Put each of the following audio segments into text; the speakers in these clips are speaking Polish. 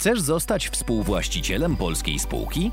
Chcesz zostać współwłaścicielem polskiej spółki?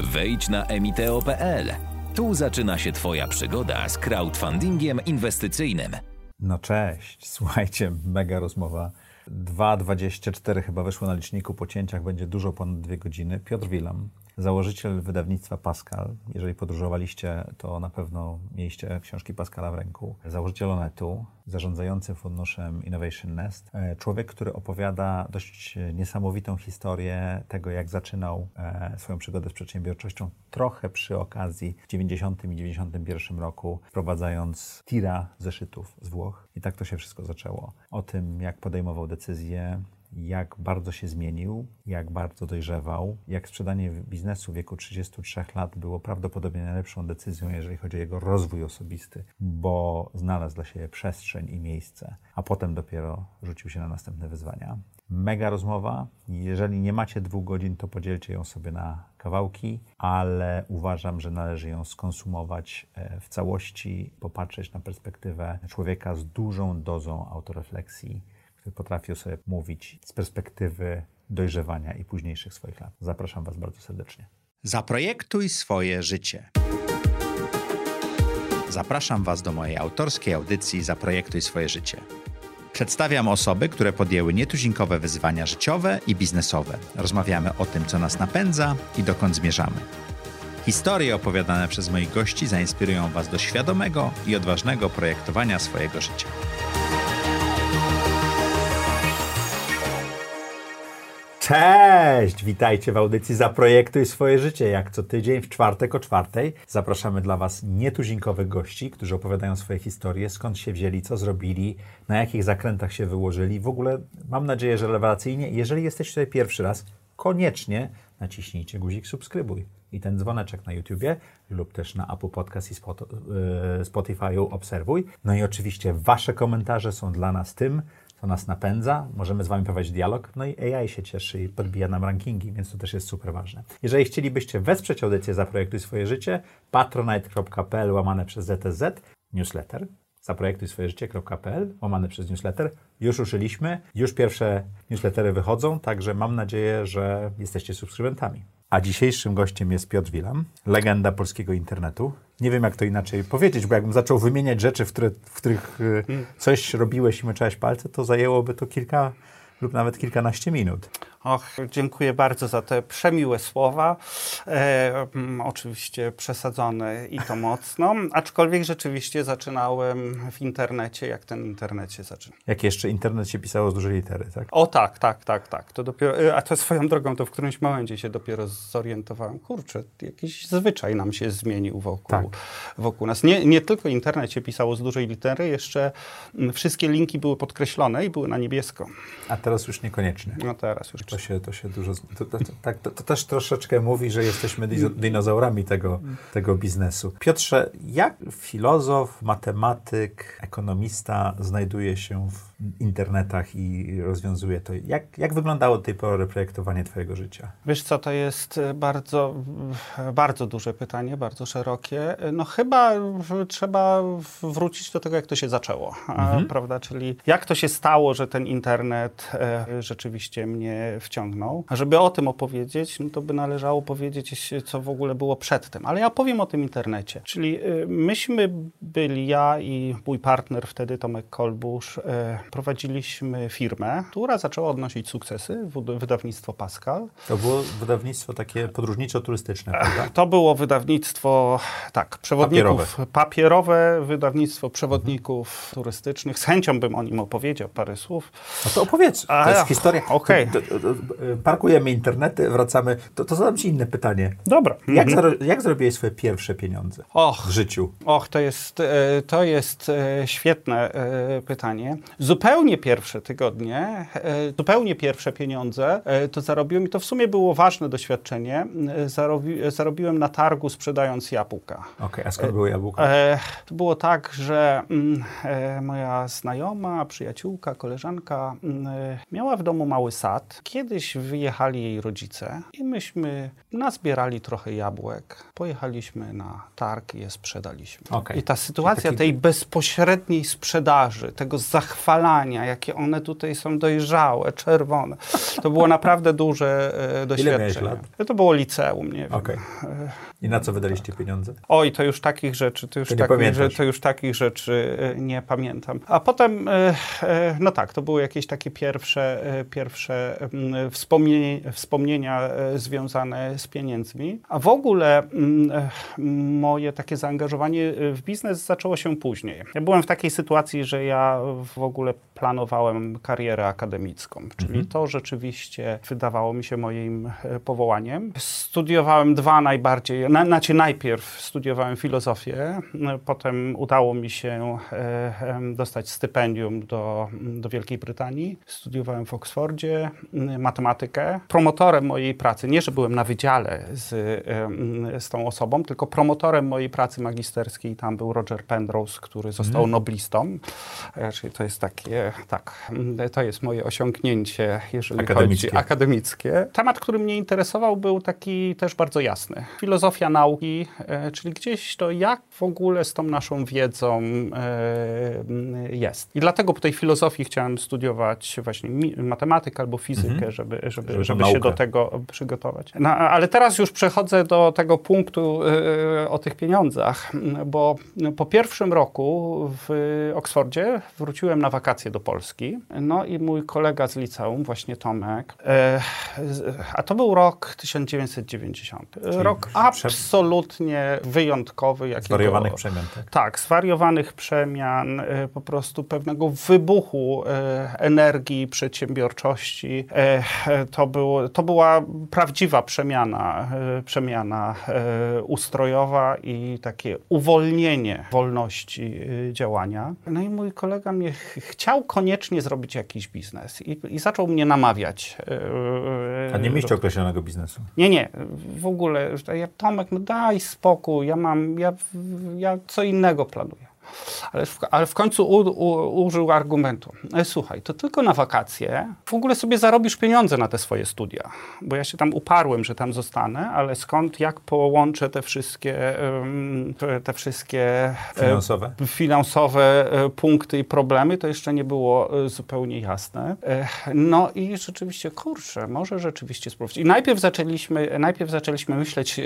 Wejdź na emiteo.pl. Tu zaczyna się Twoja przygoda z crowdfundingiem inwestycyjnym. No cześć, słuchajcie, mega rozmowa. 2,24 chyba wyszło na liczniku po cięciach, będzie dużo ponad dwie godziny. Piotr Wilam, założyciel wydawnictwa Pascal. Jeżeli podróżowaliście, to na pewno mieliście książki Pascala w ręku. Założyciel Onetu, zarządzający funduszem Innovation Nest. E, człowiek, który opowiada dość niesamowitą historię tego, jak zaczynał e, swoją przygodę z przedsiębiorczością, trochę przy okazji w 90 i 91 roku, wprowadzając tira zeszytów z Włoch. I tak to się wszystko zaczęło. O tym, jak podejmował decyzje, jak bardzo się zmienił, jak bardzo dojrzewał, jak sprzedanie biznesu w wieku 33 lat było prawdopodobnie najlepszą decyzją, jeżeli chodzi o jego rozwój osobisty, bo znalazł dla siebie przestrzeń i miejsce, a potem dopiero rzucił się na następne wyzwania. Mega rozmowa. Jeżeli nie macie dwóch godzin, to podzielcie ją sobie na kawałki, ale uważam, że należy ją skonsumować e, w całości, popatrzeć na perspektywę człowieka z dużą dozą autorefleksji potrafił sobie mówić z perspektywy dojrzewania i późniejszych swoich lat. Zapraszam Was bardzo serdecznie. Zaprojektuj swoje życie. Zapraszam Was do mojej autorskiej audycji Zaprojektuj swoje życie. Przedstawiam osoby, które podjęły nietuzinkowe wyzwania życiowe i biznesowe. Rozmawiamy o tym, co nas napędza i dokąd zmierzamy. Historie opowiadane przez moich gości zainspirują Was do świadomego i odważnego projektowania swojego życia. Cześć! Witajcie w audycji Zaprojektuj swoje życie. Jak co tydzień w czwartek o czwartej zapraszamy dla Was nietuzinkowych gości, którzy opowiadają swoje historie, skąd się wzięli, co zrobili, na jakich zakrętach się wyłożyli. W ogóle mam nadzieję, że rewelacyjnie. Jeżeli jesteście tutaj pierwszy raz, koniecznie naciśnijcie guzik subskrybuj i ten dzwoneczek na YouTubie lub też na Apple Podcast i e, Spotify obserwuj. No i oczywiście Wasze komentarze są dla nas tym, to nas napędza, możemy z Wami prowadzić dialog, no i AI się cieszy i podbija nam rankingi, więc to też jest super ważne. Jeżeli chcielibyście wesprzeć audycję Zaprojektuj swoje życie, patronite.pl łamane przez ZTZ, newsletter, zaprojektuj swoje życie.pl, łamane przez newsletter. Już ruszyliśmy, już pierwsze newslettery wychodzą, także mam nadzieję, że jesteście subskrybentami. A dzisiejszym gościem jest Piotr Wilam, legenda polskiego internetu. Nie wiem, jak to inaczej powiedzieć, bo jakbym zaczął wymieniać rzeczy, w, które, w których y, hmm. coś robiłeś i myczałeś palce, to zajęłoby to kilka lub nawet kilkanaście minut. Och, dziękuję bardzo za te przemiłe słowa. E, mm, oczywiście przesadzone i to mocno, aczkolwiek rzeczywiście zaczynałem w internecie, jak ten internet się zaczyna. Jak jeszcze internet się pisało z dużej litery, tak? O tak, tak, tak, tak. To dopiero, e, a to swoją drogą, to w którymś momencie się dopiero zorientowałem. Kurczę, jakiś zwyczaj nam się zmienił wokół, tak. wokół nas. Nie, nie tylko internet się pisało z dużej litery, jeszcze mm, wszystkie linki były podkreślone i były na niebiesko. A teraz już niekoniecznie. No teraz już to się, to się dużo. To, to, tak, to, to, też troszeczkę mówi, że jesteśmy dinozaurami tego, tego biznesu. Piotrze, jak filozof, matematyk, ekonomista znajduje się w internetach i rozwiązuje to? Jak, jak wyglądało do tej pory projektowanie Twojego życia? Wiesz co, to jest bardzo, bardzo duże pytanie, bardzo szerokie. No chyba trzeba wrócić do tego, jak to się zaczęło, mhm. prawda? Czyli jak to się stało, że ten internet e, rzeczywiście mnie wciągnął. A żeby o tym opowiedzieć, no to by należało powiedzieć, co w ogóle było przedtem. Ale ja powiem o tym internecie. Czyli y, myśmy byli, ja i mój partner wtedy, Tomek Kolbusz, y, prowadziliśmy firmę, która zaczęła odnosić sukcesy, wydawnictwo Pascal. To było wydawnictwo takie podróżniczo-turystyczne, prawda? To było wydawnictwo, tak, przewodników. Papierowe. Papierowe wydawnictwo przewodników mhm. turystycznych. Z chęcią bym o nim opowiedział parę słów. No to opowiedz. To A, jest historia. Okej. Okay parkujemy internety, wracamy, to, to zadam Ci inne pytanie. Dobra. Jak, mhm. jak zrobiłeś swoje pierwsze pieniądze och, w życiu? Och, to jest, e, to jest e, świetne e, pytanie. Zupełnie pierwsze tygodnie, zupełnie pierwsze pieniądze to zarobiłem i to w sumie było ważne doświadczenie. Zarobi, zarobiłem na targu sprzedając jabłka. Okej, okay, a skąd były jabłka? To było tak, że mm, moja znajoma, przyjaciółka, koleżanka mm, miała w domu mały sad. Kiedy kiedyś wyjechali jej rodzice i myśmy nazbierali trochę jabłek, pojechaliśmy na targ i je sprzedaliśmy. Okej. I ta sytuacja taki- tej bezpośredniej sprzedaży, tego zachwalania, jakie one tutaj są dojrzałe, czerwone, to było naprawdę duże e, doświadczenie. miałeś lat? To było liceum, nie wiem. Okej. I na co wydaliście pieniądze? Oj, to już takich rzeczy, to już, To takich, że, to już takich rzeczy e, nie pamiętam. A potem, e, e, no tak, to były jakieś takie pierwsze, e, pierwsze wspomnienie, wspomnienia e, związane z pieniędzmi. A w ogóle mm, e, moje takie zaangażowanie w biznes zaczęło się później. Ja byłem w takiej sytuacji, że ja w ogóle planowałem karierę akademicką, czyli to rzeczywiście wydawało mi się moim e, powołaniem. Studiowałem dwa najbardziej, na, znaczy najpierw studiowałem filozofię, e, potem udało mi się e, dostać stypendium do, do Wielkiej Brytanii. Studiowałem w Oksfordzie matematykę. Promotorem mojej pracy, nie że byłem na wydziale z, z tą osobą, tylko promotorem mojej pracy magisterskiej tam był Roger Penrose, który został noblistą. E, Czyli to jest takie, tak, m, to jest moje osiągnięcie, jeżeli Akademickie. chodzi akademickie. Temat, który mnie interesował, był taki też bardzo jasny. Filozofia nauki, e, czyli gdzieś to, jak w ogóle z tą naszą wiedzą e, jest. I dlatego po tej filozofii chciałem studiować właśnie matematykę albo fizykę, żeby, żeby, Żeby żeby się do tego przygotować. No, ale teraz już przechodzę do tego punktu e, o tych pieniądzach, bo po pierwszym roku w Oksfordzie wróciłem na wakacje do Polski. No i mój kolega z liceum, właśnie Tomek, e, a to był rok 1990. Rok prze- absolutnie wyjątkowy. Jakiego, Zwariowanych przemian, tak? tak, zwariowanych przemian, e, po prostu pewnego wybuchu e, energii, przedsiębiorczości. E, To, było, to była prawdziwa przemiana, e, przemiana e, ustrojowa i takie uwolnienie wolności działania. No i mój kolega mnie ch- chciał koniecznie zrobić jakiś biznes i, i zaczął mnie namawiać. A nie mieliście określonego biznesu? nie, nie, w ogóle. Ja, Tomek, no daj spokój, ja mam, ja, ja co innego planuję. Ale w, ale w końcu u, u, użył argumentu. E, Słuchaj, to tylko na wakacje w ogóle sobie zarobisz pieniądze na te swoje studia. Bo ja się tam uparłem, że tam zostanę, ale skąd, jak połączę te wszystkie, te- wszystkie e, Finansowe? finansowe e, punkty i problemy, to jeszcze nie było zupełnie jasne. No i rzeczywiście, kurczę, może rzeczywiście spróbować. I najpierw zaczęliśmy, najpierw zaczęliśmy myśleć,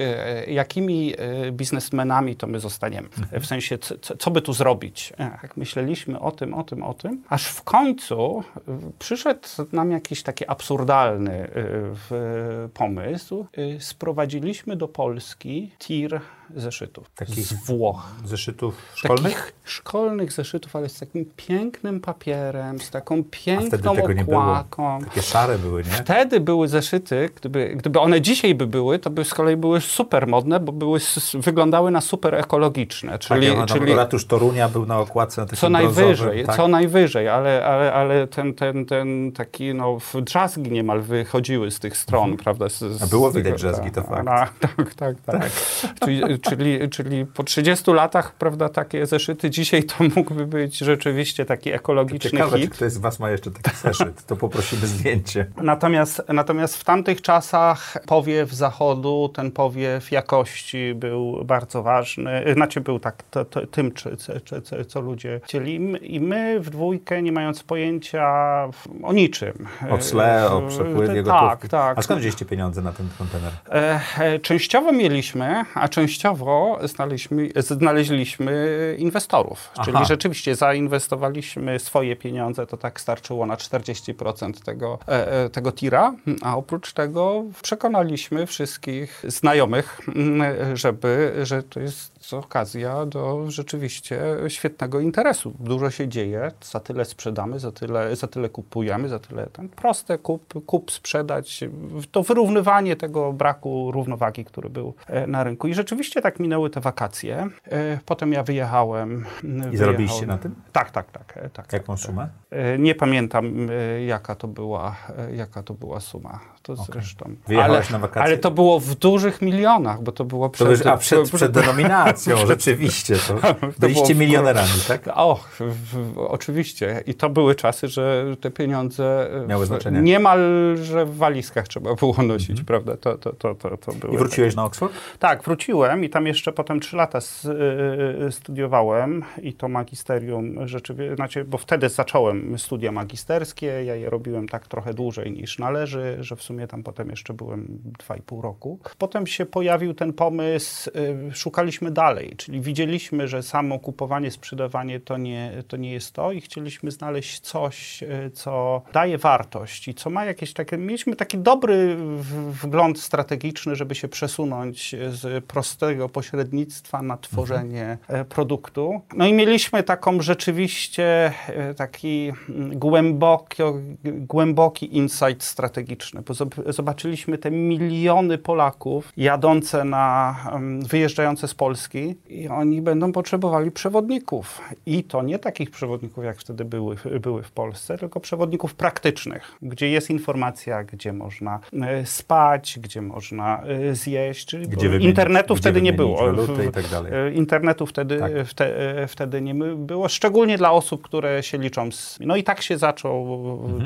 jakimi biznesmenami to my zostaniemy. E, W sensie, co by tu zrobić. Jak myśleliśmy o tym, o tym, o tym, aż w końcu e, przyszedł nam jakiś taki absurdalny w- pomysł. E, Sprowadziliśmy do Polski tir zeszytów Takich z Włoch Zeszytów szkolnych? takich szkolnych zeszytów, ale z takim pięknym papierem, z taką A wtedy piękną nie było. okładką. Takie szare były, nie? Wtedy były zeszyty, gdyby, gdyby one dzisiaj by były, to by z kolei były super modne, bo były, wyglądały na super ekologiczne. Czyli, tak, ja, czyli Ratusz Torunia był na okładce na takim co najwyżej, tak? co najwyżej, ale, ale, ale ten, ten, ten taki, no, drzazgi niemal wychodziły z tych stron, prawda? Z, z, Mhm. A było widać drzazgi, to fakt. a, tak, tak, tak. Czyli, czyli, czyli po 30 latach, prawda, takie zeszyty dzisiaj to mógłby być rzeczywiście taki ekologiczny Ciekawe, czy hit. ktoś z was ma jeszcze taki zeszyt. To poprosimy zdjęcie. Natomiast, natomiast w tamtych czasach powiew zachodu, ten powiew jakości był bardzo ważny. Znaczy był tak to, to, tym, czy, czy, czy, czy, co ludzie chcieli. I my- w dwójkę, nie mając pojęcia o niczym. O cle, o przepływie Tak, gotówki. tak. A skąd wzięliście pieniądze na ten kontener? E, e, Częściowo mieliśmy, a częściowo znaleźliśmy, znaleźliśmy inwestorów. Aha. Czyli rzeczywiście zainwestowaliśmy swoje pieniądze, to tak starczyło na 40% tego, e, e, tego tira, a oprócz tego przekonaliśmy wszystkich znajomych, mm, żeby, że to jest okazja do rzeczywiście świetnego interesu. Dużo się dzieje, za tyle sprzedamy, za tyle, za tyle kupujemy, za tyle ten proste kup, kup, sprzedać, to wyrównywanie tego braku równowagi, który był e, na rynku. I rzeczywiście tak minęły te wakacje. E, potem ja wyjechałem. I zarobiliście na tym? Tak, tak, tak. E, tak Jaką tak, sumę? E, Nie pamiętam, jaka to była, jaka to była suma. To zresztą. Wyjechałeś na wakacje? Ale to było w dużych milionach, bo to było To przed... byś, a przed, przed denominacją, rzeczywiście. To byliście było w- milionerami, tak? W, oczywiście. I to były czasy, że te pieniądze Miały znaczenie. Niemalże w walizkach trzeba było nosić, prawda? To, to, to, to, to były Mhm. I wróciłeś na Oxford? tak, wróciłem i tam jeszcze potem trzy lata s- y, y, studiowałem i to magisterium rzeczywiście, znaczy, bo wtedy zacząłem studia magisterskie, ja je robiłem tak trochę dłużej niż należy, że w sumie tam potem jeszcze byłem dwa i pół roku. Potem się pojawił ten pomysł, y, szukaliśmy dalej, czyli widzieliśmy, że samo kupowanie, sprzedawanie to nie, to nie jest to i chcieliśmy znaleźć coś, y, co daje wartość i co ma jakieś takie, mieliśmy taki dobry wgląd strategiczny, żeby się przesunąć z prostego pośrednictwa na tworzenie e, produktu. No i mieliśmy taką rzeczywiście e, taki mm, głęboki, głęboki insight strategiczny, bo zob- zobaczyliśmy te miliony Polaków jadące na, em, wyjeżdżające z Polski i oni będą potrzebowali przewodników. I to nie takich przewodników, jak wtedy były, były w Polsce, tylko przewodników praktycznych, gdzie jest informacja, gdzie można e, spać, gdzie można e, zjeść, czyli Gdzie wymienić- internetu gdzie wtedy nie było. tak. E, Internetu wtedy, Tak. wte, wtedy nie było, szczególnie dla osób, które się liczą z... No i tak się zaczął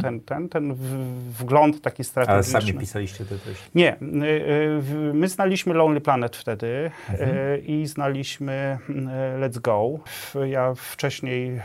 ten, ten, ten w- wgląd taki Ale strategiczny. sami pisaliście te treści. Nie, my znaliśmy Lonely Planet wtedy Mhm. i znaliśmy y, Let's Go. Ja wcześniej,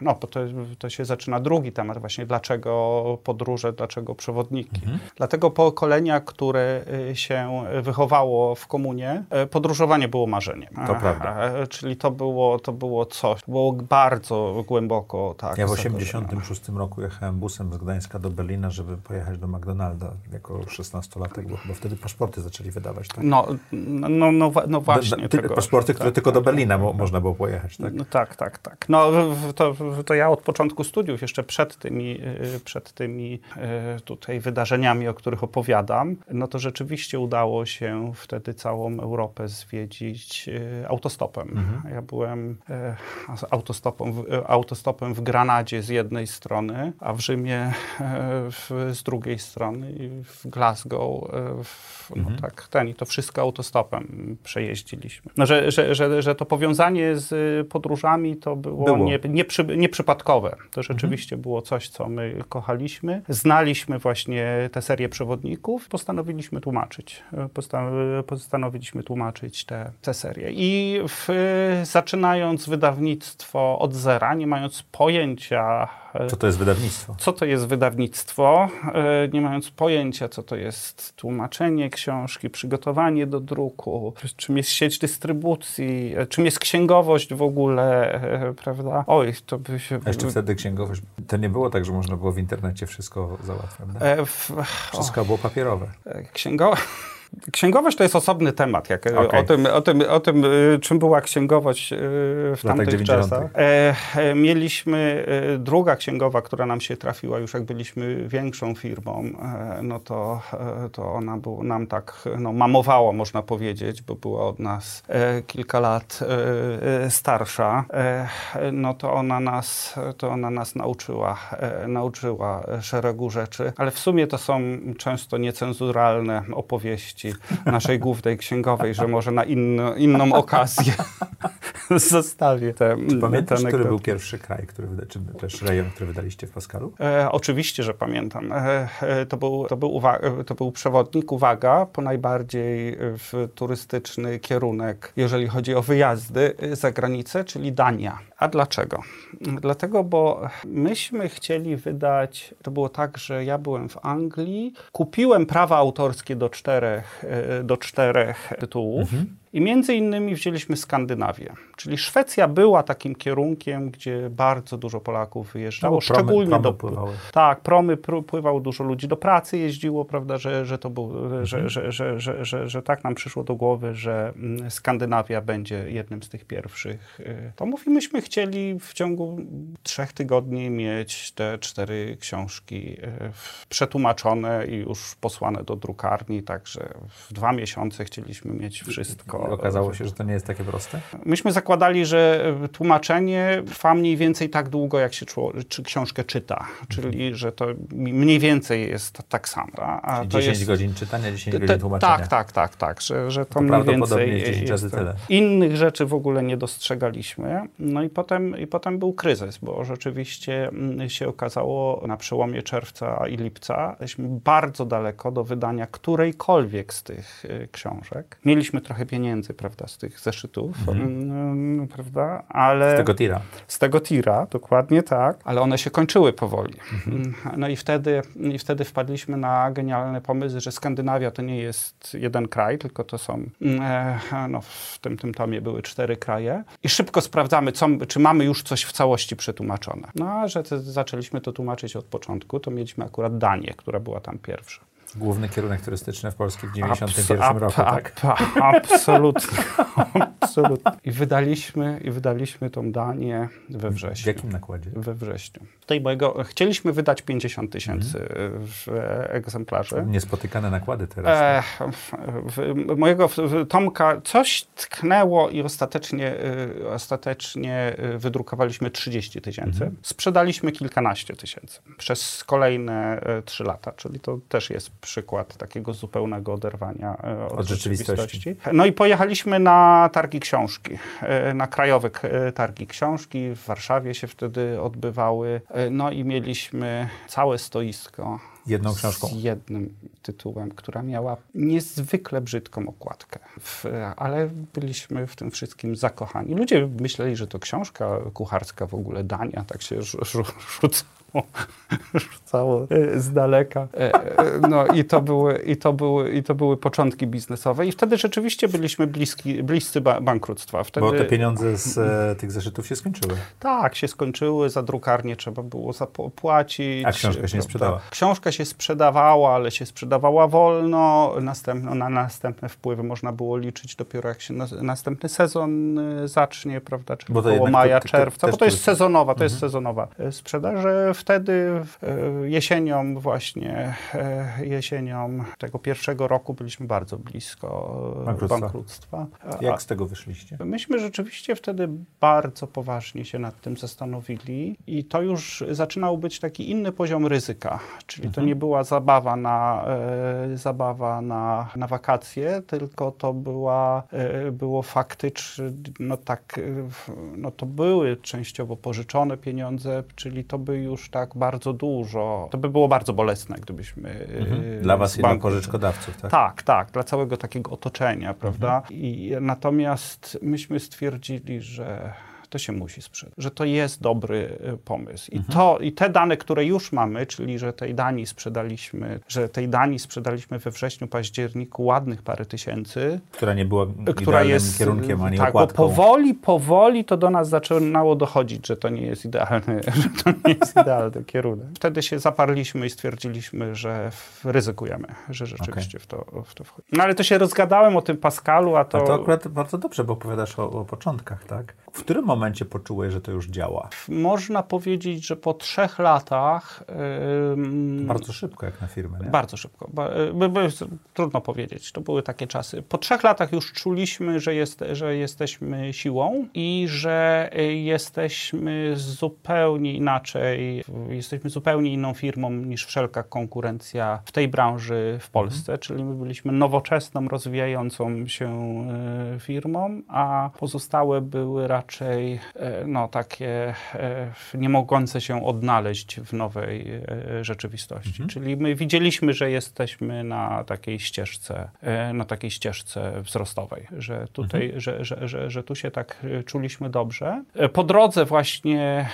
no bo to, to się zaczyna drugi temat właśnie, dlaczego podróże, dlaczego przewodniki. Mhm. Dlatego pokolenia, które y, się wychowało w komunie, y, podróżowanie było marzeniem. To prawda. E, Czyli to było, to było coś, było bardzo głęboko, tak. Ja w zakorzenione. 86 roku jechałem busem z Gdańska do Berlina, żeby pojechać do McDonalda jako 16-latek, bo chyba wtedy paszporty zaczęli wydawać, tak? No, no, no, no właśnie. Tego- paszporty, które tak, tylko do tak, Berlina tak, mo- można było pojechać, tak? No tak, tak, tak. No to, to ja od początku studiów, jeszcze przed tymi, y, przed tymi y, tutaj wydarzeniami, o których opowiadam, no to rzeczywiście udało się wtedy całą Europę zwiedzić y, autostopem. Ja byłem autostopem, w- autostopem w Granadzie z jednej strony, a w Rzymie w, z drugiej strony i w Glasgow w, no tak, ten i to wszystko autostopem przejeździliśmy. No, że, że, że, że to powiązanie z y, podróżami to było, Było. Nie, nieprzy, nieprzypadkowe. To rzeczywiście było coś, co my kochaliśmy. Znaliśmy właśnie tę serię przewodników, postanowiliśmy tłumaczyć. y, Posta postanowiliśmy tłumaczyć tę te serię. I w, zaczynając wydawnictwo od zera, nie mając pojęcia y, Co to jest wydawnictwo? co to jest wydawnictwo, e, nie mając pojęcia, co to jest tłumaczenie książki, przygotowanie do druku, czym jest sieć dystrybucji, e, czym jest księgowość w ogóle, e, prawda? Oj, to by się... A jeszcze wtedy księgowość, to nie było tak, że można było w internecie wszystko załatwiać, prawda? E, w, Wszystko było papierowe. e, księgo... Księgowość to jest osobny temat. Jak, e, Okej. o, tym, o, tym, o tym, y, czym była księgowość y, w tamtych 90. czasach. E, e, mieliśmy e, druga księgowa, która nam się trafiła już jak byliśmy większą firmą, e, no to, e, to ona był, nam tak no, mamowała, można powiedzieć, bo była od nas e, kilka lat e, e, starsza. E, no to ona nas, to ona nas nauczyła, e, nauczyła szeregu rzeczy, ale w sumie to są często niecenzuralne opowieści naszej głównej księgowej, że może na inno, inną okazję zostawię te, Czy pamiętasz, te który był pierwszy kraj, który wyda, czy też rejon, który wydaliście w Pascalu? E, oczywiście, że pamiętam. E, e, to, był, to, był e, to był przewodnik, uwaga, po najbardziej e, w turystyczny kierunek, jeżeli chodzi o wyjazdy za granicę, czyli Dania. A dlaczego? Dlatego, bo myśmy chcieli wydać, to było tak, że ja byłem w Anglii, kupiłem prawa autorskie do czterech, do czterech tytułów. I między innymi wzięliśmy Skandynawię, czyli Szwecja była takim kierunkiem, gdzie bardzo dużo Polaków wyjeżdżało, No, promy- szczególnie promy do... pływały. Tak, promy pr- pływało dużo ludzi, do pracy jeździło, prawda, że, że to był, że, że, że, że, że, że tak nam przyszło do głowy, że mm, Skandynawia będzie jednym z tych pierwszych y, tomów i myśmy chcieli w ciągu trzech tygodni mieć te cztery książki y, przetłumaczone i już posłane do drukarni, także w dwa miesiące chcieliśmy mieć wszystko. Okazało się, że to nie jest takie proste? Myśmy zakładali, że tłumaczenie trwa mniej więcej tak długo, jak się czy książkę czyta, czyli że to mniej więcej jest tak samo. A Czyli to 10 jest... godzin czytania, 10 godzin tłumaczenia. Tak, tak, tak, tak, że, że to, to mniej więcej jest 10 razy tyle. Innych rzeczy w ogóle nie dostrzegaliśmy. No i potem, i potem był kryzys, bo rzeczywiście mm, się okazało na przełomie czerwca i lipca, jesteśmy bardzo daleko do wydania którejkolwiek z tych y, książek. Mieliśmy trochę pieniędzy, prawda, z tych zeszytów, mhm. Mm, prawda, ale... Z tego tira. Z tego tira, dokładnie tak, ale one się kończyły powoli. Mhm. Mm, no i wtedy, i wtedy wpadliśmy na genialny pomysł, że Skandynawia to nie jest jeden kraj, tylko to są, e, no w tym, tym tomie były cztery kraje i szybko sprawdzamy, co, czy mamy już coś w całości przetłumaczone. No a że zaczęliśmy to tłumaczyć od początku, to mieliśmy akurat Danię, która była tam pierwsza. Główny kierunek turystyczny w Polsce w 1991 roku, tak? absolutnie, absolutnie. I wydaliśmy, I wydaliśmy tą Danię we wrześniu. W jakim nakładzie? We wrześniu. Tutaj mojego, chcieliśmy wydać 50 tysięcy mm. egzemplarzy. Niespotykane nakłady teraz. E, w, mojego w, Tomka coś tknęło i ostatecznie, y, ostatecznie y, wydrukowaliśmy 30 tysięcy. Mm. Sprzedaliśmy kilkanaście tysięcy przez kolejne y, trzy lata, czyli to też jest przykład takiego zupełnego oderwania e, od, od rzeczywistości. rzeczywistości. No i pojechaliśmy na targi książki, e, na krajowe e, targi książki. W Warszawie się wtedy odbywały. No i mieliśmy całe stoisko jedną książką. Z jednym tytułem, która miała niezwykle brzydką okładkę. W, ale byliśmy w tym wszystkim zakochani. Ludzie myśleli, że to książka kucharska w ogóle dania, tak się rzuca rzucało e, z daleka. E, e, no i to, były, i, to były, i to były początki biznesowe i wtedy rzeczywiście byliśmy bliski, bliscy bankructwa. Wtedy... Bo te pieniądze z e, tych zeszytów się skończyły. Tak, się skończyły, za drukarnię trzeba było zapłacić. A książka się nie sprzedała? Książka się sprzedawała, ale się sprzedawała wolno. Następno, na następne wpływy można było liczyć dopiero jak się na, następny sezon zacznie, prawda, czyli około maja, czerwca, bo to jest sezonowa, to mhm. jest sezonowa sprzedaż. W wtedy e, jesienią właśnie, e, jesienią tego pierwszego roku byliśmy bardzo blisko bankructwa. bankructwa. Jak z tego wyszliście? Myśmy rzeczywiście wtedy bardzo poważnie się nad tym zastanowili i to już zaczynał być taki inny poziom ryzyka, czyli mhm. to nie była zabawa na, e, zabawa na, na wakacje, tylko to była, e, było faktycznie, no tak, e, no to były częściowo pożyczone pieniądze, czyli to by już tak bardzo dużo. To by było bardzo bolesne, gdybyśmy. Mhm. Dla Was i dla pożyczkodawców, tak? Tak, tak, dla całego takiego otoczenia, prawda? Mhm. I natomiast myśmy stwierdzili, że to się musi sprzedać, że to jest dobry y, pomysł. I, mhm. to, I te dane, które już mamy, czyli że tej Danii sprzedaliśmy, że tej Danii sprzedaliśmy we wrześniu, październiku ładnych parę tysięcy. Która nie była która jest kierunkiem ani tak, okładką. Bo powoli, powoli to do nas zaczynało dochodzić, że to nie jest idealny, że to nie jest idealny kierunek. Wtedy się zaparliśmy i stwierdziliśmy, że ryzykujemy, że rzeczywiście okay. w, to, w to wchodzi. No ale to się rozgadałem o tym Pascalu, a to... A to akurat bardzo dobrze, bo opowiadasz o, o początkach, tak? W którym momencie poczułeś, że to już działa? Można powiedzieć, że po trzech latach. Yy, bardzo szybko, jak na firmę. Nie? Bardzo szybko. By, by, trudno powiedzieć. To były takie czasy. Po trzech latach już czuliśmy, że, jest, że jesteśmy siłą i że jesteśmy zupełnie inaczej, jesteśmy zupełnie inną firmą niż wszelka konkurencja w tej branży w Polsce. Mhm. Czyli my byliśmy nowoczesną, rozwijającą się e, firmą, a pozostałe były raczej raczej e, no, takie e, nie mogące się odnaleźć w nowej e, rzeczywistości. Mhm. Czyli my widzieliśmy, że jesteśmy na takiej ścieżce, na takiej ścieżce wzrostowej, że tutaj, mhm. że, że, że, że tu się tak czuliśmy dobrze. Po drodze właśnie,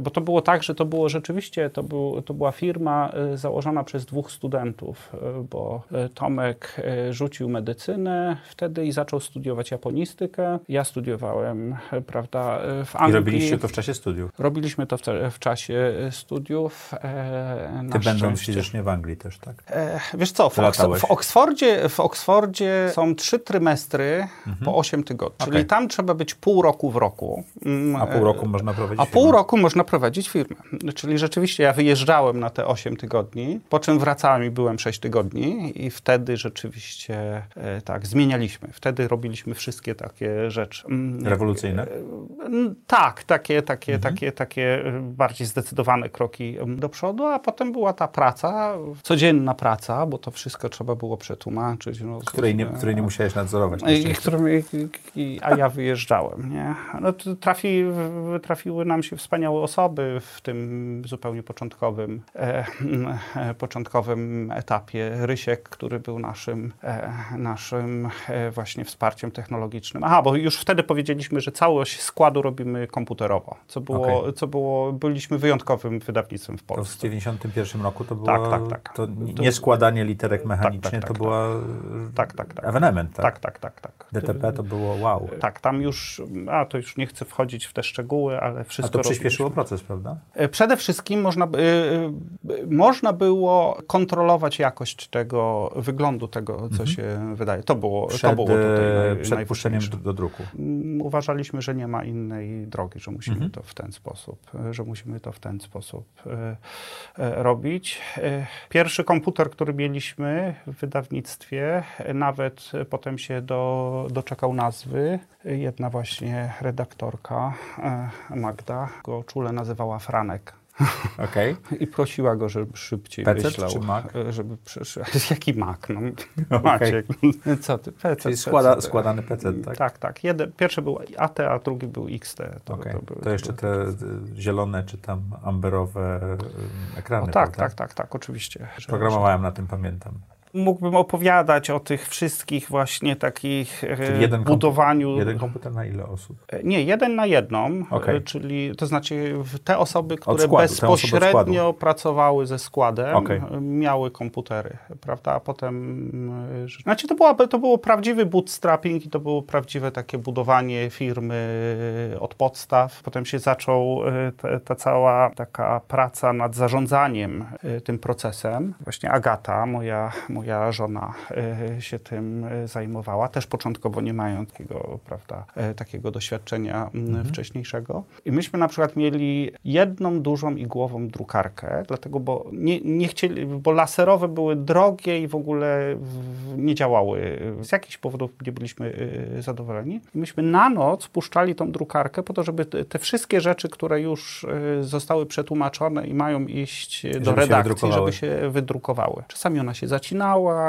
bo to było tak, że to było rzeczywiście, to, był, to była firma założona przez dwóch studentów, bo Tomek rzucił medycynę wtedy i zaczął studiować japonistykę. Ja studiowałem prawda, e, w Anglii. I robiliście to w czasie studiów? Robiliśmy to w, w czasie studiów. E, Ty będąc fizycznie w Anglii też, tak? E, wiesz co, w, w, Oksfordzie, w Oksfordzie są trzy trymestry mhm. po 8 tygodni, czyli tam trzeba być pół roku w roku. Mm, a pół roku e, można prowadzić A firmę. pół roku można prowadzić firmę. Czyli rzeczywiście ja wyjeżdżałem na te 8 tygodni, po czym wracałem i byłem 6 tygodni i wtedy rzeczywiście e, tak, zmienialiśmy. Wtedy robiliśmy wszystkie takie rzeczy. Mm, Rewolucyjne? Tak, takie, takie, mhm. takie, takie bardziej zdecydowane kroki do przodu, a potem była ta praca, codzienna praca, bo to wszystko trzeba było przetłumaczyć. No, której, nie, której nie musiałeś nadzorować. I, którym, a ja wyjeżdżałem. Nie? No, trafi, trafiły nam się wspaniałe osoby w tym zupełnie początkowym, e, e, początkowym etapie. Rysiek, który był naszym, e, naszym e, właśnie wsparciem technologicznym. Aha, bo już wtedy powiedzieliśmy, że całość składu robimy komputerowo, co było, okay. co było byliśmy wyjątkowym wydawnictwem w Polsce. To w 1991 roku to było tak, tak, tak. To nie składanie literek mechanicznie, tak, tak, to tak, była tak, tak, tak. ewenement, tak? Tak, tak, tak, tak. DTP to było wow. Tak, tam już, a to już nie chcę wchodzić w te szczegóły, ale wszystko A to przyspieszyło proces, prawda? E, przede wszystkim można, y, można było kontrolować jakość tego, wyglądu tego, co mhm. się wydaje. To było, przed, to było tutaj naj, Przed puszczeniem do, do, druku. Uważaliśmy, że nie ma innej drogi, że musimy mhm. to w ten sposób, że musimy to w ten sposób robić. Pierwszy komputer, który mieliśmy w wydawnictwie, nawet potem się do, doczekał nazwy. Jedna właśnie redaktorka, Magda, go czule nazywała Franek. Okay. I prosiła go, żeby szybciej PC myślał. czy Mac? Żeby przeszedł. Jaki Mac? No, okay. Maciek. Co ty? PC, Czyli składa, PC. składany PC, tak? Tak, tak. Jeden, pierwszy był AT, a drugi był XT. To, okay. to, były, to jeszcze te zielone czy tam amberowe ekrany, o, tak, tak, tak, tak, oczywiście. Programowałem na tym, pamiętam mógłbym opowiadać o tych wszystkich właśnie takich e, czyli jeden budowaniu. jeden komputer na ile osób? E, nie, jeden na jedną, okay. E, czyli to znaczy te osoby, które składu, bezpośrednio osoby pracowały ze składem, okay. miały komputery, prawda? A potem, znaczy to, była, to było prawdziwy bootstrapping i to było prawdziwe takie budowanie firmy od podstaw. Potem się zaczął ta, ta cała taka praca nad zarządzaniem tym procesem. Właśnie Agata, moja moja żona e, się tym e, zajmowała, też początkowo nie mając takiego, prawda, e, takiego doświadczenia mhm. wcześniejszego. I myśmy na przykład mieli jedną dużą igłową drukarkę, dlatego, bo nie, nie chcieli, bo laserowe były drogie i w ogóle nie działały. Z jakichś powodów nie byliśmy zadowoleni. I myśmy na noc puszczali tą drukarkę po to, żeby te wszystkie rzeczy, które już zostały przetłumaczone i mają iść do redakcji, się żeby się wydrukowały. Czasami ona się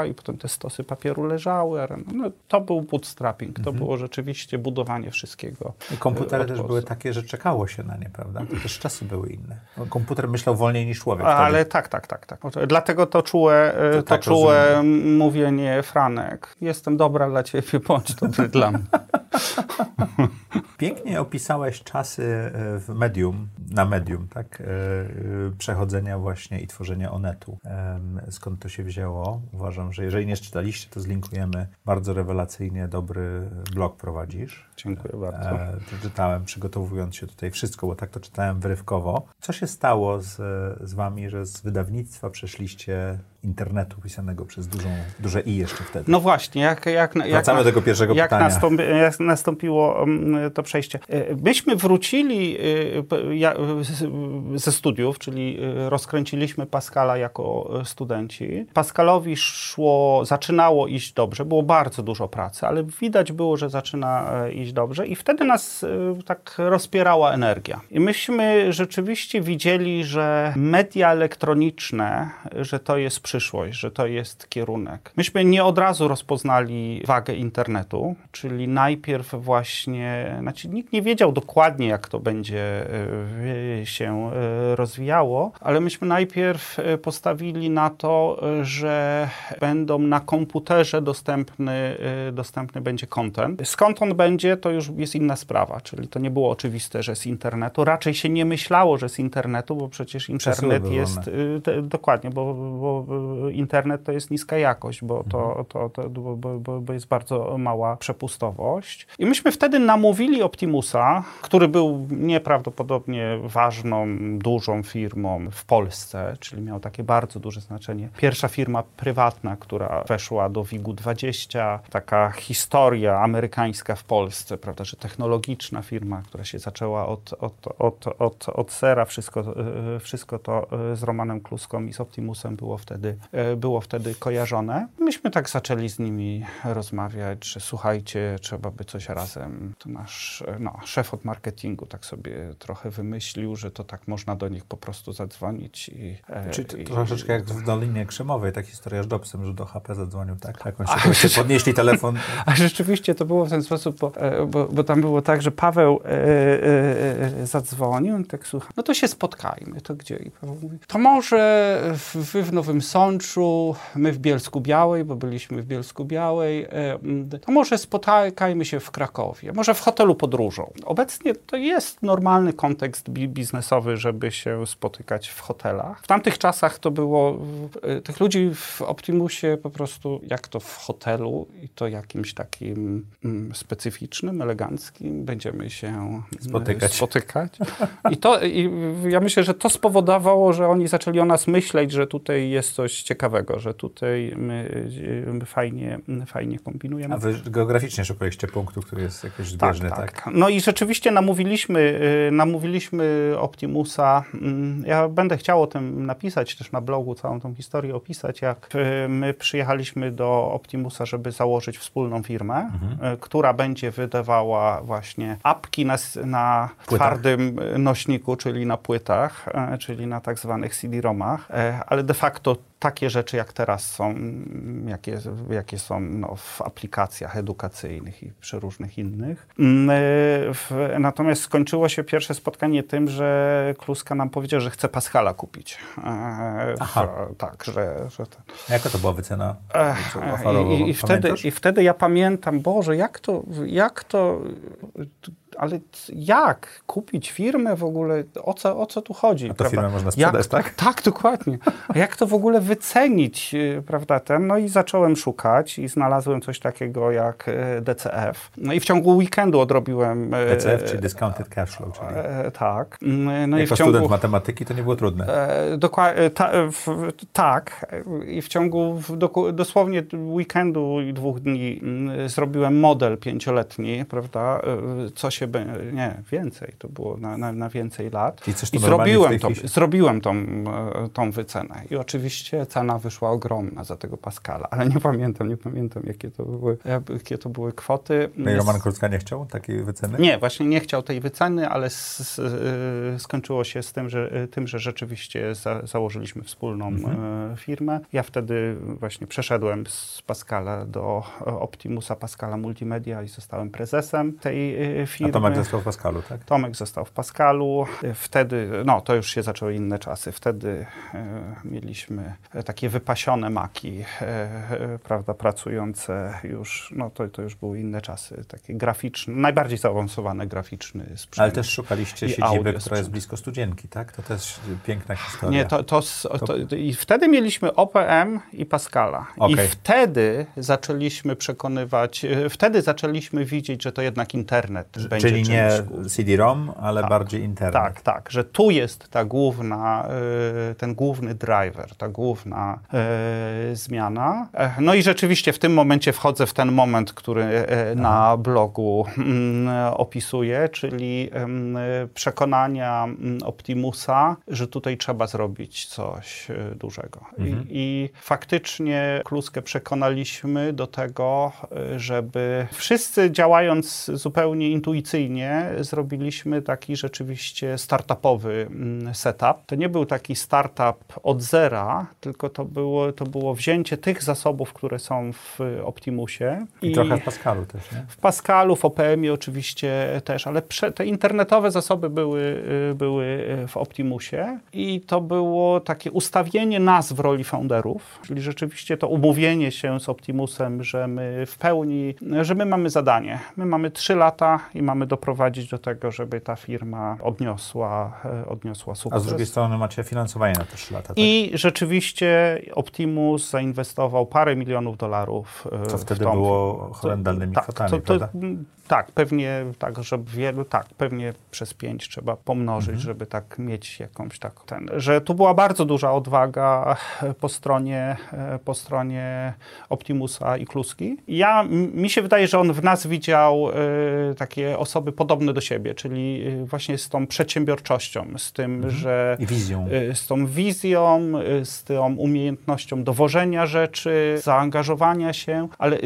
i potem te stosy papieru leżały. No, to był bootstrapping, to mhm. było rzeczywiście budowanie wszystkiego. I komputery też były takie, że czekało się na nie, prawda? To też czasy były inne. No, komputer myślał wolniej niż człowiek. Ale tak, tak, tak, tak. Dlatego to czułe, to, to tak czułe rozumiem. mówienie Franek. Jestem dobra dla ciebie, bądź dobry dla mnie. Pięknie opisałeś czasy e, w medium, na medium, tak? E, e, przechodzenia właśnie i tworzenia onetu. Skąd to się wzięło? Uważam, że jeżeli nie czytaliście, to zlinkujemy. Bardzo rewelacyjnie dobry blog prowadzisz. Dziękuję bardzo. czytałem, przygotowując się tutaj wszystko, bo tak to czytałem wyrywkowo. Co się stało z, z wami, że z wydawnictwa przeszliście internetu pisanego przez dużą, duże i jeszcze wtedy. No właśnie, jak, jak, Wracamy jak, do tego pierwszego jak pytania. Nastąpi, jak nastąpiło mm, to przejście? E, myśmy wrócili e, ze studiów, czyli e, rozkręciliśmy Pascala jako studenci. Pascalowi szło, zaczynało iść dobrze, było bardzo dużo pracy, ale widać było, że zaczyna iść dobrze i wtedy nas tak rozpierała energia. I myśmy rzeczywiście widzieli, że media elektroniczne, że to jest przyszłość, że to jest kierunek. Myśmy nie od razu rozpoznali wagę internetu, czyli najpierw właśnie, znaczy nikt nie wiedział dokładnie, jak to będzie e, się e, rozwijało, ale myśmy najpierw postawili na to, że będą na komputerze dostępny, dostępny będzie content. Skąd on będzie, to już jest inna sprawa, czyli to nie było oczywiste, że z internetu. Raczej się nie myślało, że z internetu, bo przecież internet jest, dokładnie, bo, bo internet to jest niska jakość, bo, to, to, to, bo, bo, bo jest bardzo mała przepustowość. I myśmy wtedy namówili Optimusa, który był nieprawdopodobnie ważną, dużą firmą w Polsce, czyli miał takie bardzo duże znaczenie. Pierwsza firma prywatna, która weszła do WIG-u 20, taka historia amerykańska w Polsce, prawda, że technologiczna firma, która się zaczęła od, od, od, od, od sera, wszystko, e, wszystko to e, z Romanem Kluską i z Optimusem było wtedy, e, było wtedy kojarzone. Myśmy tak zaczęli z nimi rozmawiać, że słuchajcie, trzeba by coś razem. To nasz no, szef od marketingu tak sobie trochę wymyślił, że to tak można do nich po prostu zadzwonić. I, Czyli to, i, troszeczkę jak w Dolinie Krzemowej, ta historia z Jobsem, że do HP zadzwonił, tak? Jak on się, się podnieśli telefon. A rzeczywiście to było w ten sposób, bo, bo, bo tam było tak, że Paweł e, e, zadzwonił i tak słucha, no to się spotkajmy. To gdzie? I Paweł mówi, to może wy w Nowym Sączu, my w Bielsku Białej, bo byliśmy w Bielsku Białej, e, to może spotkajmy się w Krakowie, może w hotelu podróżą. Obecnie to jest normalny kontekst biznesowy, żeby się spotykać w hotelach. W tamtych czasach to było, tych ludzi w Optimusie po prostu, jak to w hotelu i to jakimś takim mm, specyficznym, eleganckim, będziemy się spotykać. spotykać. I to, i ja myślę, że to spowodowało, że oni zaczęli o nas myśleć, że tutaj jest coś ciekawego, że tutaj my, my fajnie, fajnie kombinujemy. A wy geograficznie szukaliście punktu, który jest jakiś zbieżny, tak, tak? tak? No i rzeczywiście namówiliśmy, y, namówiliśmy Optimusa. Mm, ja będę chciał o tym napisać, też na blogu całą tą historię opisać, jak y, my przyjechaliśmy do Optimusa, żeby założyć wspólną firmę, mhm. Y, która będzie wydawała właśnie apki na, na twardym nośniku, czyli na płytach, czyli na tak zwanych CD-ROMach, ale de facto takie rzeczy, jak teraz są, jakie, jakie są no, w aplikacjach edukacyjnych i przeróżnych innych. Mm, w, natomiast skończyło się pierwsze spotkanie tym, że Kluska nam powiedział, że chce Pascala kupić. E, Aha. Tak, że... że ten... Jaka to była wycena? I, i, wtedy, I wtedy ja pamiętam, Boże, jak to, jak to ale jak kupić firmę w ogóle? O co, o co tu chodzi? A to firmę można sprzedać, jak, tak? Tak, dokładnie. A jak to w ogóle wycenić, y, prawda? Ten? No i zacząłem szukać i znalazłem coś takiego jak y, DCF. No i w ciągu weekendu odrobiłem... Y, DCF, czyli Discounted Cash Flow, czyli... E, tak. No jako i w ciągu, student matematyki to nie było trudne. E, dokładnie, ta, tak. I w ciągu w, do, dosłownie weekendu i dwóch dni zrobiłem model pięcioletni, prawda? Co się nie, więcej, to było na, na, na więcej lat. I, I zrobiłem, to, zrobiłem tą, e, tą wycenę. I oczywiście cena wyszła ogromna za tego Pascala, ale nie pamiętam, nie pamiętam, jakie to były, jakie to były kwoty. No i Roman Krucka nie chciał takiej wyceny? Nie, właśnie nie chciał tej wyceny, ale z, e, skończyło się z tym, że, e, tym, że rzeczywiście za, założyliśmy wspólną mhm. firmę. Ja wtedy właśnie przeszedłem z Pascala do Optimusa Pascala Multimedia i zostałem prezesem tej firmy. Tomek został w Pascalu, tak? Tomek został w Pascalu. Wtedy, no to już się zaczęły inne czasy. Wtedy e, mieliśmy takie wypasione maki, e, prawda, pracujące już, no to, to już były inne czasy, takie graficzne, najbardziej zaawansowany graficzny sprzęt. Ale też szukaliście siedziby, która jest blisko studzienki, tak? To też piękna historia. Nie, to, to, to i wtedy mieliśmy OPM i Pascala. Okay. I wtedy zaczęliśmy przekonywać, e, wtedy zaczęliśmy widzieć, że to jednak internet będzie Czyli nie CD-ROM, ale tak, bardziej internet. Tak, tak, że tu jest ta główna, y, ten główny driver, ta główna y, zmiana. E, no i rzeczywiście w tym momencie wchodzę w ten moment, który y, na blogu mm, opisuję, czyli przekonania mm, Optimusa, że tutaj trzeba zrobić coś dużego. Mhm. I, I faktycznie Kluskę przekonaliśmy do tego, żeby wszyscy działając zupełnie intuicyjnie zrobiliśmy taki rzeczywiście startupowy mm, setup. To nie był taki startup od zera, tylko to było, to było wzięcie tych zasobów, które są w Optimusie. I, I trochę w Pascalu też, nie? W Pascalu, w OPM-ie oczywiście też, ale prze, te internetowe zasoby były, y, były y, w Optimusie i to było takie ustawienie nas w roli founderów, czyli rzeczywiście to umówienie się z Optimusem, że my w pełni, że my mamy zadanie. My mamy trzy lata i mamy mamy doprowadzić do tego, żeby ta firma odniosła, e, odniosła sukces. A z drugiej strony macie finansowanie na te 3 lata. Tak? I rzeczywiście Optimus zainwestował parę milionów dolarów. To wtedy było horrendalnymi tak, kwotami, to, to, prawda? Tak, pewnie tak, żeby wielu, tak, pewnie przez pięć trzeba pomnożyć, mhm. żeby tak mieć jakąś tak ten, że tu była bardzo duża odwaga po stronie, po stronie Optimusa i Kluski. Ja, mi się wydaje, że on w nas widział y, takie osoby podobne do siebie, czyli y, właśnie z tą przedsiębiorczością, z tym, mhm. że... I wizją. Y, z tą wizją, z tą umiejętnością dowożenia rzeczy, zaangażowania się, ale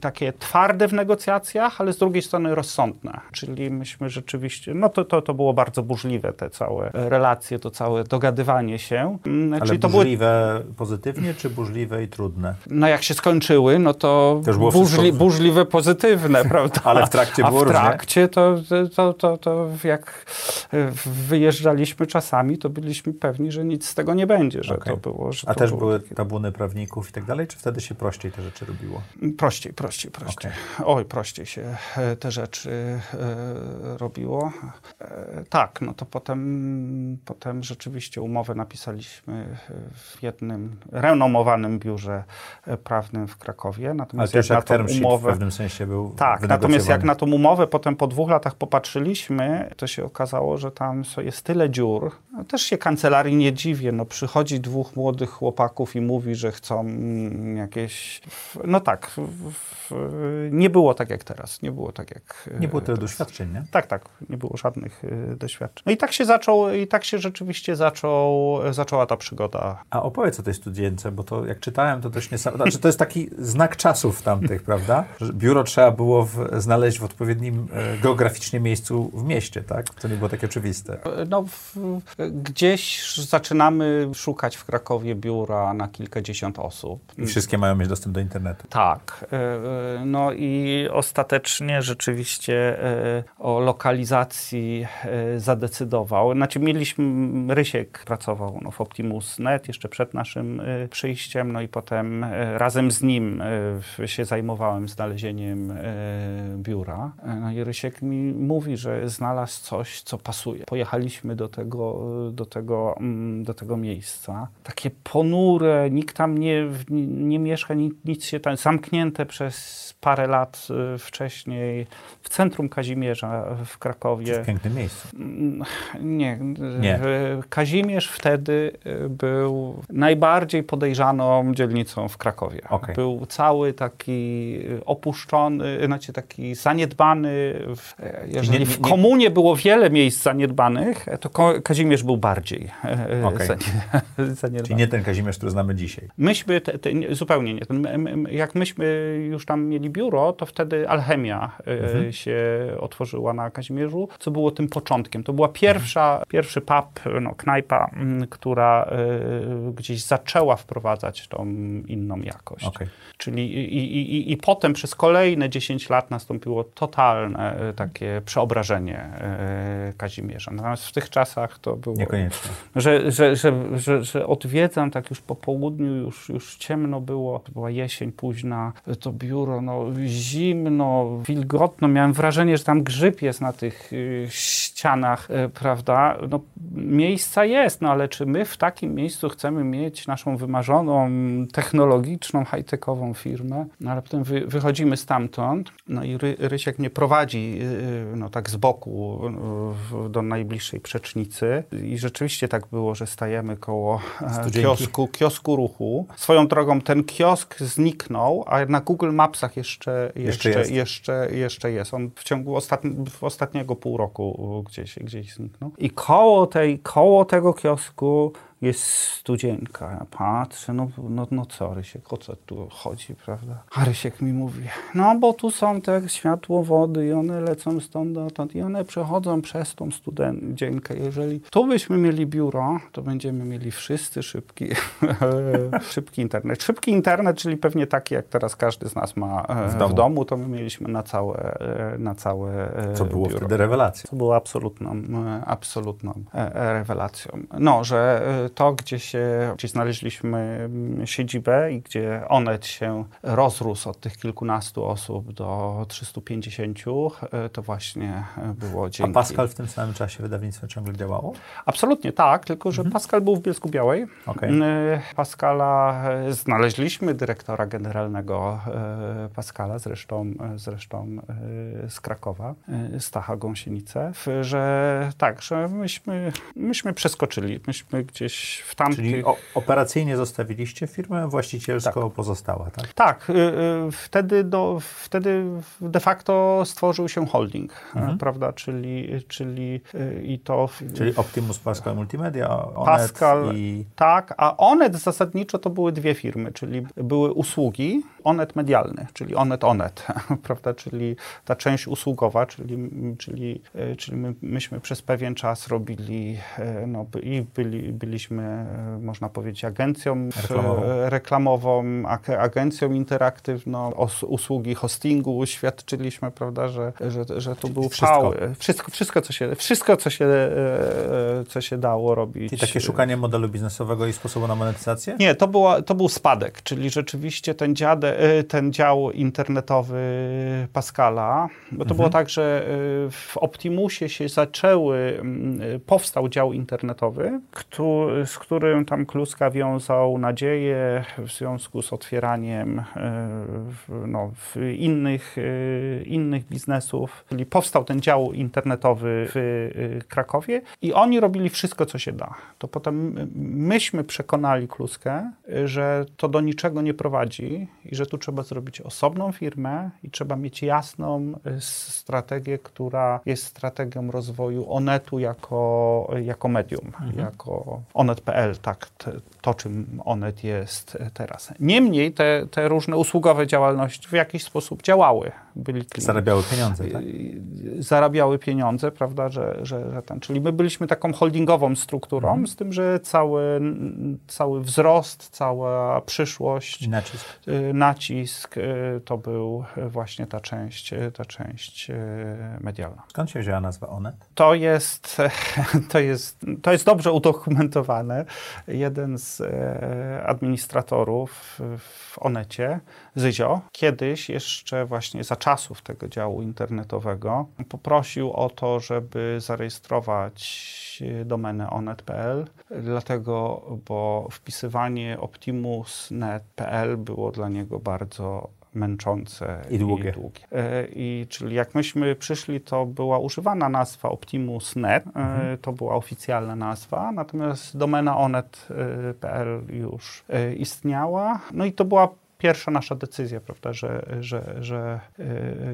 takie twarde w negocjacjach, ale z drugiej strony rozsądne. Czyli myśmy rzeczywiście, no to, to, to było bardzo burzliwe, te całe relacje, to całe dogadywanie się. Mm, ale Czyli to burzliwe były... pozytywnie, czy burzliwe i trudne? No jak się skończyły, no to, burzli, burzliwe pozytywne, prawda? ale w trakcie A było w trakcie to, to, to, to jak wyjeżdżaliśmy czasami, to byliśmy pewni, że nic z tego nie będzie, że okay. to było. Że A to też było były takie... tabuny prawników i tak dalej, czy wtedy się prościej te rzeczy robiło? Prościej, prościej, prościej. Okay. Oj, prościej się te rzeczy e, robiło. E, tak, no to potem, potem rzeczywiście umowę napisaliśmy w jednym renomowanym biurze prawnym w Krakowie. Natomiast Ale jak na tą umowę, w pewnym sensie był Tak, natomiast jak na tą umowę potem po dwóch latach popatrzyliśmy, to się okazało, że tam jest tyle dziur. No, też się kancelarii nie dziwię. No, przychodzi dwóch młodych chłopaków i mówi, że chcą jakieś... No tak, nie było tak jak teraz. Nie było tak jak... Nie było tyle doświadczeń, nie? Tak, tak. Nie było żadnych y, doświadczeń. No i tak się zaczął, i tak się rzeczywiście zaczął, zaczęła ta przygoda. A opowiedz o tej studience, bo to jak czytałem, to też niesamowite. Znaczy, to jest taki znak czasów tamtych, prawda? Że biuro trzeba było w, znaleźć w odpowiednim e, geograficznie miejscu w mieście, tak? To nie było takie oczywiste. No, w, gdzieś zaczynamy szukać w Krakowie biura na kilkadziesiąt osób. I wszystkie mają mieć dostęp do internetu. Tak. E, e, no i ostatecznie rzeczywiście e, o lokalizacji e, zadecydował. Znaczy mieliśmy, Rysiek pracował no, w Optimus.net jeszcze przed naszym e, przyjściem, no i potem razem z nim się zajmowałem znalezieniem biura. No i Rysiek mi mówi, że znalazł coś, co pasuje. Pojechaliśmy do tego, do tego, do tego miejsca. Takie ponure, nikt tam nie, nie mieszka, nic się tam, zamknięte przez parę lat wcześniej w centrum Kazimierza w Krakowie. W pięknym miejscu. Mm, nie, nie. Kazimierz wtedy y, był najbardziej podejrzaną dzielnicą w Krakowie. Okay. Był cały taki opuszczony, znaczy taki zaniedbany. Jeżeli nie, nie, w komunie było wiele miejsc zaniedbanych, to Kazimierz był bardziej e, okay. zaniedbany. Czyli nie ten Kazimierz, który znamy dzisiaj. Myśmy, te, te, zupełnie nie. Jak myśmy już tam mieli biuro, to wtedy alchemia y, mhm. się otworzyła na Kazimierzu, co było tym początkiem. To była pierwsza, mhm. pierwszy pub, no, knajpa, mm, która y, gdzieś zaczęła wprowadzać tą inną jakość. Okay. Czyli i, i, i, i potem przez kolejne 10 lat nastąpiło totalne y, takie przeobrażenie Kazimierza. Natomiast w tych czasach to było... Niekoniecznie. Że, że, że, że, że odwiedzam tak już po południu, już, już ciemno było, to była jesień późna, to biuro, no zimno, wilgotno, miałem wrażenie, że tam grzyb jest na tych y, ścianach, y, prawda? No, miejsca jest, no ale czy my w takim miejscu chcemy mieć naszą wymarzoną, technologiczną, high-techową firmę? No ale potem wy, wychodzimy stamtąd, no i Ry, Rysiek mnie prowadzi y, no, tak z boku do najbliższej przecznicy i rzeczywiście tak było, że stajemy koło e, kiosku, kiosku ruchu. Swoją drogą ten kiosk zniknął, a na Google Mapsach jeszcze, jeszcze, jeszcze, jest. jeszcze, jeszcze jest. On w ciągu ostatni, w ostatniego pół roku gdzieś, gdzieś zniknął. I koło, tej, koło tego kiosku jest studzienka. Ja patrzę, no, no, no co Rysiek, o co tu chodzi, prawda? A Rysiek mi mówi, no bo tu są te światłowody i one lecą stąd dotąd i one przechodzą przez tą studzienkę. Jeżeli tu byśmy mieli biuro, to będziemy mieli wszyscy szybki, szybki internet. Szybki internet, czyli pewnie taki, jak teraz każdy z nas ma e, w domu, w domu to my mieliśmy na całe, e, na całe e, Co było biuro. wtedy rewelacją. Co było absolutną, absolutną rewelacją. No, że to, gdzie się, gdzie znaleźliśmy mm, siedzibę i gdzie Onet się rozrósł od tych kilkunastu osób do 350, to właśnie było dzięki... A Pascal w tym samym czasie wydawnictwo ciągle działało? Absolutnie tak, tylko że mhm. Pascal był w Bielsku Białej. Okay. Pascala znaleźliśmy, dyrektora generalnego Pascala, zresztą, zresztą z Krakowa, Stacha Gąsienicę, że tak, że myśmy, myśmy przeskoczyli, myśmy gdzieś w. Czyli operacyjnie zostawiliście firmę, właścicielsko tak. pozostała, tak? Tak, y, y, wtedy, do, wtedy de facto stworzył się holding, mhm. prawda, czyli, czyli y, i to... Czyli Optimus Pascal Multimedia, Onet Pascal, i... Tak, a Onet zasadniczo to były dwie firmy, czyli były usługi, Onet medialny, czyli Onet Onet, prawda, czyli ta część usługowa, czyli, czyli, czyli my, myśmy przez pewien czas robili, e, no, i byli, byliśmy, e, można powiedzieć, agencją reklamową, reklamową agencją interaktywną, usługi hostingu świadczyliśmy, prawda, że, że, że tu był wszystko. wszystko, wszystko, co się, wszystko co, się, e, co się dało robić. I takie szukanie modelu biznesowego i sposobu na monetyzację? Nie, to, była, to był spadek, czyli rzeczywiście ten, dziade, ten dział internetowy Pascala, bo to mhm. było tak, że w Optimusie się zaczęły powstał dział internetowy, który, z którym tam Kluska wiązał nadzieję w związku z otwieraniem e, no, innych, e, innych biznesów. Czyli powstał ten dział internetowy w e, Krakowie i oni robili wszystko, co się da. To potem myśmy przekonali Kluskę, że to do niczego nie prowadzi i że tu trzeba zrobić osobną firmę i trzeba mieć jasną strategię, która jest strategią rozwoju Onetu jako, jako medium, mhm. jako onet.pl, tak, to czym Onet jest teraz. Niemniej te, te różne usługowe działalności w jakiś sposób działały. Byli zarabiały pieniądze, tak? Zarabiały pieniądze, prawda, że, że, że ten, czyli my byliśmy taką holdingową strukturą, mhm. z tym, że cały, cały wzrost, cała przyszłość, nacisk, y, nacisk y, to był właśnie ta część, ta część y, medialna. Skąd się wzięła nazwa Onet? To jest to jest, to jest dobrze udokumentowane. Jeden z e, administratorów w Onecie, Zyzio, kiedyś jeszcze właśnie za czasów tego działu internetowego poprosił o to, żeby zarejestrować domenę onet.pl, dlatego, bo wpisywanie optimus.net.pl było dla niego bardzo męczące i długie. I, długie. E, I czyli jak myśmy przyszli, to była używana nazwa Optimus.net, e, mhm. to była oficjalna nazwa, natomiast domena onet.pl już e, istniała. No i to była pierwsza nasza decyzja, prawda, że, że, że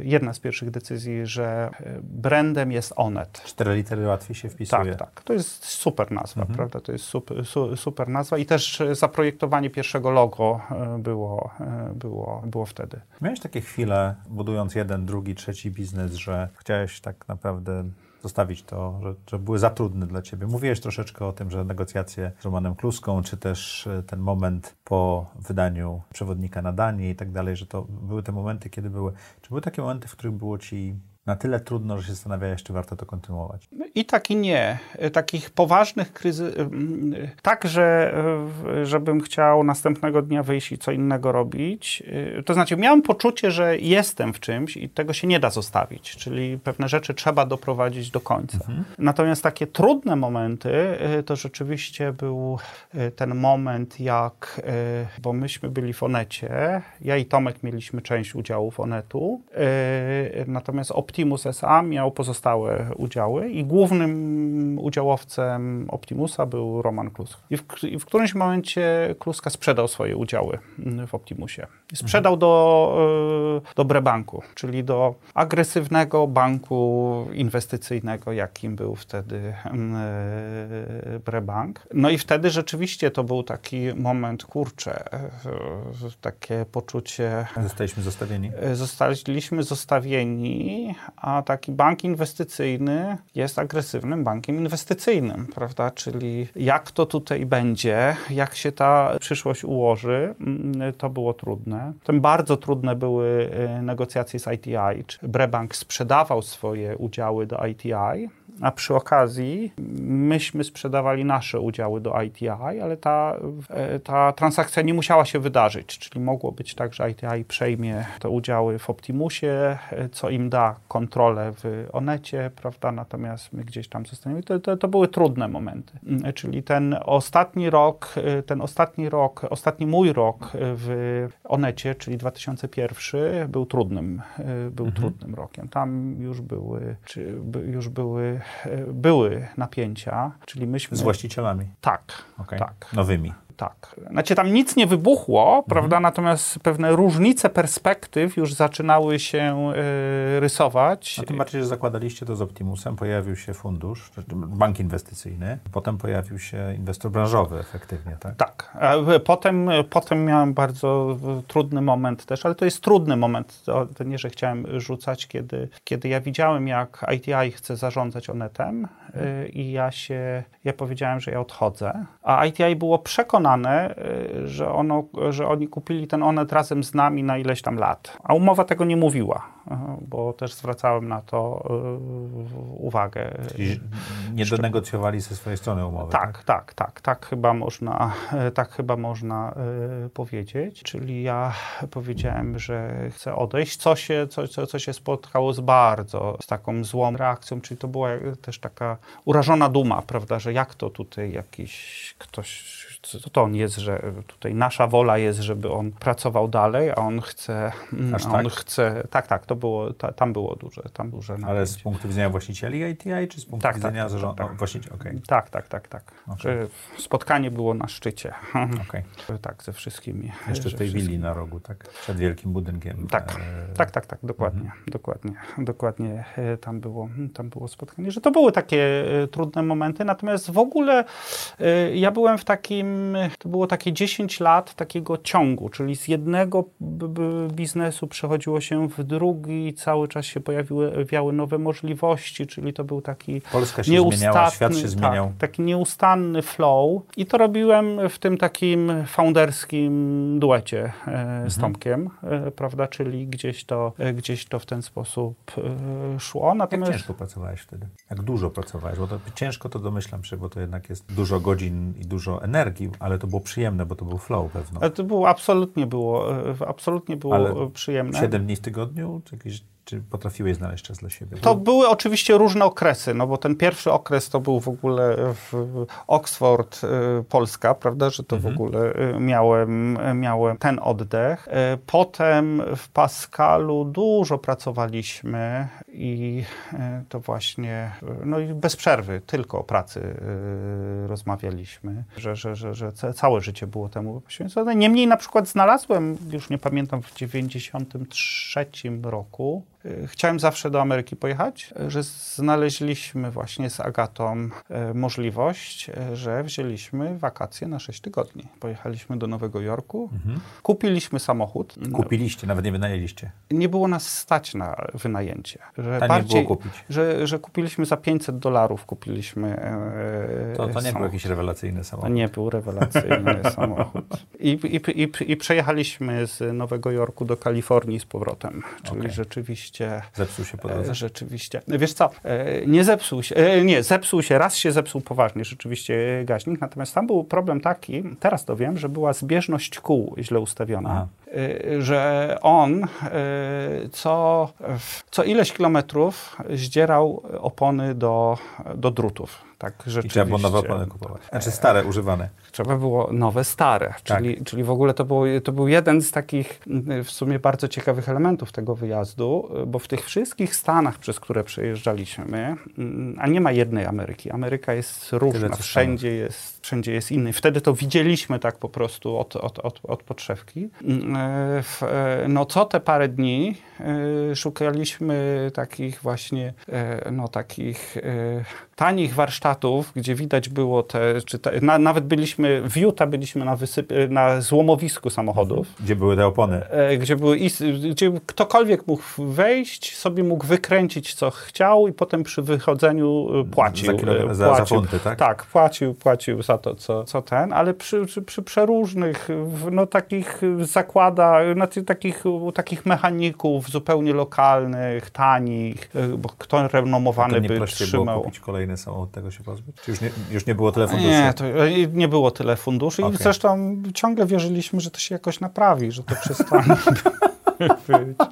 jedna z pierwszych decyzji, że brandem jest Onet. Cztery litery łatwiej się wpisuje. Tak, tak. To jest super nazwa, mhm. prawda? To jest super, super nazwa i też zaprojektowanie pierwszego logo było, było, było wtedy. Miałeś takie chwile, budując jeden, drugi, trzeci biznes, że chciałeś tak naprawdę zostawić to, że, że, były za trudne dla ciebie. Mówiłeś troszeczkę o tym, że negocjacje z Romanem Kluską, czy też e, ten moment po wydaniu przewodnika na Danii i tak dalej, że to były te momenty, kiedy były. Czy były takie momenty, w których było ci na tyle trudno, że się zastanawiałeś, czy warto to kontynuować? I tak i nie. Takich poważnych kryzysów, tak, że żebym chciał następnego dnia wyjść i co innego robić. To znaczy, miałem poczucie, że jestem w czymś i tego się nie da zostawić, czyli pewne rzeczy trzeba doprowadzić do końca. Mhm. Natomiast takie trudne momenty, to rzeczywiście był ten moment, jak, bo myśmy byli w Onecie, ja i Tomek mieliśmy część udziału w Onetu, natomiast Optimus SA miał pozostałe udziały i głównym udziałowcem Optimusa był Roman Kluska. I w, i w którymś momencie Kluska sprzedał swoje udziały w Optimusie. Sprzedał mhm. do, e, do Brebanku, czyli do agresywnego banku inwestycyjnego, jakim był wtedy e, Brebank. No i wtedy rzeczywiście to był taki moment, kurczę, e, takie poczucie... Zostaliśmy zostawieni? Zostaliśmy zostawieni, a taki bank inwestycyjny jest agresywnym bankiem inwestycyjnym, prawda? Czyli jak to tutaj będzie, jak się ta przyszłość ułoży, mm, to było trudne. Tym bardzo trudne były y, negocjacje z ITI. Brebank sprzedawał swoje udziały do ITI, a przy okazji myśmy sprzedawali nasze udziały do ITI, ale ta, e, ta transakcja nie musiała się wydarzyć, czyli mogło być tak, że ITI przejmie te udziały w Optimusie, e, co im da kontrolę w Onecie, prawda, natomiast my gdzieś tam zostaniemy. To, to, to były trudne momenty, mm, czyli ten ostatni rok, e, ten ostatni rok, ostatni mój rok w Onecie, czyli 2001, był trudnym, był mhm. trudnym rokiem. Tam już były, czy, już były były napięcia, czyli myśmy... Z właścicielami? Tak, okay. tak. Nowymi? Tak. Znaczy tam nic nie wybuchło, mhm. prawda, natomiast pewne różnice perspektyw już zaczynały się y, rysować. A tym bardziej, że zakładaliście to z Optimusem, pojawił się fundusz, bank inwestycyjny, potem pojawił się inwestor branżowy efektywnie, tak? Tak. Potem, potem miałem bardzo trudny moment też, ale to jest trudny moment, to, to nie, że chciałem rzucać, kiedy, kiedy ja widziałem, jak ITI chce zarządzać Onetem y, i ja się, ja powiedziałem, że ja odchodzę, a ITI było przekonane, przekonane, y, że, ono, że oni kupili ten Onet razem z nami na ileś tam lat. A umowa tego nie mówiła, y, bo też zwracałem na to y, uwagę. Czyli nie donegocjowali ze swojej strony umowy. Tak, tak, tak, tak, tak chyba można, tak chyba można powiedzieć. Czyli ja powiedziałem, że chcę odejść, co się, co, co, co się spotkało z bardzo, z taką złą reakcją, czyli to była też taka urażona duma, prawda, że jak to tutaj jakiś ktoś co to on jest, że tutaj nasza wola jest, żeby on pracował dalej, a on chce, mm, Aż a on tak? chce, tak, tak, to było, ta, tam było duże, tam duże napięcie. Ale z punktu widzenia właścicieli ITI, czy z punktu tak, tak widzenia tak, zarządu? Tak, tak. okay. tak, tak, tak, tak. Okay. Spotkanie było na szczycie. Okay. tak, ze wszystkimi. Jeszcze w tej willi na rogu, tak? Przed wielkim budynkiem. Tak, e... tak, tak, tak, dokładnie, mhm. dokładnie, dokładnie e, tam było, tam było spotkanie, że to były takie e, trudne momenty, natomiast w ogóle e, ja byłem w takim to było takie 10 lat takiego ciągu, czyli z jednego biznesu przechodziło się w drugi, cały czas się pojawiły wiały nowe możliwości, czyli to był taki Polska się zmieniała, świat się tak, zmieniał. Tak, taki nieustanny flow i to robiłem w tym takim founderskim duecie e, mhm. z Tomkiem, e, prawda, czyli gdzieś to, e, gdzieś to w ten sposób szło. Natomiast... Jak ciężko pracowałeś wtedy? Jak dużo pracowałeś? Bo to ciężko to domyślam się, bo to jednak jest dużo godzin i dużo energii, ale to było przyjemne, bo to był flow pewno. To było, absolutnie było, absolutnie było ale przyjemne. Siedem dni w tygodniu? Jakieś czy potrafiłeś znaleźć czas dla siebie? To były oczywiście różne okresy, no bo ten pierwszy okres to był w ogóle w Oxford, y, Polska, prawda, że to mhm. w ogóle y, miałem, miałem ten oddech. Y, potem w Pascalu dużo pracowaliśmy i to właśnie, no i bez przerwy, tylko o pracy rozmawialiśmy, że, że, że, że całe życie było temu poświęcone. Niemniej na przykład znalazłem, już nie pamiętam, w 93 roku chciałem zawsze do Ameryki pojechać, e, że znaleźliśmy właśnie z Agatą e, możliwość, że wzięliśmy wakacje na 6 tygodni. Pojechaliśmy do Nowego Jorku, mhm. kupiliśmy samochód. Kupiliście, nawet nie wynajęliście. Nie było nas stać na wynajęcie. Że bardziej, było kupić. Że, że kupiliśmy za 500 dolarów, kupiliśmy To, to nie był jakiś rewelacyjny samochód. To nie był rewelacyjny samochód. I, i, i, I przejechaliśmy z Nowego Jorku do Kalifornii z powrotem. Czyli okay. rzeczywiście rzeczywiście... Zepsuł się po drodze? Rzeczywiście. Wiesz co, e, nie zepsuł się, e, nie, zepsuł się, raz się zepsuł poważnie rzeczywiście gaźnik, natomiast tam był problem taki, teraz to wiem, że była zbieżność kół źle ustawiona. Aha. Że on co, co ileś kilometrów zdzierał opony do, do drutów. Tak, I trzeba było nowe opony kupować. Znaczy stare, używane. Trzeba było nowe, stare. Tak. Czyli, czyli w ogóle to, było, to był jeden z takich y, w sumie bardzo ciekawych elementów tego wyjazdu, bo w tych wszystkich Stanach, przez które przejeżdżaliśmy, a nie ma jednej Ameryki. Ameryka jest różna, wszędzie jest, wszędzie jest inny. Wtedy to widzieliśmy tak po prostu od, od, od, od podszewki. E, e, no co te parę dni e, szukaliśmy takich właśnie, no takich tanich warsztatów, gdzie widać było te, czy te, na, nawet byliśmy, w Utah byliśmy na, na złomowisku samochodów. Gdzie były te opony. Gdzie, były, gdzie ktokolwiek mógł wejść, sobie mógł wykręcić co chciał i potem przy wychodzeniu płacił. Za, za, płacił, za funty, tak? Tak, płacił, płacił za to, co, co ten, ale przy, przy, przy przeróżnych, no takich zakładach zakłada, znaczy takich, takich mechaników zupełnie lokalnych, tanich, bo kto renomowany by prościej było trzymał. kupić kolejny samochód, tego się pozbyć? Czy już nie, już nie było tyle funduszy? Nie, to nie było tyle funduszy Okej. i zresztą ciągle wierzyliśmy, że to się jakoś naprawi, że to przestanie być.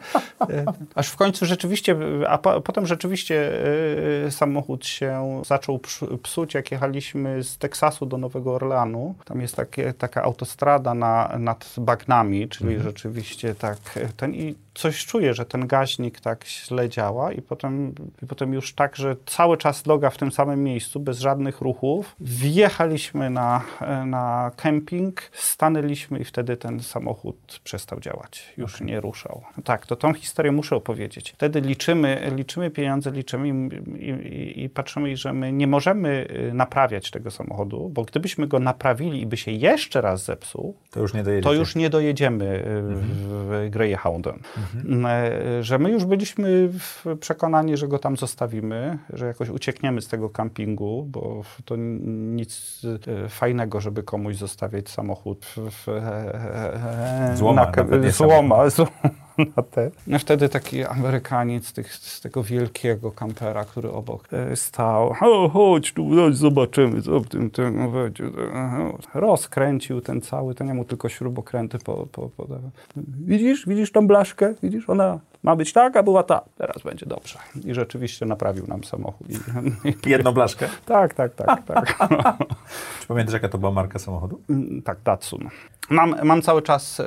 Y, Aż w końcu rzeczywiście, a po, potem rzeczywiście y, samochód się zaczął psuć, jak jechaliśmy z Teksasu do Nowego Orleanu. Tam jest takie, taka autostrada na, nad bagnami, czyli rzeczywiście tak ten i coś czuję, że ten gaźnik tak źle działa i potem, i potem już tak, że cały czas noga w tym samym miejscu, bez żadnych ruchów. Wjechaliśmy na, na kemping, stanęliśmy i wtedy ten samochód przestał działać. Już nie ruszał. Tak, to tą historię muszę opowiedzieć. Wtedy liczymy, liczymy pieniądze, liczymy i, i, i patrzymy, że my nie możemy y, naprawiać tego samochodu, bo gdybyśmy go naprawili i by się jeszcze raz zepsuł, To już nie dojedziecie. to już nie dojedziemy y, w Greyhoundem. E, Że my już byliśmy w- przekonani, że go tam zostawimy, że jakoś uciekniemy z tego kampingu, bo to nic e, fajnego, żeby komuś zostawiać samochód w, w, e, e, Złoma, na, złoma, złoma na te. No wtedy taki Amerykaniec tych, z tego wielkiego kampera, który obok e, stał. O, chodź tu, chodź, zobaczymy, co w tym, tym będzie. Rozkręcił ten cały, to nie mu tylko śrubokręty po, po, podawał. Widzisz, widzisz tą blaszkę? Widzisz, ona ma być tak, a była ta. Teraz będzie dobrze. I rzeczywiście naprawił nam samochód. I, Jedną blaszkę. tak, tak, tak, tak. Czy pamiętasz, jaka to była marka samochodu? Mm, Tak, Datsun. Mam, mam cały czas y,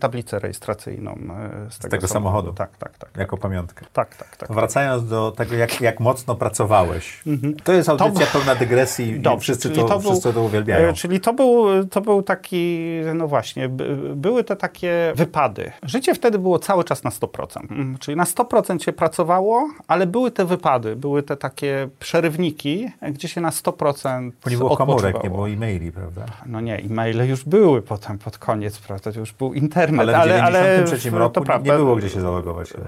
tablicę rejestracyjną y, z tego, tego samochodu? Tak, tak, tak. Jako pamiątkę. Tak, tak, tak. Wracając do tego, jak, jak mocno pracowałeś. To jest audycja pełna dygresji i Dobrze, wszyscy, to, to był- wszyscy to uwielbiają. E, Czyli to był, to był taki, no właśnie, by, były te takie wypady. Życie wtedy było cały czas na 100%. Mm, Czyli na 100% się pracowało, ale były te wypady, były te takie przerywniki, gdzie się na 100% Bo nie było komórek, nie było e-maili, prawda? No nie, e-maile już były potem pod koniec, prawda, to już był internet. Ale w ale, 93 w- roku nie- prawda. nie było gdzie się zalogować chyba,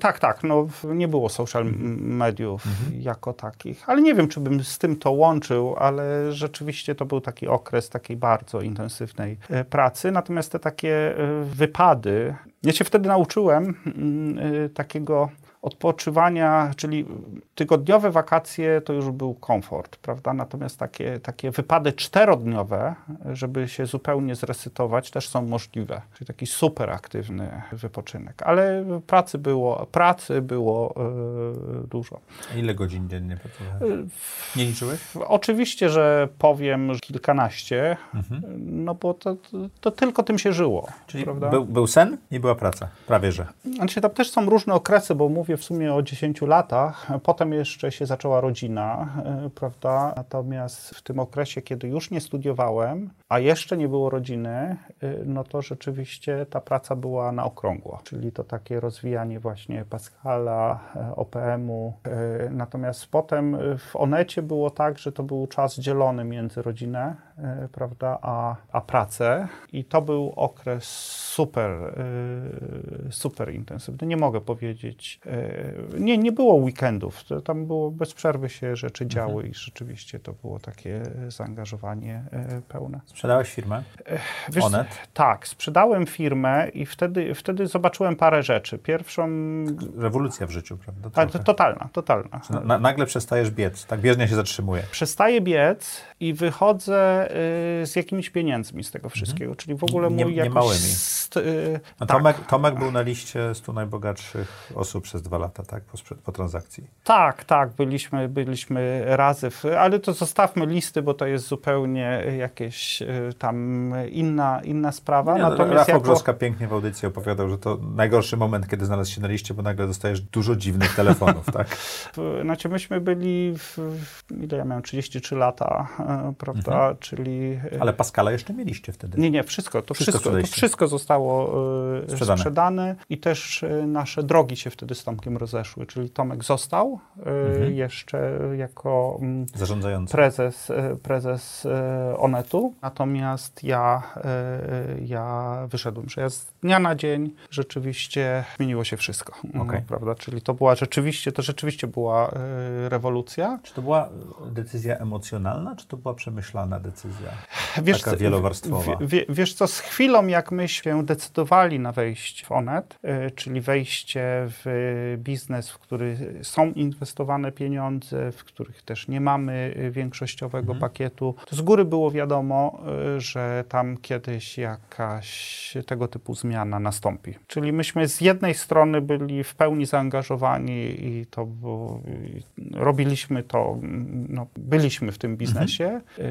tak, tak, no, nie było social m- mediów jako takich, ale nie wiem, czy bym z tym to łączył, ale rzeczywiście to był taki okres takiej bardzo intensywnej e, pracy. Natomiast te takie e, wypady, ja się wtedy nauczyłem mm, e, takiego odpoczywania, czyli tygodniowe wakacje to już był komfort, prawda? Natomiast takie, takie wypady czterodniowe, żeby się zupełnie zresetować, też są możliwe. Czyli taki super aktywny wypoczynek. Ale pracy było, pracy było e, dużo. A Ile godzin dziennie pracowałeś? Nie liczyłeś? Oczywiście, że powiem że kilkanaście, no bo to, to, tylko tym się żyło. Czyli prawda? był, był sen i była praca. Prawie że. Znaczy, tam też są różne okresy, bo mówię w sumie o 10 latach. Potem jeszcze się zaczęła rodzina, e, prawda? Natomiast w tym okresie, kiedy już nie studiowałem, a jeszcze nie było rodziny, e, no to rzeczywiście ta praca była na okrągło. Czyli to takie rozwijanie właśnie Pascala, e, OPM-u. Natomiast potem w Onecie było tak, że to był czas dzielony między rodzinę, prawda, a, a pracę. I to był okres super, e, super intensywny. Nie mogę powiedzieć. e, Nie, nie było weekendów. Tam było bez przerwy się rzeczy działy i rzeczywiście to było takie zaangażowanie e, pełne. Sprzedałeś firmę? Wiesz, Onet? Tak, sprzedałem firmę i wtedy, wtedy zobaczyłem parę rzeczy. Pierwszą, Rewolucja w życiu, prawda? Trochę. to totalna, totalna. Na, na, nagle przestajesz biec, tak bieżnie się zatrzymuje. Przestaję biec i wychodzę y, z jakimiś pieniędzmi z tego wszystkiego, czyli w ogóle Nie- mój nie jakoś małymi. st- y, A tak, Tomek, Tomek był na liście 100 najbogatszych osób przez dwa lata, tak? Po, po transakcji. tak, tak, byliśmy, byliśmy razy, w, ale to zostawmy listy, bo to jest zupełnie jakieś y, tam inna, inna sprawa. Nie, no, Natomiast Rafał jako, Brzoska pięknie w audycji opowiadał, że to najgorszy moment, kiedy znalazł się na liście, bo nagle dostajesz dużo dziwnych telefonów, tak? znaczy myśmy byli, w, ile ja miałem, 33 lata, prawda, Mhm. czyli... e, Ale Pascala jeszcze mieliście wtedy. Nie, nie, wszystko. To Wszystko wszystko, to wszystko zostało e, Sprzedane. sprzedane. i też e, nasze drogi się wtedy z Tomkiem rozeszły. Czyli Tomek został e, Mhm. jeszcze jako mm, Zarządzający. prezes, e, prezes e, Onetu, natomiast ja, e, ja wyszedłem, że ja z dnia na dzień rzeczywiście zmieniło się wszystko, Okej. prawda? Czyli to była rzeczywiście, to rzeczywiście była e, rewolucja. Czy to była decyzja emocjonalna, czy to była przemyślana decyzja? Wiesz, Taka wielowarstwowa. W, w, wiesz co, z chwilą jak my się decydowali na wejście w Onet, y, czyli wejście w biznes, w który są inwestowane pieniądze, w których też nie mamy y, większościowego mhm. pakietu, to z góry było wiadomo, y, że tam kiedyś jakaś tego typu zmiana nastąpi. Czyli myśmy z jednej strony byli w pełni zaangażowani i to było, robiliśmy to, no, byliśmy w tym biznesie, mhm.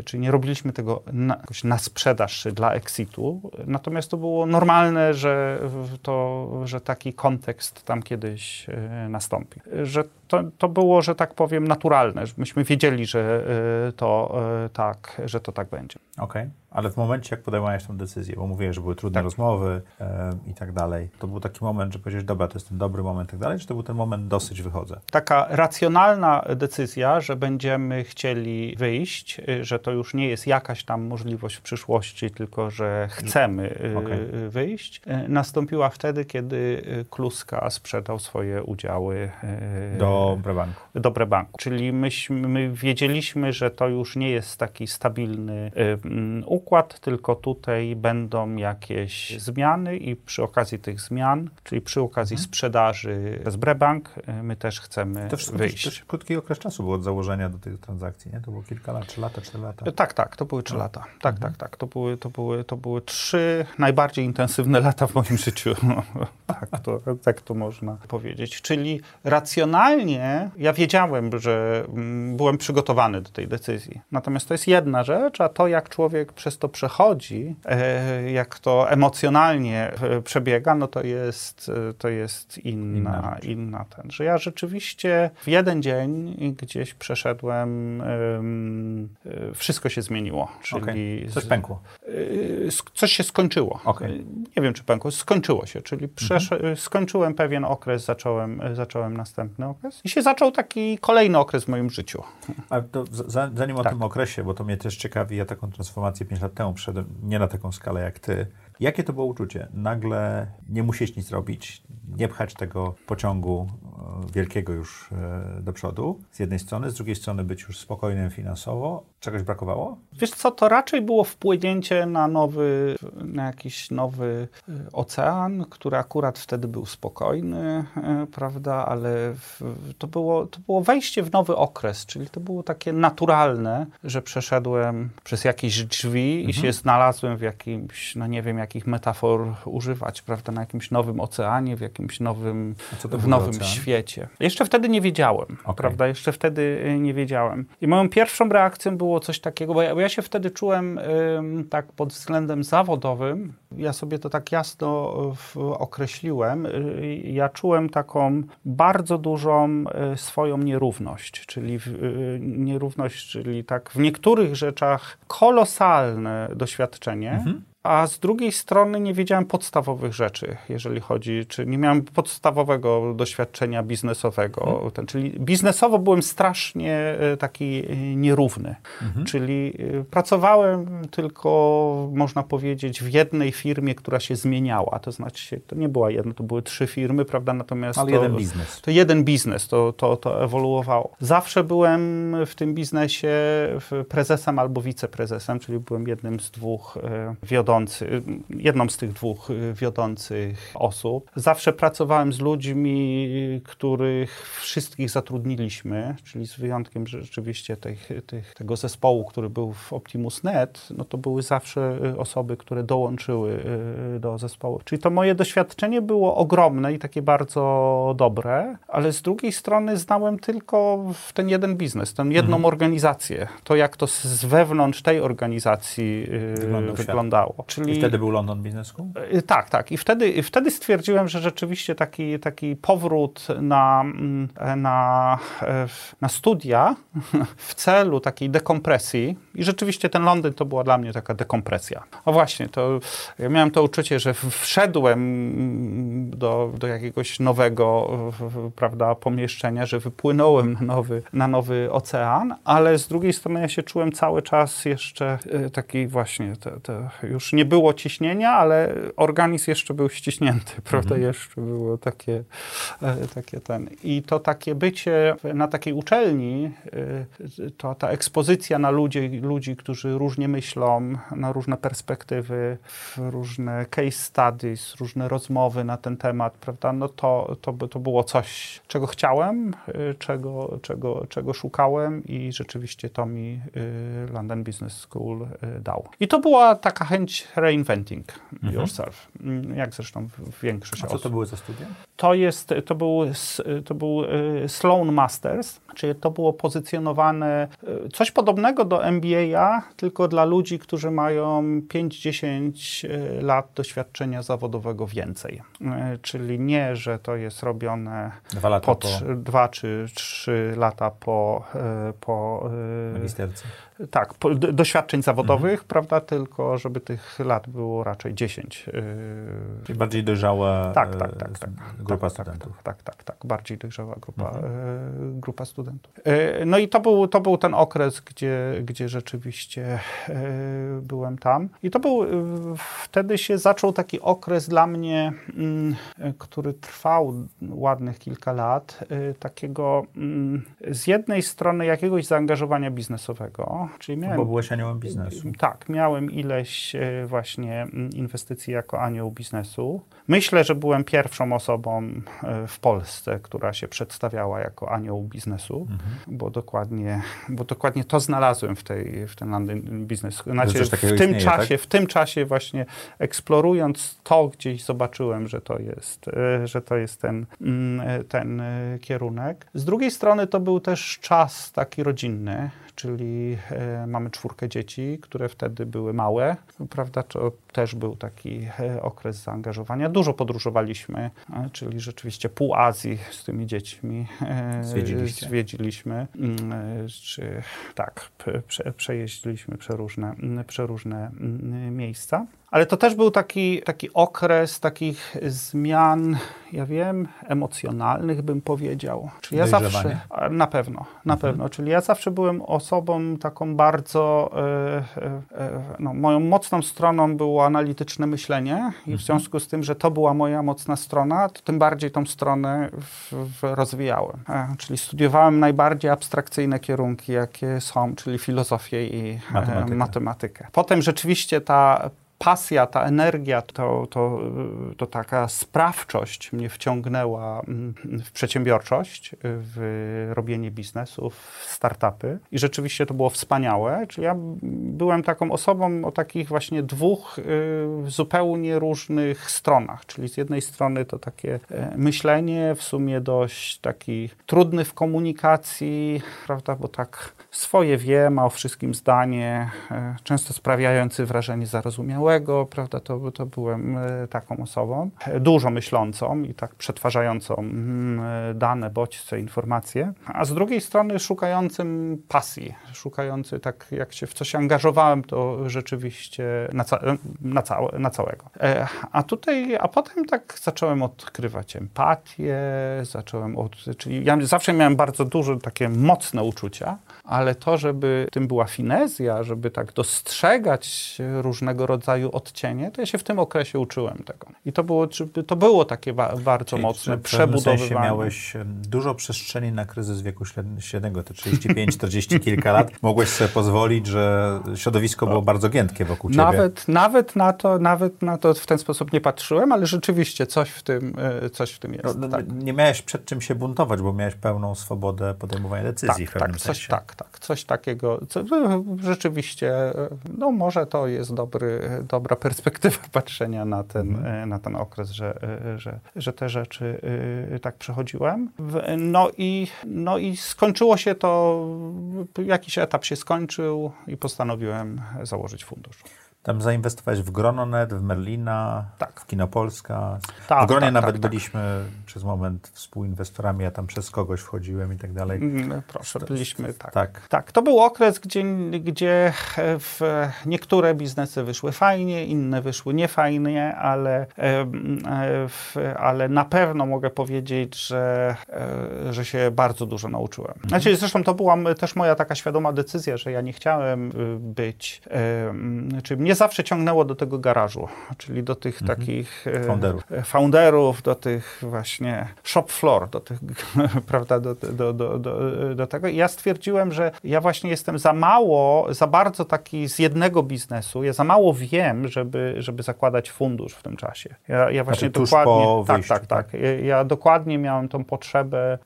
Czyli nie robiliśmy tego na, na sprzedaż dla exitu, natomiast to było normalne, że, to, że taki kontekst tam kiedyś e, nastąpi. Że to, to było, że tak powiem, naturalne. Myśmy wiedzieli, że e, to e, tak, że to tak będzie. Okej, okay. Ale w momencie, jak podejmowałeś tę decyzję, bo mówiłeś, że były trudne tak. rozmowy e, i tak dalej, to był taki moment, że powiedziałeś, dobra, to jest ten dobry moment i tak dalej, czy to był ten moment, dosyć wychodzę? Taka racjonalna decyzja, że będziemy chcieli wyjść, że to już nie jest jakaś tam możliwość w przyszłości, tylko że chcemy okay. wyjść, nastąpiła wtedy, kiedy Kluska sprzedał swoje udziały do Dobre banku. Dobre banku. Czyli myśmy, my wiedzieliśmy, że to już nie jest taki stabilny y, układ, tylko tutaj będą jakieś zmiany i przy okazji tych zmian, czyli przy okazji hmm. sprzedaży z Brebank, y, my też chcemy to wyjść. To też krótki okres czasu było od założenia do tych transakcji, nie? To było kilka lat, trzy lata, cztery lata. Tak, tak, to były trzy no. lata. Tak, mhm. tak, tak. To były, to, były, to były trzy najbardziej intensywne lata w moim życiu. tak, to, tak to można powiedzieć. Czyli racjonalnie ja wiedziałem, że mm, byłem przygotowany do tej decyzji. Natomiast to jest jedna rzecz, a to, jak człowiek przez to przechodzi, e, jak to emocjonalnie e, przebiega, no to jest, e, to jest inna, inna, inna ten. Że ja rzeczywiście w jeden dzień gdzieś przeszedłem, wszystko się zmieniło. Czyli okay. Coś pękło. Coś się skończyło. Okay. Nie wiem, czy pękło. Skończyło się, czyli mhm. skończyłem pewien okres, zacząłem, zacząłem następny okres i się zaczął taki kolejny okres w moim życiu. A to zanim tak. o tym okresie, bo to mnie też ciekawi, ja taką transformację 5 lat temu przeszedłem, nie na taką skalę jak ty. Jakie to było uczucie? Nagle nie musieć nic robić, nie pchać tego pociągu e, wielkiego już e, do przodu, z jednej strony, z drugiej strony być już spokojnym finansowo. Czegoś brakowało? Wiesz co, to raczej było wpłynięcie na nowy, na jakiś nowy e, ocean, który akurat wtedy był spokojny, prawda, ale to było, to było wejście w nowy okres, czyli to było takie naturalne, że przeszedłem przez jakieś drzwi mhm. i się znalazłem w jakimś, no nie wiem, jakich metafor używać, prawda, na jakimś nowym oceanie, w jakimś nowym, w nowym ocean? świecie. Jeszcze wtedy nie wiedziałem, okay. prawda, jeszcze wtedy y, nie wiedziałem. I moją pierwszą reakcją było coś takiego, bo ja, bo ja się wtedy czułem tak pod względem zawodowym, ja sobie to tak jasno określiłem, y, ja czułem taką bardzo dużą y, swoją nierówność, czyli nierówność, czyli tak w niektórych rzeczach kolosalne doświadczenie, mhm a z drugiej strony nie wiedziałem podstawowych rzeczy, jeżeli chodzi, czy nie miałem podstawowego doświadczenia biznesowego. Mhm. Ten, czyli biznesowo byłem strasznie e, taki e, nierówny. Mhm. Czyli e, pracowałem tylko, można powiedzieć, w jednej firmie, która się zmieniała. To znaczy, to nie była jedna, to były trzy firmy, prawda? Natomiast Ale to, jeden biznes. To jeden biznes, to, to, to ewoluowało. Zawsze byłem w tym biznesie prezesem albo wiceprezesem, czyli byłem jednym z dwóch wiodących wiodący, jedną z tych dwóch y, wiodących osób. Zawsze pracowałem z ludźmi, których wszystkich zatrudniliśmy, czyli z wyjątkiem rzeczywiście tych, tych, tego zespołu, który był w Optimus.net, no to były zawsze y, osoby, które dołączyły y, do zespołu. Czyli to moje doświadczenie było ogromne i takie bardzo dobre, ale z drugiej strony znałem tylko ten jeden biznes, tę jedną mhm. organizację. To jak to z wewnątrz tej organizacji wyglądało. Czyli... I wtedy był London Business School? Y, tak, tak. I wtedy, wtedy stwierdziłem, że rzeczywiście taki, taki powrót na, mm, na, na studia w celu takiej dekompresji i rzeczywiście ten Londyn to była dla mnie taka dekompresja. O właśnie, to ja miałem to uczucie, że wszedłem mm, do, do jakiegoś nowego prawda, pomieszczenia, że wypłynąłem na nowy, na nowy ocean, ale z drugiej strony ja się czułem cały czas jeszcze e, taki właśnie te, te już nie było ciśnienia, ale organizm jeszcze był ściśnięty, prawda? Jeszcze było takie, e, takie ten. I to takie bycie na takiej uczelni, e, to ta ekspozycja na ludzi, ludzi, którzy różnie myślą, na różne perspektywy, różne case studies, różne rozmowy na ten temat, prawda? No to, to, to było coś, czego chciałem, e, czego, czego, czego szukałem i rzeczywiście to mi London Business School dał. I to była taka chęć reinventing mhm. yourself, mm, jak zresztą większość A co to były za studia? To, jest, to, był, to był y, Sloan Masters, czyli to było pozycjonowane y, coś podobnego do MBA, tylko dla ludzi, którzy mają 5-10 y, lat doświadczenia zawodowego więcej. Czyli nie, że to jest robione dwa, lata po, po... dwa czy trzy lata po, po magisterce. Tak, po, doświadczeń zawodowych, mhm. prawda, tylko żeby tych lat było raczej 10. Yy. Czyli bardziej dojrzała tak, tak, tak, tak, grupa tak, studentów. Tak, tak, tak, tak, bardziej dojrzała grupa, mhm. yy, grupa studentów. Yy, no i to był, to był ten okres, gdzie, gdzie rzeczywiście byłem tam. I to był, wtedy się zaczął taki okres dla mnie, mm, który trwał ładnych kilka lat, takiego mm, z jednej strony jakiegoś zaangażowania biznesowego, czyli miałem... Bo byłeś aniołem biznesu. Tak, miałem ileś e, właśnie inwestycji jako anioł biznesu. Myślę, że byłem pierwszą osobą e, w Polsce, która się przedstawiała jako anioł biznesu, mhm. bo, dokładnie, bo dokładnie to znalazłem w, tej, w ten London Business. Znaczy, w tym istnieje, czasie, tak? w tym czasie właśnie eksplorując to, gdzieś zobaczyłem, że to jest, e, że to jest ten, mm, ten kierunek. Z drugiej strony to był też czas taki rodzinny, czyli e, mamy czwórkę dzieci, które wtedy były małe, prawda, to też był taki e, okres zaangażowania. Dużo podróżowaliśmy, e, czyli rzeczywiście pół Azji z tymi dziećmi zwiedziliśmy, mm, czy tak, prze, przejeździliśmy przeróżne, przeróżne miejsca. Ale to też był taki, taki okres takich zmian, ja wiem, emocjonalnych bym powiedział. Czyli ja zawsze, na pewno, na mhm. pewno. Czyli ja zawsze byłem osobą taką bardzo, e, e, e, no, moją mocną stroną było analityczne myślenie i w mhm. związku z tym, że to była moja mocna strona, to tym bardziej tą stronę w, w rozwijałem. E, czyli studiowałem najbardziej abstrakcyjne kierunki, jakie są, czyli filozofię i matematykę. matematykę. Potem rzeczywiście ta pasja, ta energia, to, to, to taka sprawczość mnie wciągnęła mm, w przedsiębiorczość, w robienie biznesów, w startupy i rzeczywiście to było wspaniałe. Czyli ja byłem taką osobą o takich właśnie dwóch y, zupełnie różnych stronach, czyli z jednej strony to takie e, myślenie w sumie dość taki trudny w komunikacji, prawda, bo tak swoje wie, ma o wszystkim zdanie, e, często sprawiający wrażenie zarozumiałego, prawda, to, to byłem e, taką osobą, e, dużo myślącą i tak przetwarzającą mm, dane, bodźce, informacje, a z drugiej strony szukającym pasji, szukający tak, jak się w coś angażowałem, to rzeczywiście na, ca na, całe, na całego. A tutaj, a potem tak zacząłem odkrywać empatię, zacząłem od, czyli ja zawsze miałem bardzo duże takie mocne uczucia, ale to, żeby tym była finezja, żeby tak dostrzegać różnego rodzaju odcienie, to ja się w tym okresie uczyłem tego. I to było, to było takie bardzo Czyli mocne przebudowywanie. W sensie miałeś dużo przestrzeni na kryzys wieku średniego, te 35, 40 kilka lat. Mogłeś sobie pozwolić, że środowisko było bardzo giętkie wokół ciebie. Nawet, nawet, na to, nawet na to w ten sposób nie patrzyłem, ale rzeczywiście coś w tym, e, coś w tym jest. No, no, tak. Nie miałeś przed czym się buntować, bo miałeś pełną swobodę podejmowania decyzji tak, w pewnym tak, sensie. Coś, tak, tak. Coś takiego. Co, rzeczywiście, e, no może to jest dobry, dobra perspektywa patrzenia na ten, mhm. na ten okres, że, że, że te rzeczy y, tak przechodziłem. No i, no i skończyło się to, jakiś etap się skończył i postanowiłem założyć fundusz. Tam zainwestowałeś w Grononet, w Merlina, tak. w Kinopolska. Tak, w Gronie tak, nawet tak, tak. byliśmy przez moment współinwestorami, ja tam przez kogoś wchodziłem i tak dalej. Mm, proszę, byliśmy, tak. tak. Tak, to był okres, gdzie, gdzie w niektóre biznesy wyszły fajnie, inne wyszły niefajnie, ale, ale na pewno mogę powiedzieć, że, e, że się bardzo dużo nauczyłem. Mhm. Znaczy, zresztą to była też moja taka świadoma decyzja, że ja nie chciałem y, być, czy nie mnie zawsze ciągnęło do tego garażu, czyli do tych mhm. takich e, founderów. founderów, do tych właśnie shop floor, do tych, prawda, do, do, do, do, tego. I ja stwierdziłem, że ja właśnie jestem za mało, za bardzo taki z jednego biznesu, ja za mało wiem, żeby, żeby zakładać fundusz w tym czasie. Ja, ja znaczy właśnie znaczy, dokładnie, tak, tak, tak, tak. Ja, dokładnie miałem tą potrzebę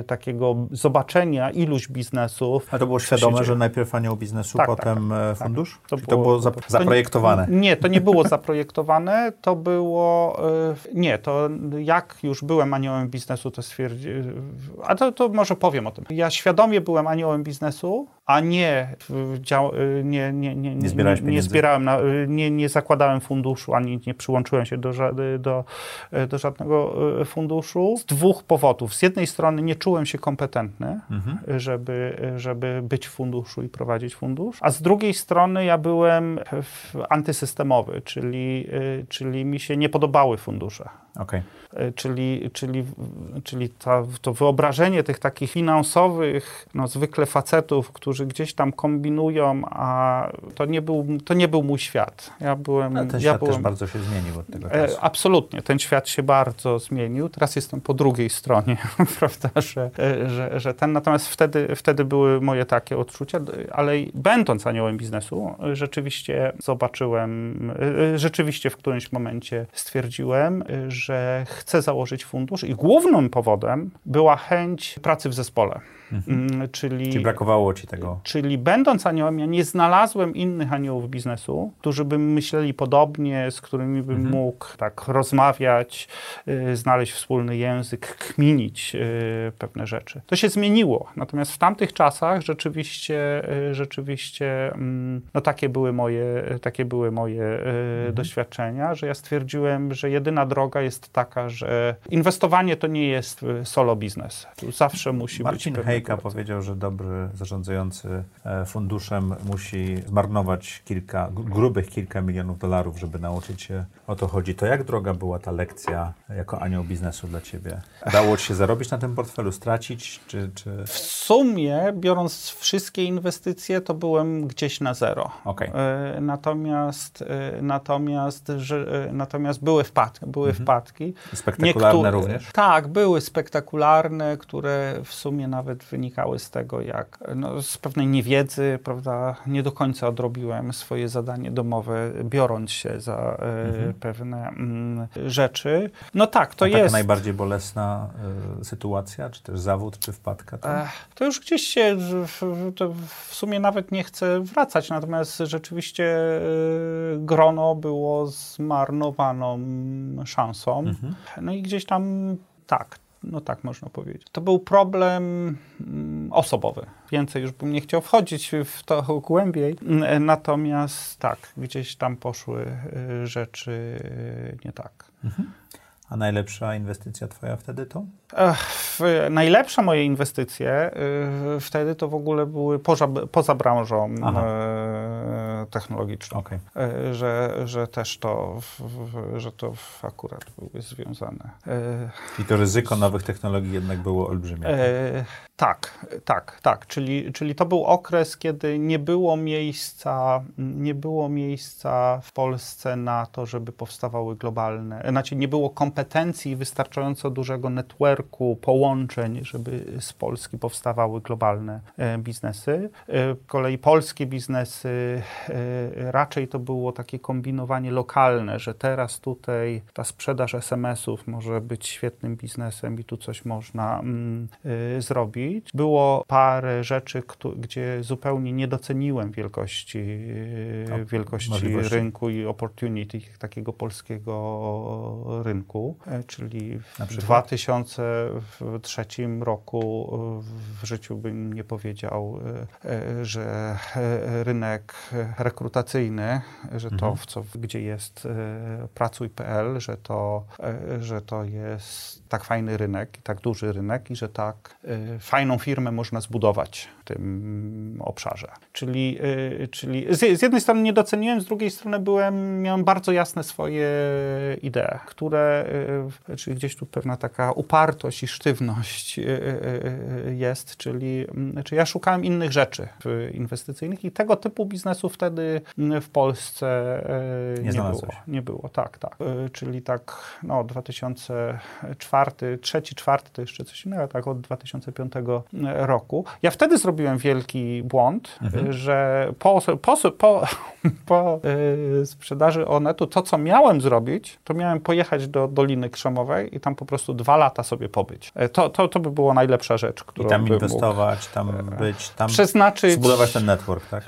y, takiego zobaczenia iluś biznesów. A to było świadome, że najpierw anioł biznesu, tak, potem tak, tak, tak. fundusz? To było, to było, zaprojektowane? To, nie, to nie było zaprojektowane, to było, y, nie, to jak już byłem aniołem biznesu, to stwierdziłem, a to, to może powiem o tym. Ja świadomie byłem aniołem biznesu, a nie, dział, y, nie, nie, nie, nie, nie, nie zbierałem, na, nie, nie zakładałem funduszu, ani nie przyłączyłem się do, do, do żadnego funduszu z dwóch powodów. Z jednej strony nie czułem się kompetentny, mhm. żeby, żeby być w funduszu i prowadzić fundusz, a z drugiej strony ja byłem antysystemowy, czyli, czyli mi się nie podobały fundusze. Okay. E, czyli, czyli, czyli ta, to wyobrażenie tych takich finansowych, no, zwykle facetów, którzy gdzieś tam kombinują, a to nie był, to nie był mój świat. Ja byłem... No, ten ja świat byłem, też bardzo się zmienił od tego e, czasu. absolutnie, ten świat się bardzo zmienił. Teraz jestem po drugiej stronie, prawda, że, e, że, że ten, natomiast wtedy, wtedy były moje takie odczucia, ale będąc aniołem biznesu, rzeczywiście zobaczyłem, rzeczywiście w którymś momencie stwierdziłem, że chcę założyć fundusz i głównym powodem była chęć pracy w zespole. Mhm. Mm, czyli, czyli brakowało ci tego. Czyli będąc aniołem, ja nie znalazłem innych aniołów biznesu, którzy by myśleli podobnie, z którymi bym mhm. mógł tak rozmawiać, y, znaleźć wspólny język, kminić y, pewne rzeczy. To się zmieniło. Natomiast w tamtych czasach rzeczywiście, y, rzeczywiście mm, no takie były moje, takie były moje mhm. doświadczenia, że ja stwierdziłem, że jedyna droga jest taka, że inwestowanie to nie jest solo biznes. Tu zawsze musi Marcin być Hejka powiedział, że dobry zarządzający e, funduszem musi zmarnować kilka, grubych kilka milionów dolarów, żeby nauczyć się o to chodzi. To jak droga była ta lekcja jako anioł biznesu dla ciebie? Dało ci się zarobić na tym portfelu, stracić? Czy, czy... W sumie, biorąc wszystkie inwestycje, to byłem gdzieś na zero. Okay. E, natomiast, e, natomiast, że, natomiast były wpadki. Były mhm. wpadki. Spektakularne Niektóre, również? Tak, były spektakularne, które w sumie nawet wynikały z tego, jak no, z pewnej niewiedzy, prawda, nie do końca odrobiłem swoje zadanie domowe, biorąc się za e, mhm. Pewne mm, rzeczy. No tak, to A jest. Taka najbardziej bolesna y, sytuacja, czy też zawód, czy wpadka? To, to już gdzieś się, w, w, sumie nawet nie chcę wracać, natomiast rzeczywiście y, grono było zmarnowaną szansą. Mhm. No i gdzieś tam tak, no tak można powiedzieć. To był problem mm, osobowy. Więcej już bym nie chciał wchodzić w to głębiej. Natomiast tak, gdzieś tam poszły y, rzeczy y, nie tak. Mhm. A najlepsza inwestycja twoja wtedy to? Ech, najlepsze moje inwestycje y, wtedy to w ogóle były poza, poza branżą y, technologiczną. Okay. Y, że, że też to, w, że to akurat były związane. I to ryzyko nowych technologii jednak było olbrzymie. Tak, tak, tak. Czyli, czyli to był okres, kiedy nie było miejsca, nie było miejsca w Polsce na to, żeby powstawały globalne, znaczy nie było kompetencji wystarczająco dużego networku, połączeń, żeby z Polski powstawały globalne e, biznesy. E, z kolei polskie biznesy e, raczej to było takie kombinowanie lokalne, że teraz tutaj ta sprzedaż SMS-ów może być świetnym biznesem i tu coś można mm, zrobić. Było parę rzeczy, gdzie zupełnie nie doceniłem wielkości, no, wielkości rynku i opportunity takiego polskiego rynku, czyli w 2003 roku w życiu bym nie powiedział, e, e, że rynek rekrutacyjny, że to, mhm. w co, gdzie jest pracuj.pl, że to, że to jest tak fajny rynek i tak duży rynek i że tak fajną firmę można zbudować w tym obszarze. Czyli, czyli z, z, jednej strony nie doceniłem, z drugiej strony byłem, miałem bardzo jasne swoje idee, które, czyli gdzieś tu pewna taka upartość i sztywność y, jest, czyli, czyli ja szukałem innych rzeczy inwestycyjnych i tego typu biznesów wtedy mm, w Polsce Nie nie, było. Nie było, tak, tak. Czyli tak, no 2004, trzeci, czwarty to jeszcze coś innego, tak od 2005 roku. Ja wtedy zrobiłem wielki błąd, Mhm. że po, po, po, po sprzedaży Onetu to, co miałem zrobić, to miałem pojechać do Doliny Krzemowej i tam po prostu dwa lata sobie pobyć. E, To, to, to by była najlepsza rzecz, I którą tam bym mógł inwestować, tam być, tam przeznaczyć, zbudować ten network, tak?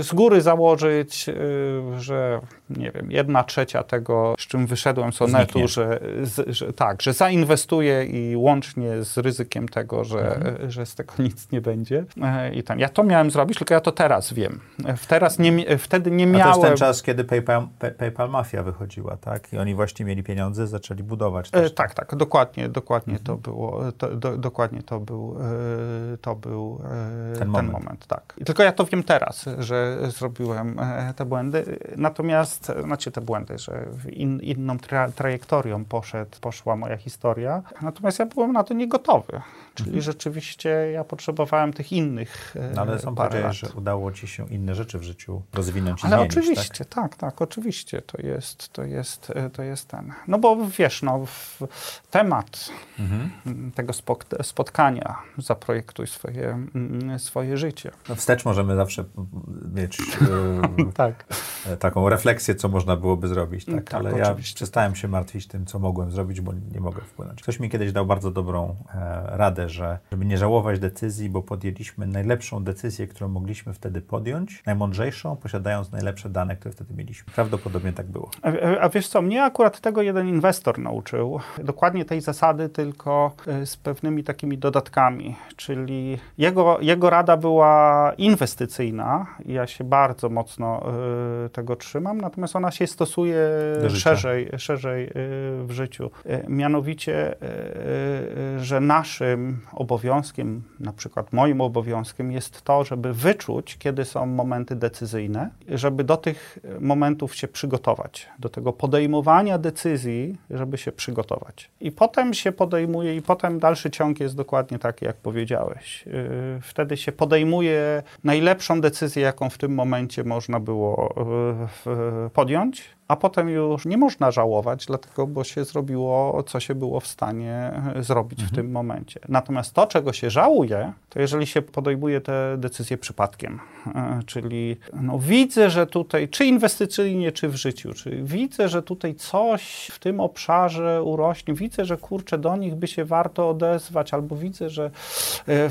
z góry założyć, y, że nie wiem, jedna trzecia tego, z czym wyszedłem z Onetu, że, że tak, że zainwestuję i łącznie z ryzykiem tego, że, Mhm. że z tego nic nie będzie. E, I ten, ja to miałem zrobić, tylko ja to teraz wiem. E, Teraz nie, wtedy nie A to jest miałem... ten czas, kiedy PayPal, Pay- PayPal Mafia wychodziła, tak? I oni właśnie mieli pieniądze, zaczęli budować E, też. tak, tak, dokładnie, dokładnie Mhm. to było, to, do, dokładnie to był, e, to był e, ten, moment. moment. tak. Tylko ja to wiem teraz, że zrobiłem e, te błędy, natomiast, znaczy te błędy, że in, inną tra, trajektorią poszedł, poszła moja historia, natomiast ja byłem na to niegotowy, czyli rzeczywiście ja potrzebowałem tych innych e, No ale powiedziałeś, lat. że udało ci się inne rzeczy w życiu rozwinąć i Ale zmienić, tak? oczywiście, tak? tak, oczywiście, to jest, to jest, e, to jest ten. No bo wiesz, no, temat Mhm. tego spotkania zaprojektuj swoje, swoje życie. No wstecz możemy zawsze mieć e, Tak. taką refleksję, co można byłoby zrobić, tak? Tak, ale ja oczywiście. przestałem się martwić tym, co mogłem zrobić, bo nie mogę wpłynąć. Ktoś mi kiedyś dał bardzo dobrą e, radę, że żeby nie żałować decyzji, bo podjęliśmy najlepszą decyzję, którą mogliśmy wtedy podjąć, najmądrzejszą, posiadając najlepsze dane, które wtedy mieliśmy. Prawdopodobnie tak było. A, a wiesz co, mnie akurat tego jeden inwestor nauczył. Dokładnie tej zasady, tylko y, z pewnymi takimi dodatkami. Czyli jego, jego rada była inwestycyjna. i Ja się bardzo mocno y, tego trzymam, natomiast ona się stosuje szerzej, szerzej y, w życiu. Y, Mianowicie, że naszym obowiązkiem, na przykład moim obowiązkiem jest to, żeby wyczuć, kiedy są momenty decyzyjne, żeby do tych momentów się przygotować, do tego podejmowania decyzji, żeby się przygotować. I potem się podejmuje, i potem dalszy ciąg jest dokładnie taki, jak powiedziałeś. Yy, Wtedy się podejmuje najlepszą decyzję, jaką w tym momencie można było yy, podjąć. A potem już nie można żałować, dlatego, bo się zrobiło, co się było w stanie e, zrobić w tym momencie. Natomiast to, czego się żałuje, to jeżeli się podejmuje te decyzje przypadkiem. E, Czyli no, widzę, że tutaj, czy inwestycyjnie, czy w życiu, czy widzę, że tutaj coś w tym obszarze urośnie, widzę, że kurczę, do nich by się warto odezwać, albo widzę, że e,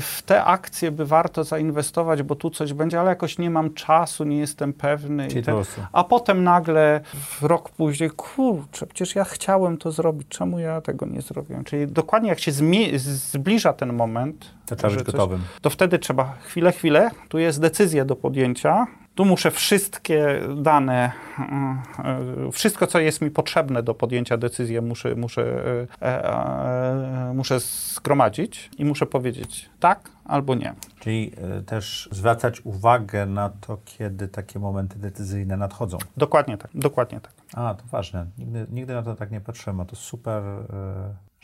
w te akcje by warto zainwestować, bo tu coś będzie, ale jakoś nie mam czasu, nie jestem pewny. ten- a potem nagle rok później, kurczę, przecież ja chciałem to zrobić, czemu ja tego nie zrobiłem? Czyli dokładnie jak się zbliża ten moment, To trzeba że być coś- gotowym. to wtedy trzeba chwilę, chwilę, tu jest decyzja do podjęcia, tu muszę wszystkie dane, mm, e, wszystko, co jest mi potrzebne do podjęcia decyzji, muszę, muszę, e, e, e, muszę zgromadzić i muszę powiedzieć tak albo nie. Czyli też zwracać uwagę na to, kiedy takie momenty decyzyjne nadchodzą. Dokładnie tak, dokładnie tak. A, to ważne. Nigdy, nigdy na to tak nie patrzyłem, a to super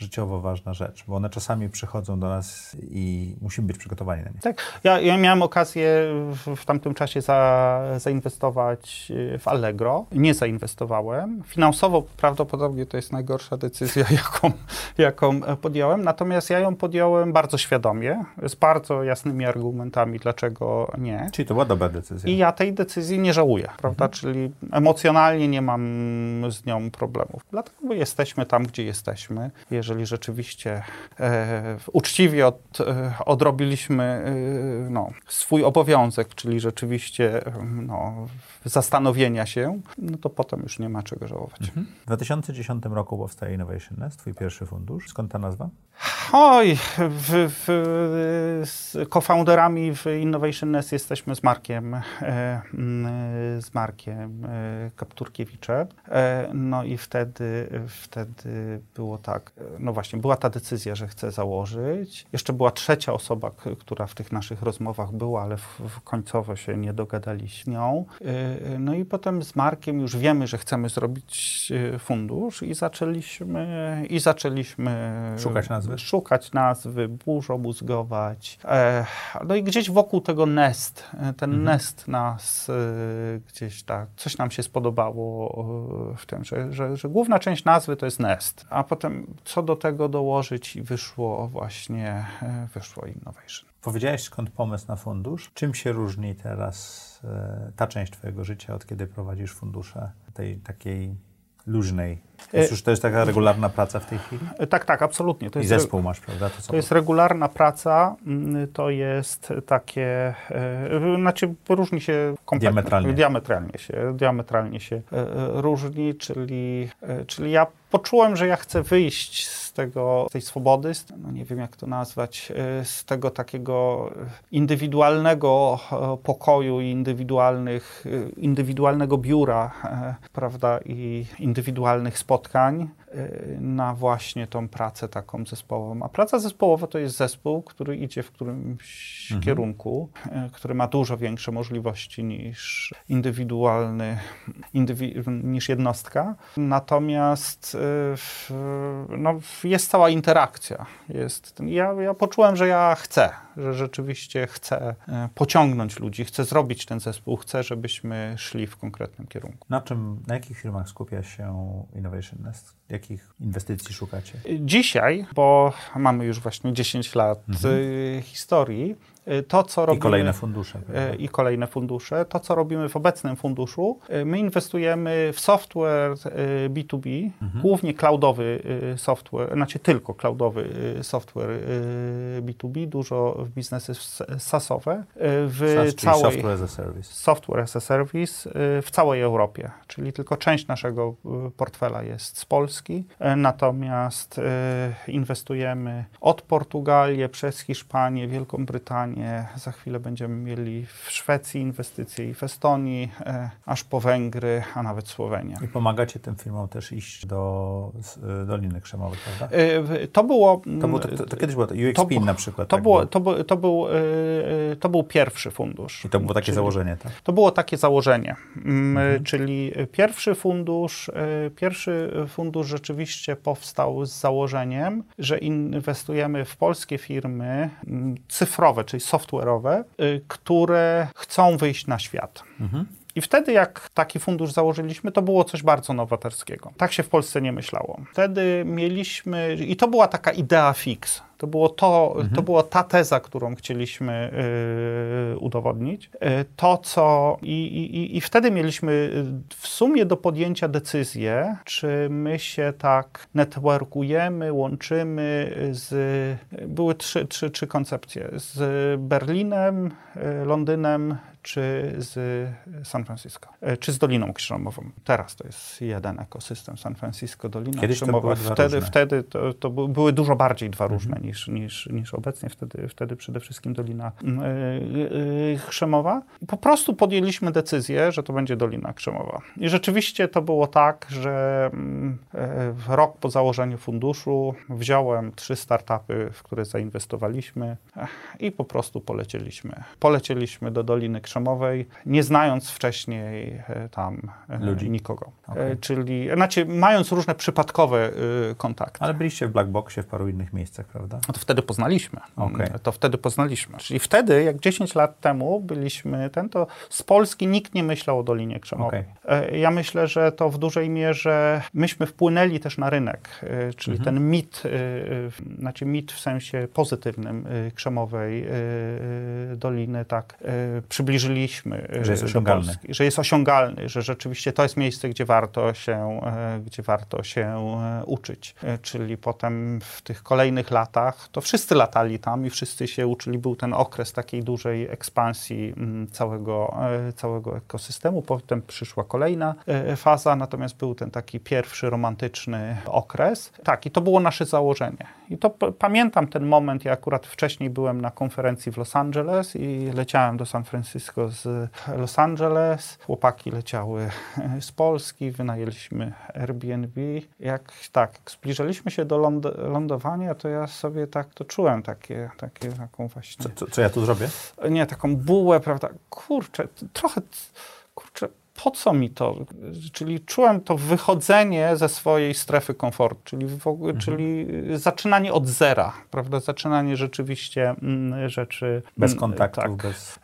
życiowo ważna rzecz, bo one czasami przychodzą do nas i musimy być przygotowani na nie. Tak, ja, ja miałem okazję w, w tamtym czasie za, zainwestować y, w Allegro. Nie zainwestowałem. Finansowo prawdopodobnie to jest najgorsza decyzja, jaką, jaką e, podjąłem. Natomiast ja ją podjąłem bardzo świadomie, z bardzo jasnymi argumentami, dlaczego nie. Czyli to była dobra decyzja. I ja tej decyzji nie żałuję, prawda? Czyli emocjonalnie nie mam z nią problemów. Dlatego jesteśmy tam, gdzie jesteśmy. Jeżeli rzeczywiście e, uczciwie od, e, odrobiliśmy e, no, swój obowiązek, czyli rzeczywiście e, no, zastanowienia się, no to potem już nie ma czego żałować. W 2010 roku powstaje Innovation Nest, twój pierwszy fundusz. Skąd ta nazwa? Oj, w, w, z co-founderami w Innovation Nest jesteśmy z Markiem, e, mm, z Markiem Kapturkiewiczem. No i wtedy, wtedy było tak, no właśnie, była ta decyzja, że chcę założyć. Jeszcze była trzecia osoba, która w tych naszych rozmowach była, ale w, w końcowo się nie dogadaliśmy z nią. E, no i potem z Markiem już wiemy, że chcemy zrobić e, fundusz i zaczęliśmy, i zaczęliśmy Szukać nazwy? Szukać nazwy, burzo mózgować. No i gdzieś wokół tego nest, ten mhm. nest nas e, gdzieś tak, coś nam się spodobało w tym, że, że, że, główna część nazwy to jest nest, a potem co do tego dołożyć i wyszło właśnie, e, wyszło innovation. Powiedziałeś skąd pomysł na fundusz. Czym się różni teraz e, ta część Twojego życia, od kiedy prowadzisz fundusze tej takiej luźnej. To jest już to jest taka regularna praca w tej chwili? E, tak, tak, absolutnie. To I zespół masz, prawda? To, to jest regularna praca, mm, to jest takie, e, znaczy różni się diametralnie. diametralnie się, diametralnie się e, różni, czyli, czyli ja poczułem, że ja chcę wyjść z tego, z tej swobody, z, no nie wiem jak to nazwać, z tego takiego indywidualnego pokoju i indywidualnych, indywidualnego biura, prawda, i indywidualnych spotkań y, na właśnie tą pracę taką zespołową. A praca zespołowa to jest zespół, który idzie w którymś mhm. kierunku, y, który ma dużo większe możliwości niż indywidualny, indywi niż jednostka. Natomiast y, no, jest cała interakcja. Jest, ja, ja poczułem, że ja chcę, że rzeczywiście chcę pociągnąć ludzi, chcę zrobić ten zespół, chcę, żebyśmy szli w konkretnym kierunku. Na czym, na jakich firmach skupia się Innovation Nest? Jakich inwestycji szukacie? Dzisiaj, bo mamy już właśnie 10 lat mhm. Y, historii, to, co robimy, I kolejne fundusze. Y, I kolejne fundusze. To, co robimy w obecnym funduszu, y, my inwestujemy w software B2B, mhm. głównie cloudowy software, znaczy tylko cloudowy software B2B, dużo w biznesy SaaSowe. W SaaS, całej, software as a service. Software as a service w całej Europie, czyli tylko część naszego portfela jest z Polski, natomiast inwestujemy od Portugalii przez Hiszpanię, Wielką Brytanię, za chwilę będziemy mieli w Szwecji inwestycje i w Estonii, e, aż po Węgry, a nawet Słowenię. I pomagacie tym firmom też iść do e, Doliny Krzemowej, prawda? E, to było... To, było, to, to, to kiedyś było to, UXPIN na przykład. To, tak było, to, był, to, był, to był pierwszy fundusz. I to było takie czyli, założenie, tak? To było takie założenie, mm, mhm. czyli pierwszy fundusz, pierwszy fundusz rzeczywiście powstał z założeniem, że inwestujemy w polskie firmy mm, cyfrowe, czyli software'owe, y, które chcą wyjść na świat. Mhm. I wtedy, jak taki fundusz założyliśmy, to było coś bardzo nowatorskiego. Tak się w Polsce nie myślało. Wtedy mieliśmy, i to była taka idea fix. To, było to, mhm. to była ta teza, którą chcieliśmy y, udowodnić. Y, to, co. I, i, I wtedy mieliśmy w sumie do podjęcia decyzję, czy my się tak networkujemy, łączymy z. Były trzy, trzy, trzy koncepcje: z Berlinem, y, Londynem, czy z San Francisco, e, czy z Doliną Krzeżomową. Teraz to jest jeden ekosystem San Francisco, Dolina Kiedyś Krzemowa. wtedy, wtedy to, to, były dużo bardziej dwa mhm. różne niż, niż, niż obecnie. Wtedy, wtedy przede wszystkim Dolina yy, Krzemowa. Po prostu podjęliśmy decyzję, że to będzie Dolina Krzemowa. I rzeczywiście to było tak, że yy, rok po założeniu funduszu wziąłem trzy startupy, w które zainwestowaliśmy i po prostu polecieliśmy. Polecieliśmy do Doliny Krzemowej Krzemowej, nie znając wcześniej e, tam e, Ludzi. nikogo. E, okay. Czyli, znaczy, mając różne przypadkowe kontakty. Ale byliście w Blackboxie w paru innych miejscach, prawda? No to wtedy poznaliśmy. Okay. To wtedy poznaliśmy. Czyli wtedy, jak 10 lat temu byliśmy ten, to z Polski nikt nie myślał o Dolinie Krzemowej. Okay. Ja myślę, że to w dużej mierze myśmy wpłynęli też na rynek, czyli mhm. ten mit, znaczy mit w sensie pozytywnym Krzemowej Doliny, tak, przybliżył przybliżyliśmy e, że jest osiągalny. Polski, że jest osiągalny, że rzeczywiście to jest miejsce, gdzie warto się, e, gdzie warto się e, uczyć. Czyli potem w tych kolejnych latach, to wszyscy latali tam i wszyscy się uczyli. Był ten okres takiej dużej ekspansji mm, całego, całego ekosystemu. Potem przyszła kolejna faza, natomiast był ten taki pierwszy romantyczny okres. Tak, i to było nasze założenie. I to pamiętam ten moment, ja akurat wcześniej byłem na konferencji w Los Angeles i leciałem do San Francisco z Los Angeles. Chłopaki leciały z Polski, wynajęliśmy Airbnb. Jak tak, zbliżaliśmy się do ląd lądowania, to ja sobie tak to czułem takie, takie taką właśnie. Co, co, co ja tu zrobię? Nie, taką bułę, prawda? Kurczę, trochę kurczę, po co mi to? Czyli czułem to wychodzenie ze swojej strefy komfortu, czyli, ogóle, mhm. czyli zaczynanie od zera, prawda? Zaczynanie rzeczywiście mm, rzeczy... Bez kontaktów, tak. bez...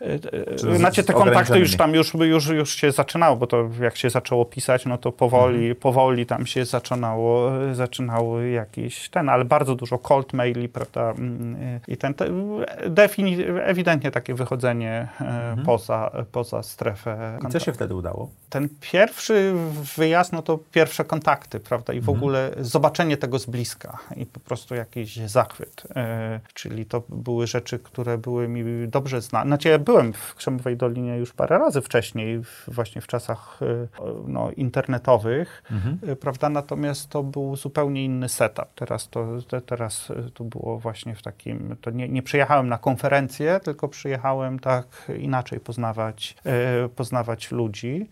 Znaczy te kontakty już tam już, już, już się zaczynało, bo to jak się zaczęło pisać, no to powoli, mhm. powoli tam się zaczynało, zaczynało jakiś ten, ale bardzo dużo cold maili, prawda? Mm, I ten, defini- ewidentnie takie wychodzenie mhm. poza, poza strefę. I co się wtedy udało? Ten pierwszy wyjazd, no to pierwsze kontakty, prawda? I w mhm. ogóle zobaczenie tego z bliska i po prostu jakiś zachwyt. E, czyli to były rzeczy, które były mi dobrze znane. Znaczy ja byłem w Krzemowej Dolinie już parę razy wcześniej, właśnie w czasach e, no, internetowych, mhm. E, prawda? Natomiast to był zupełnie inny setup. Teraz to, te, teraz to było właśnie w takim, to nie, nie przyjechałem na konferencję, tylko przyjechałem tak inaczej poznawać, poznawać ludzi.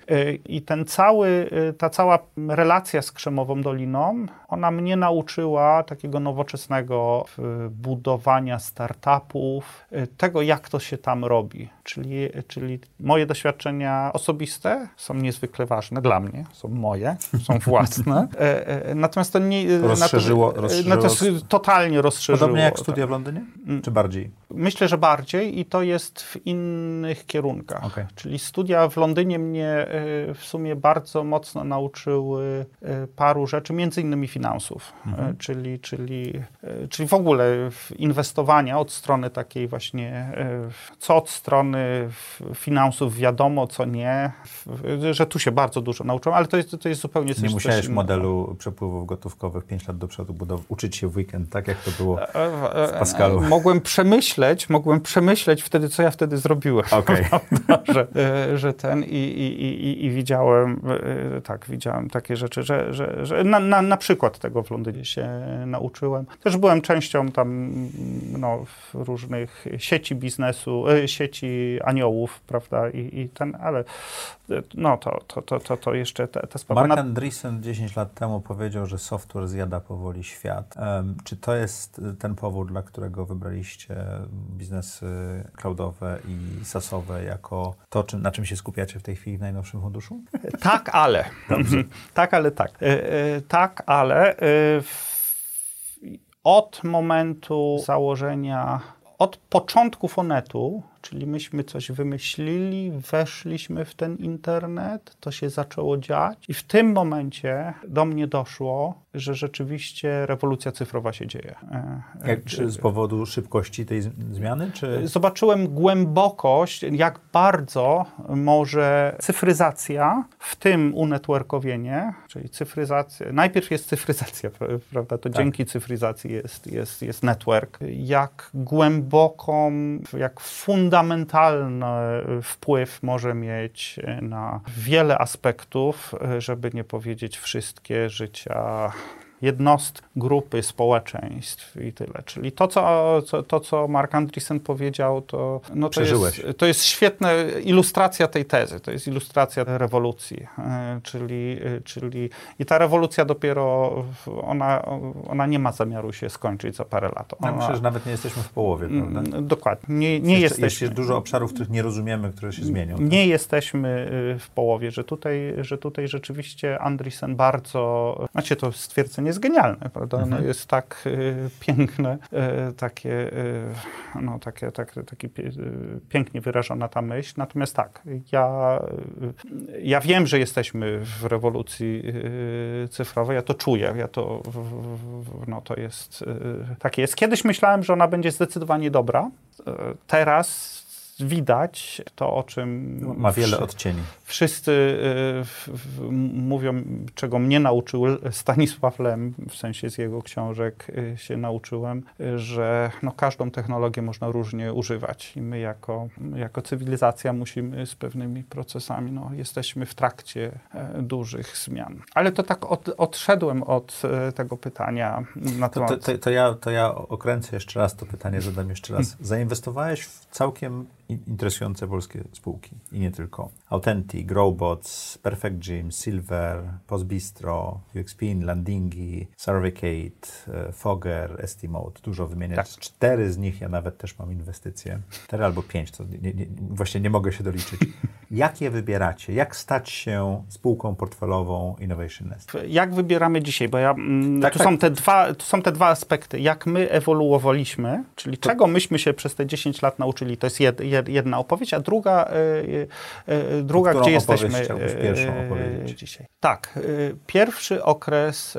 I ten cały, ta cała relacja z Krzemową Doliną, ona mnie nauczyła takiego nowoczesnego budowania startupów, tego jak to się tam robi. Czyli, czyli moje doświadczenia osobiste są niezwykle ważne dla mnie, są moje, są własne. E, e, natomiast to nie... Rozszerzyło, rozszerzyło. Natomiast totalnie rozszerzyło. Podobnie jak studia w Londynie? Mm. Czy bardziej? Myślę, że bardziej i to jest w innych kierunkach. Okay. Czyli studia w Londynie mnie e, w sumie bardzo mocno nauczyły paru rzeczy, między innymi finansów, mhm. czyli, czyli, czyli w ogóle inwestowania od strony takiej właśnie, co od strony finansów wiadomo, co nie, że tu się bardzo dużo nauczyłem, ale to jest, to jest zupełnie coś Nie musiałeś modelu przepływów gotówkowych 5 lat do przodu budow- uczyć się w weekend, tak jak to było w e, e, Pascalu. Mogłem przemyśleć, mogłem przemyśleć wtedy, co ja wtedy zrobiłem. Okay. że, e, że ten i, i, i, i widziałem, tak, widziałem takie rzeczy, że, że, że na, na, na przykład tego w Londynie się nauczyłem. Też byłem częścią tam no, różnych sieci biznesu, sieci aniołów, prawda, i, i ten, ale no to, to, to, to, to jeszcze te, te sprawy. Mark Andreessen 10 lat temu powiedział, że software zjada powoli świat. Um, czy to jest ten powód, dla którego wybraliście biznesy cloudowe i sasowe jako to, czym, na czym się skupiacie w tej chwili w najnowszym funduszu? Tak, ale. Tak, ale tak. E, e, tak, ale e, od momentu założenia, od początku Fonetu Czyli myśmy coś wymyślili, weszliśmy w ten internet, to się zaczęło dziać i w tym momencie do mnie doszło, że rzeczywiście rewolucja cyfrowa się dzieje. E, e, jak, czy, z powodu szybkości tej zmiany? Czy... Zobaczyłem głębokość, jak bardzo może cyfryzacja, w tym unetworkowienie, czyli cyfryzacja, najpierw jest cyfryzacja, prawda, to tak. dzięki cyfryzacji jest, jest, jest network, jak głęboką, jak fundamentalny wpływ może mieć na wiele aspektów, żeby nie powiedzieć wszystkie życia jednostki, grupy, społeczeństw i tyle. Czyli to, co, co, to, co Mark Andreessen powiedział, to, no to, jest, to jest świetna ilustracja tej tezy, to jest ilustracja rewolucji. E, czyli, e, czyli i ta rewolucja dopiero, ona, ona nie ma zamiaru się skończyć za parę lat. Ona, ja myślę, że nawet nie jesteśmy w połowie, mm, prawda? Dokładnie. Nie, nie jeszcze, jesteśmy. Jest dużo obszarów, których nie rozumiemy, które się zmienią. Nie tak? jesteśmy y, w połowie, że tutaj, że tutaj rzeczywiście Andreessen bardzo, znaczy to stwierdzenie jest genialne, prawda? Mhm. No jest tak y, piękne, y, takie, y, no, takie, tak, taki y, pięknie wyrażona ta myśl. Natomiast tak, ja, y, ja wiem, że jesteśmy w rewolucji y, cyfrowej, ja to czuję, ja to, no to jest, takie jest. Kiedyś myślałem, że ona będzie zdecydowanie dobra. Teraz widać to, o czym. Ma wiele odcieni. Wszyscy y, mówią, czego mnie nauczył Stanisław Lem, w sensie z jego książek y, się nauczyłem, że no, każdą technologię można różnie używać. I my, jako, jako cywilizacja, musimy z pewnymi procesami, no, jesteśmy w trakcie e, dużych zmian. Ale to tak od, odszedłem od e, tego pytania na temat. To, to, to, ja, to ja okręcę jeszcze raz to pytanie, zadam jeszcze raz. Zainwestowałeś w całkiem interesujące polskie spółki i nie tylko. Authentic, Growbots, Perfect Gym, Silver, Postbistro, UXPin, Landingi, Surveycate, e, Fogger, Estimate. Dużo wymieniać. Tak. Cztery z nich ja nawet też mam inwestycje. Cztery albo pięć, to nie, nie, właśnie nie mogę się doliczyć. Jak je wybieracie? Jak stać się spółką portfelową Innovation Nest? Jak wybieramy dzisiaj? Bo ja, mm, Tak, tu, tak. Są te dwa, tu są te dwa aspekty. Jak my ewoluowaliśmy, czyli czego myśmy się przez te 10 lat nauczyli, to jest jed, jed, jedna opowieść, a druga, y, y, y, druga gdzie jesteśmy chciałbyś pierwszą y, opowiedzieć? dzisiaj. Tak. y, Pierwszy okres...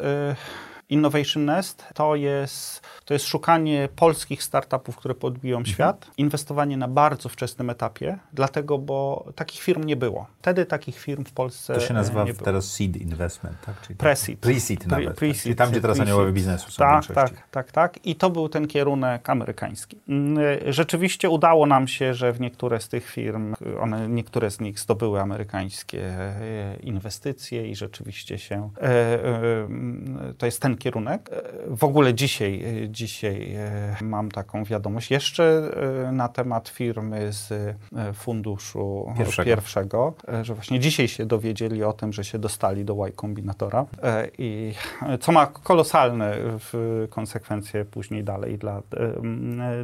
y, Innovation Nest to jest, to jest szukanie polskich startupów, które podbiją Mhm. świat, inwestowanie na bardzo wczesnym etapie, dlatego, bo takich firm nie było. Wtedy takich firm w Polsce To się nazywa nie było. teraz seed investment, tak? Czyli Pre-seed. Pre-seed Pre- nawet. tak? pre-seed, Czyli tam, gdzie teraz pre-seed. aniołowie biznesu są Tak, tak, tak, tak. I to był ten kierunek amerykański. Mm, Rzeczywiście udało nam się, że w niektóre z tych firm, one, niektóre z nich zdobyły amerykańskie e, inwestycje i rzeczywiście się, to jest ten kierunek. E, W ogóle dzisiaj, e, dzisiaj e, mam taką wiadomość jeszcze na temat firmy z funduszu Pierwszego. pierwszego, że właśnie dzisiaj się dowiedzieli o tym, że się dostali do Y Kombinatora i co ma kolosalne konsekwencje później dalej dla,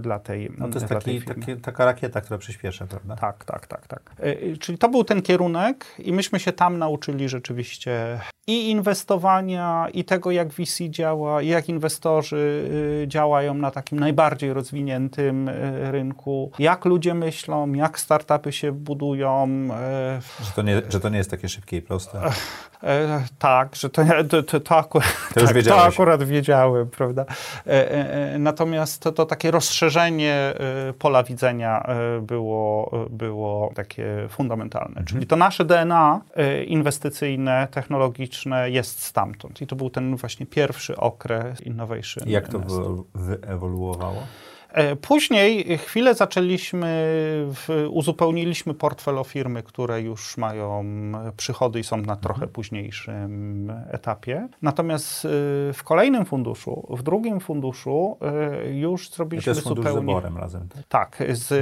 dla tej No to jest taki, taki, taka rakieta, która przyspiesza, prawda? Tak, tak, tak, tak. Czyli to był ten kierunek i myśmy się tam nauczyli rzeczywiście i inwestowania, i tego, jak VC działa, jak inwestorzy y, działają na takim najbardziej rozwiniętym y, rynku, jak ludzie myślą, jak startupy się budują. e, Że, to nie, że to nie jest takie szybkie i proste. E, tak, że to, to, to, to, akurat, tak, to akurat wiedziałem, prawda? E, e, natomiast to, to takie rozszerzenie pola widzenia było, było takie fundamentalne. Mhm. Czyli to nasze DNA inwestycyjne, technologiczne jest stamtąd. I to był ten właśnie pierwszy okres innovation. Jak to wyewoluowało? E, Później chwilę zaczęliśmy, uzupełniliśmy portfel o firmy, które już mają przychody i są na trochę późniejszym etapie. Natomiast e, w kolejnym funduszu, w drugim funduszu e, już I to zrobiliśmy jest fundusz z zupełnie... Eborem razem, tak? Tak, z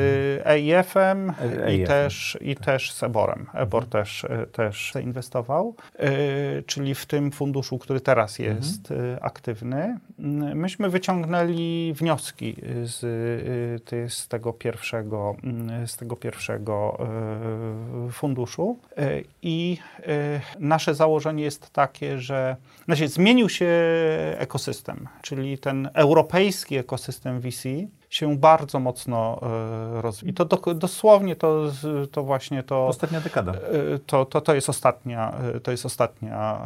EIF-em i EIF-em. też, i też z Eborem. Ebor też, e, też zainwestował, e, czyli w tym funduszu, który teraz jest e, aktywny. Myśmy wyciągnęli wnioski z, e, ty- z tego pierwszego, m, z tego pierwszego e, funduszu. I nasze założenie jest takie, że znaczy, zmienił się ekosystem, czyli ten europejski ekosystem VC się bardzo mocno e, rozwijał. I to do, dosłownie to, to właśnie to, Ostatnia dekada. e, to, to, to jest ostatnia, e, to jest ostatnia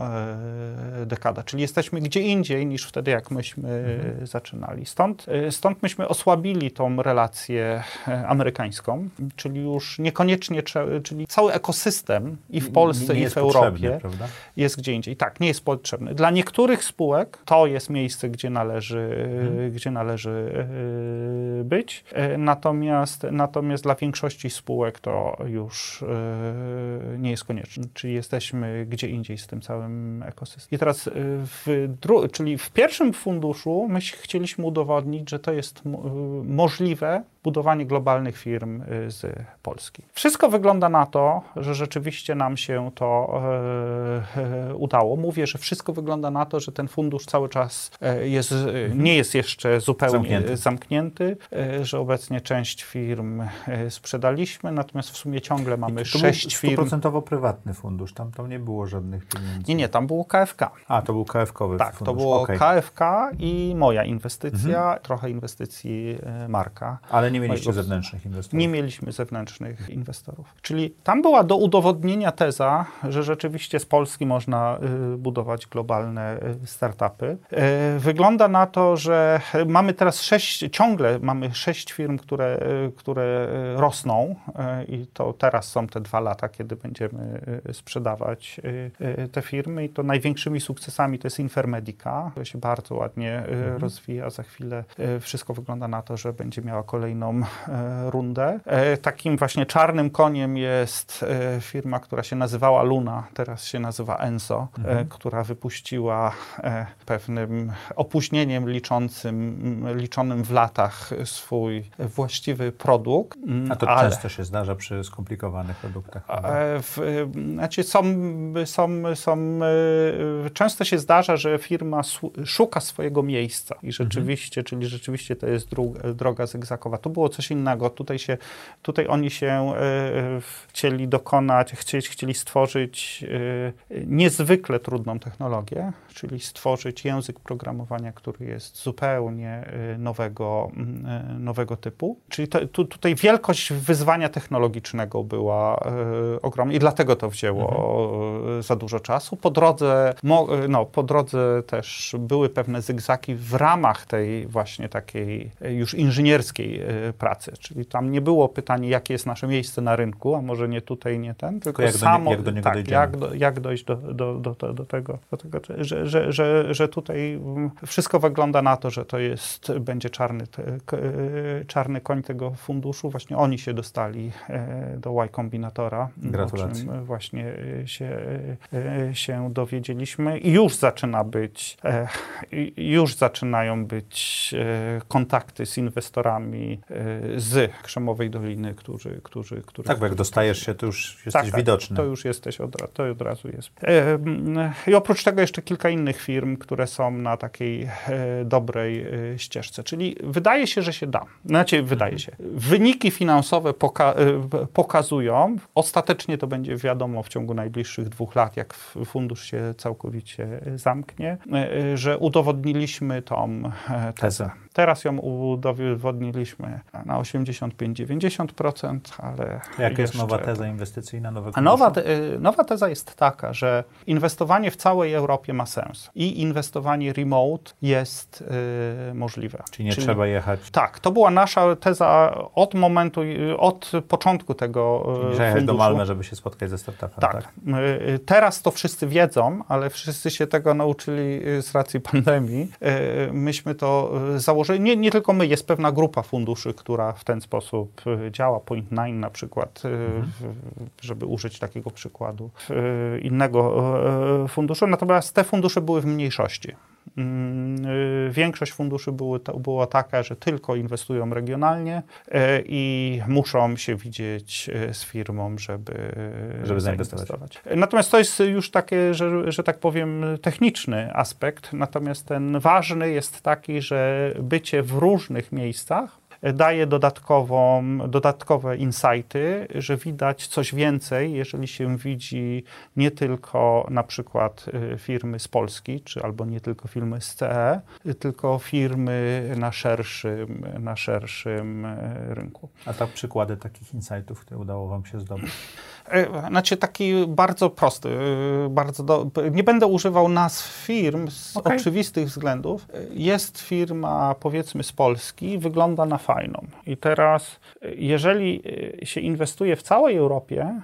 dekada. Czyli jesteśmy gdzie indziej niż wtedy, jak myśmy e, zaczynali. Stąd, stąd myśmy osłabili tą relację amerykańską, czyli już niekoniecznie, czyli cały ekosystem i w Polsce, i w Europie prawda? jest gdzie indziej. Tak, nie jest potrzebny. Dla niektórych spółek to jest miejsce, gdzie należy, Mhm. gdzie należy być. E, Natomiast, natomiast dla większości spółek to już e, nie jest konieczne. Czyli jesteśmy gdzie indziej z tym całym ekosystemem. I teraz e, w, dru- czyli w pierwszym funduszu my chcieliśmy udowodnić, że to jest mo- możliwe budowanie globalnych firm y, z Polski. Wszystko wygląda na to, że rzeczywiście nam się to e, e, udało. Mówię, że wszystko wygląda na to, że ten fundusz cały czas e, jest, e, nie jest jeszcze zupełnie Zamknięty. zamknięty, że obecnie część firm sprzedaliśmy, natomiast w sumie ciągle mamy sześć firm. stuprocentowo prywatny fundusz, tam, tam nie było żadnych pieniędzy. Nie, nie, tam było KFK. A, to był KFK-owy Tak, fundusz. to było okej. KFK i moja inwestycja, trochę inwestycji Marka. Ale nie mieliście mojego- zewnętrznych inwestorów. Nie mieliśmy zewnętrznych inwestorów. Czyli tam była do udowodnienia teza, że rzeczywiście z Polski można y, budować globalne y, startupy. Y, Wygląda na to, że mamy teraz sześć, ciągle mamy sześć firm, które, które rosną i to teraz są te dwa lata, kiedy będziemy sprzedawać te firmy i to największymi sukcesami to jest Infermedica, która się bardzo ładnie y, rozwija. Za chwilę wszystko wygląda na to, że będzie miała kolejną kolejną rundę. Takim właśnie czarnym koniem jest firma, która się nazywała Luna, teraz się nazywa Enso, mhm. która wypuściła pewnym opóźnieniem liczącym, liczonym w latach swój właściwy produkt. A to ale... często się zdarza przy skomplikowanych produktach. W, znaczy są, są, są, często się zdarza, że firma szuka swojego miejsca i rzeczywiście, mhm. czyli rzeczywiście to jest droga zygzakowa. Tu było coś innego. Tutaj, się, tutaj oni się chcieli dokonać, chcieli, chcieli stworzyć niezwykle trudną technologię, czyli stworzyć język programowania, który jest zupełnie nowego, nowego typu. Czyli to, tu, tutaj wielkość wyzwania technologicznego była ogromna i dlatego to wzięło mhm. za dużo czasu. Po drodze, no, po drodze też były pewne zygzaki w ramach tej właśnie takiej już inżynierskiej pracy, czyli tam nie było pytania, jakie jest nasze miejsce na rynku, a może nie tutaj, nie ten, tylko, jak samo, do, jak do niego tak, jak, do, jak dojść do, do, do, do, tego, do tego że, że, że, że tutaj wszystko wygląda na to, że to jest, będzie czarny, czarny koń tego funduszu. Właśnie oni się dostali e, do Y Kombinatora. Gratulacje. O czym właśnie e, się, e, się dowiedzieliśmy. I już zaczyna być, już zaczynają być kontakty z inwestorami z Krzemowej Doliny, którzy... którzy, którzy tak, bo jak dostajesz się, to już jesteś tak, tak widoczny. to już jesteś, od, to od razu jest. I oprócz tego jeszcze kilka innych firm, które są na takiej dobrej ścieżce. Czyli wydaje się, że się da. Znaczy, wydaje się. Wyniki finansowe poka y, pokazują, ostatecznie to będzie wiadomo w ciągu najbliższych dwóch lat, jak fundusz się całkowicie zamknie, y, y, że udowodniliśmy tą tezę. Teraz ją udowodniliśmy na 85-90%, ale. Jaka jest nowa teza inwestycyjna nowego A nowa, te, nowa teza jest taka, że inwestowanie w całej Europie ma sens i inwestowanie remote jest y, możliwe. Czyli nie Czyli, trzeba jechać. Tak, to była nasza teza od momentu, od początku tego Czyli jechać do Malmy, żeby się spotkać ze startupem. Tak. tak. Teraz to wszyscy wiedzą, ale wszyscy się tego nauczyli z racji pandemii. Myśmy to założyli że nie, nie tylko my, jest pewna grupa funduszy, która w ten sposób y, działa. Point Nine na przykład, y, mhm. żeby użyć takiego przykładu y, innego funduszu. Natomiast te fundusze były w mniejszości. Mm, większość funduszy były, była taka, że tylko inwestują regionalnie i muszą się widzieć z firmą, żeby, żeby zainwestować. Natomiast to jest już takie, że, że tak powiem, techniczny aspekt. Natomiast ten ważny jest taki, że bycie w różnych miejscach daje dodatkową, dodatkowe insighty, że widać coś więcej, jeżeli się widzi nie tylko na przykład y, firmy z Polski, czy albo nie tylko firmy z CE, tylko firmy na szerszym, na szerszym y, rynku. A tak przykłady takich insightów, które udało Wam się zdobyć? E, znaczy taki bardzo prosty, y, bardzo do... nie będę używał nazw firm z okay. oczywistych względów. Jest firma powiedzmy z Polski, wygląda na fajną. I teraz jeżeli y, się inwestuje w całej Europie,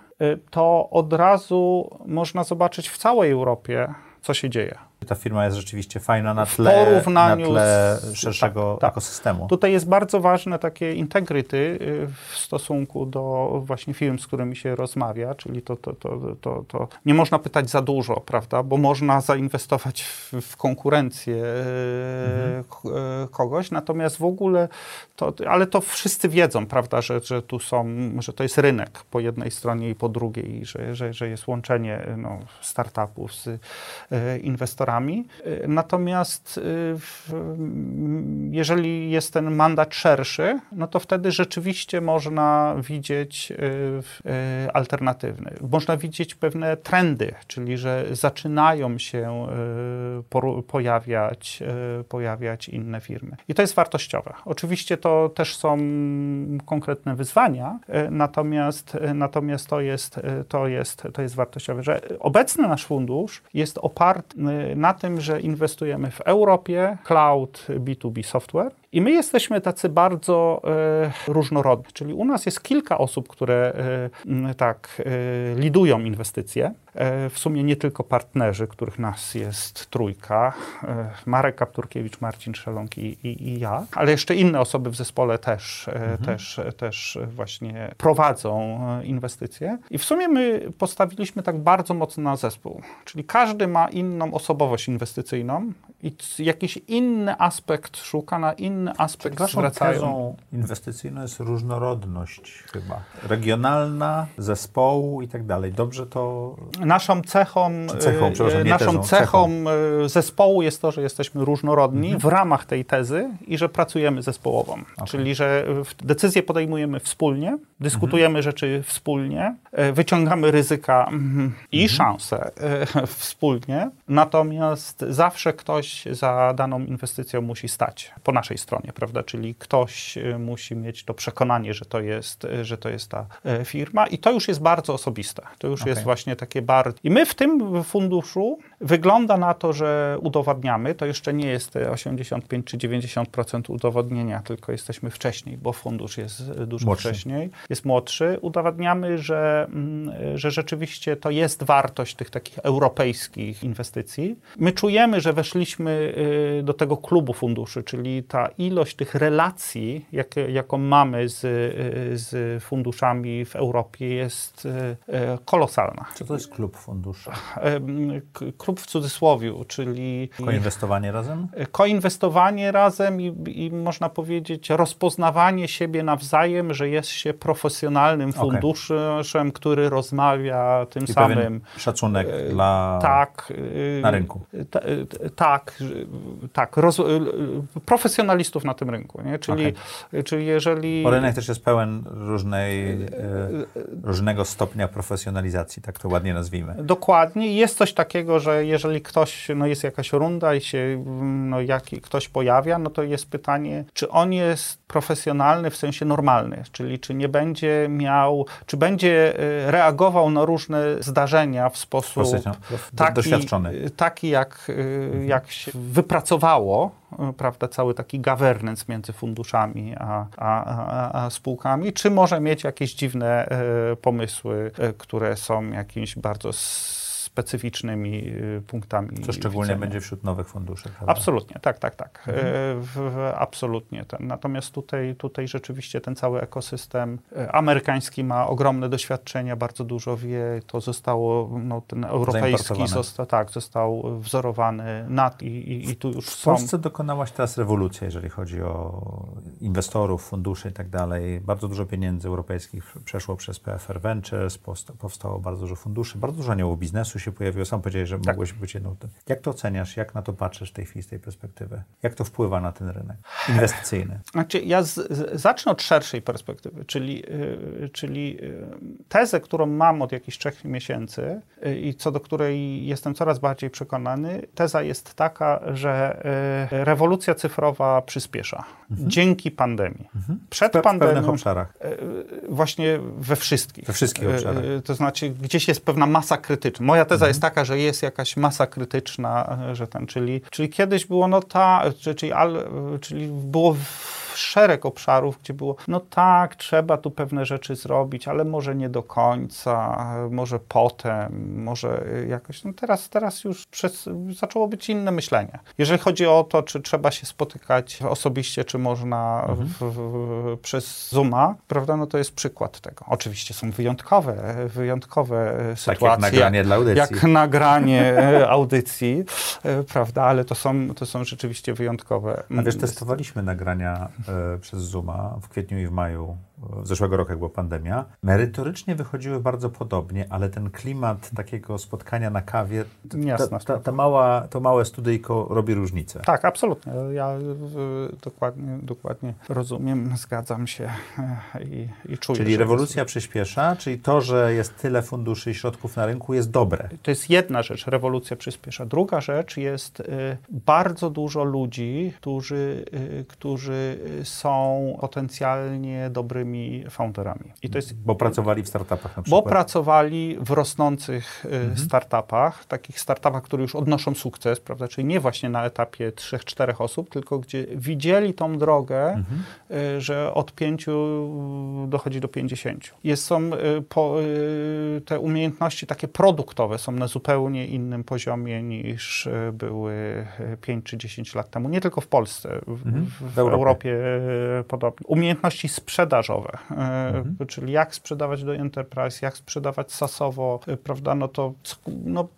to od razu można zobaczyć w całej Europie, co się dzieje. Ta firma jest rzeczywiście fajna na tle, porównaniu na tle szerszego tak, tak. ekosystemu. Tutaj jest bardzo ważne takie integrity y, w stosunku do właśnie firm, z którymi się rozmawia, czyli to, to, to, to, to nie można pytać za dużo, prawda, bo można zainwestować w, w konkurencję y, mhm. kogoś, natomiast w ogóle to, ale to wszyscy wiedzą, prawda, że, że tu są, że to jest rynek po jednej stronie i po drugiej, że, że, że jest łączenie no, startupów z inwestorami Y, natomiast y, jeżeli jest ten mandat szerszy, no to wtedy rzeczywiście można widzieć y, alternatywny. Można widzieć pewne trendy, czyli że zaczynają się pojawiać, pojawiać inne firmy. I to jest wartościowe. Oczywiście to też są konkretne wyzwania, natomiast, natomiast to, jest, to, jest, to jest wartościowe, że obecny nasz fundusz jest oparty na tym, że inwestujemy w Europie, cloud B2B software I my jesteśmy tacy bardzo e, różnorodni, czyli u nas jest kilka osób, które e, tak e, lidują inwestycje. W sumie nie tylko partnerzy, których nas jest trójka, Marek Kapturkiewicz, Marcin Szeląg i, i, i ja, ale jeszcze inne osoby w zespole też, mhm. też, też właśnie prowadzą inwestycje. I w sumie my postawiliśmy tak bardzo mocno na zespół, czyli każdy ma inną osobowość inwestycyjną i jakiś inny aspekt szuka, na inny aspekt Waszą zwracają. inwestycyjną jest różnorodność chyba, regionalna, zespołu i tak dalej. Dobrze to Naszą cechą, cechą, e, naszą tezą, cechą, cechą, e, zespołu jest to, że jesteśmy różnorodni mhm. w ramach tej tezy i że pracujemy zespołowo. Okay. Czyli, że decyzje podejmujemy wspólnie, dyskutujemy mhm. rzeczy wspólnie, e, wyciągamy ryzyka mm, i mhm. szanse wspólnie, natomiast zawsze ktoś za daną inwestycją musi stać po naszej stronie, prawda? Czyli ktoś musi mieć to przekonanie, że to jest, że to jest ta firma i to już jest bardzo osobiste. To już okay. jest właśnie takie bardzo. I my w tym funduszu wygląda na to, że udowadniamy, to jeszcze nie jest 85 czy 90% udowodnienia, tylko jesteśmy wcześniej, bo fundusz jest dużo młodszy. wcześniej, jest młodszy. Udowadniamy, że, mm, że rzeczywiście to jest wartość tych takich europejskich inwestycji. My czujemy, że weszliśmy y, do tego klubu funduszy, czyli ta ilość tych relacji, jak, jaką mamy z, y, z funduszami w Europie jest y, kolosalna. Co to jest klub funduszy? Klub w cudzysłowiu, czyli... Koinwestowanie razem? Koinwestowanie razem i, i można powiedzieć rozpoznawanie siebie nawzajem, że jest się profesjonalnym funduszem, okay. który rozmawia tym I samym... szacunek e, dla... Tak. E, na rynku. Ta, e, tak, tak. Roz, profesjonalistów na tym rynku, nie? Czyli, okay. czyli jeżeli... Bo rynek też jest pełen różnej, różnego stopnia profesjonalizacji, tak to ładnie nazwijmy. Dokładnie. Jest coś takiego, że jeżeli ktoś, no jest jakaś runda i się no, jak ktoś pojawia, no to jest pytanie, czy on jest profesjonalny w sensie normalny, czyli czy nie będzie miał, czy będzie y, reagował na różne zdarzenia w sposób taki, doświadczony. taki jak, y, mhm. jak się wypracowało, y, prawda, cały taki governance między funduszami a, a, a, a spółkami, czy może mieć jakieś dziwne pomysły, które są jakimś bardzo specyficznymi y, punktami. Co szczególnie widzenia. będzie wśród nowych funduszy. Prawda? Absolutnie, tak, tak, tak. Mhm. E, w, w, absolutnie. Natomiast tutaj, tutaj rzeczywiście ten cały ekosystem e, amerykański ma ogromne doświadczenia, bardzo dużo wie. To zostało, no, ten europejski został, tak, został wzorowany nad i, i, i tu już w Polsce są... dokonałaś teraz rewolucja, jeżeli chodzi o inwestorów, funduszy i tak dalej. Bardzo dużo pieniędzy europejskich przeszło przez PFR Ventures, powstało bardzo dużo funduszy, bardzo dużo aniołów biznesu się pojawiło. Sam powiedziałeś, że tak. mogłeś być jedną. Jak to oceniasz? Jak na to patrzysz w tej chwili z tej perspektywy? Jak to wpływa na ten rynek inwestycyjny? Znaczy, ja z, z, zacznę od szerszej perspektywy, czyli, yy, czyli yy, tezę, którą mam od jakichś trzech miesięcy yy, i co do której jestem coraz bardziej przekonany, teza jest taka, że y, rewolucja cyfrowa przyspiesza mhm. dzięki pandemii. Mhm. Przed w pandemią. W pewnych obszarach. Y, właśnie we wszystkich. We wszystkich obszarach. Y, to znaczy, gdzieś jest pewna masa krytyczna. Moja teza jest taka, że jest jakaś masa krytyczna, że ten, czyli, czyli kiedyś było no ta, czyli, czyli było szereg obszarów, gdzie było, no tak, trzeba tu pewne rzeczy zrobić, ale może nie do końca, może potem, może jakoś. No teraz, teraz już przez, zaczęło być inne myślenie. Jeżeli chodzi o to, czy trzeba się spotykać osobiście, czy można mhm. w, w, przez Zooma, prawda, no to jest przykład tego. Oczywiście są wyjątkowe, wyjątkowe sytuacje. Tak jak nagranie dla audycji. Jak nagranie audycji, prawda, ale to są, to są rzeczywiście wyjątkowe. A wiesz, testowaliśmy nagrania E, przez Zooma w kwietniu i w maju w zeszłego roku, jak była pandemia, merytorycznie wychodziły bardzo podobnie, ale ten klimat takiego spotkania na kawie, ta, ta, ta mała, to małe studyjko robi różnicę. Tak, absolutnie. Ja dokładnie, dokładnie rozumiem, zgadzam się e, i, i czuję. Czyli rewolucja jest... przyspiesza, czyli to, że jest tyle funduszy i środków na rynku jest dobre. To jest jedna rzecz, rewolucja przyspiesza. Druga rzecz jest y, bardzo dużo ludzi, którzy, y, którzy są potencjalnie dobrymi nowymi founderami. I to jest, bo pracowali w startupach na przykład? Bo pracowali w rosnących y, mhm. startupach, takich startupach, które już odnoszą sukces, prawda? czyli nie właśnie na etapie 3-4 osób, tylko gdzie widzieli tą drogę, mhm. Y, że od 5 dochodzi do 50. Jest, są po, te umiejętności takie produktowe są na zupełnie innym poziomie niż były 5 czy 10 lat temu. Nie tylko w Polsce, w, mhm. w, w Europie. Europie podobnie. Umiejętności sprzedażowe, mhm. czyli jak sprzedawać do enterprise, jak sprzedawać sasowo, prawda, no to no,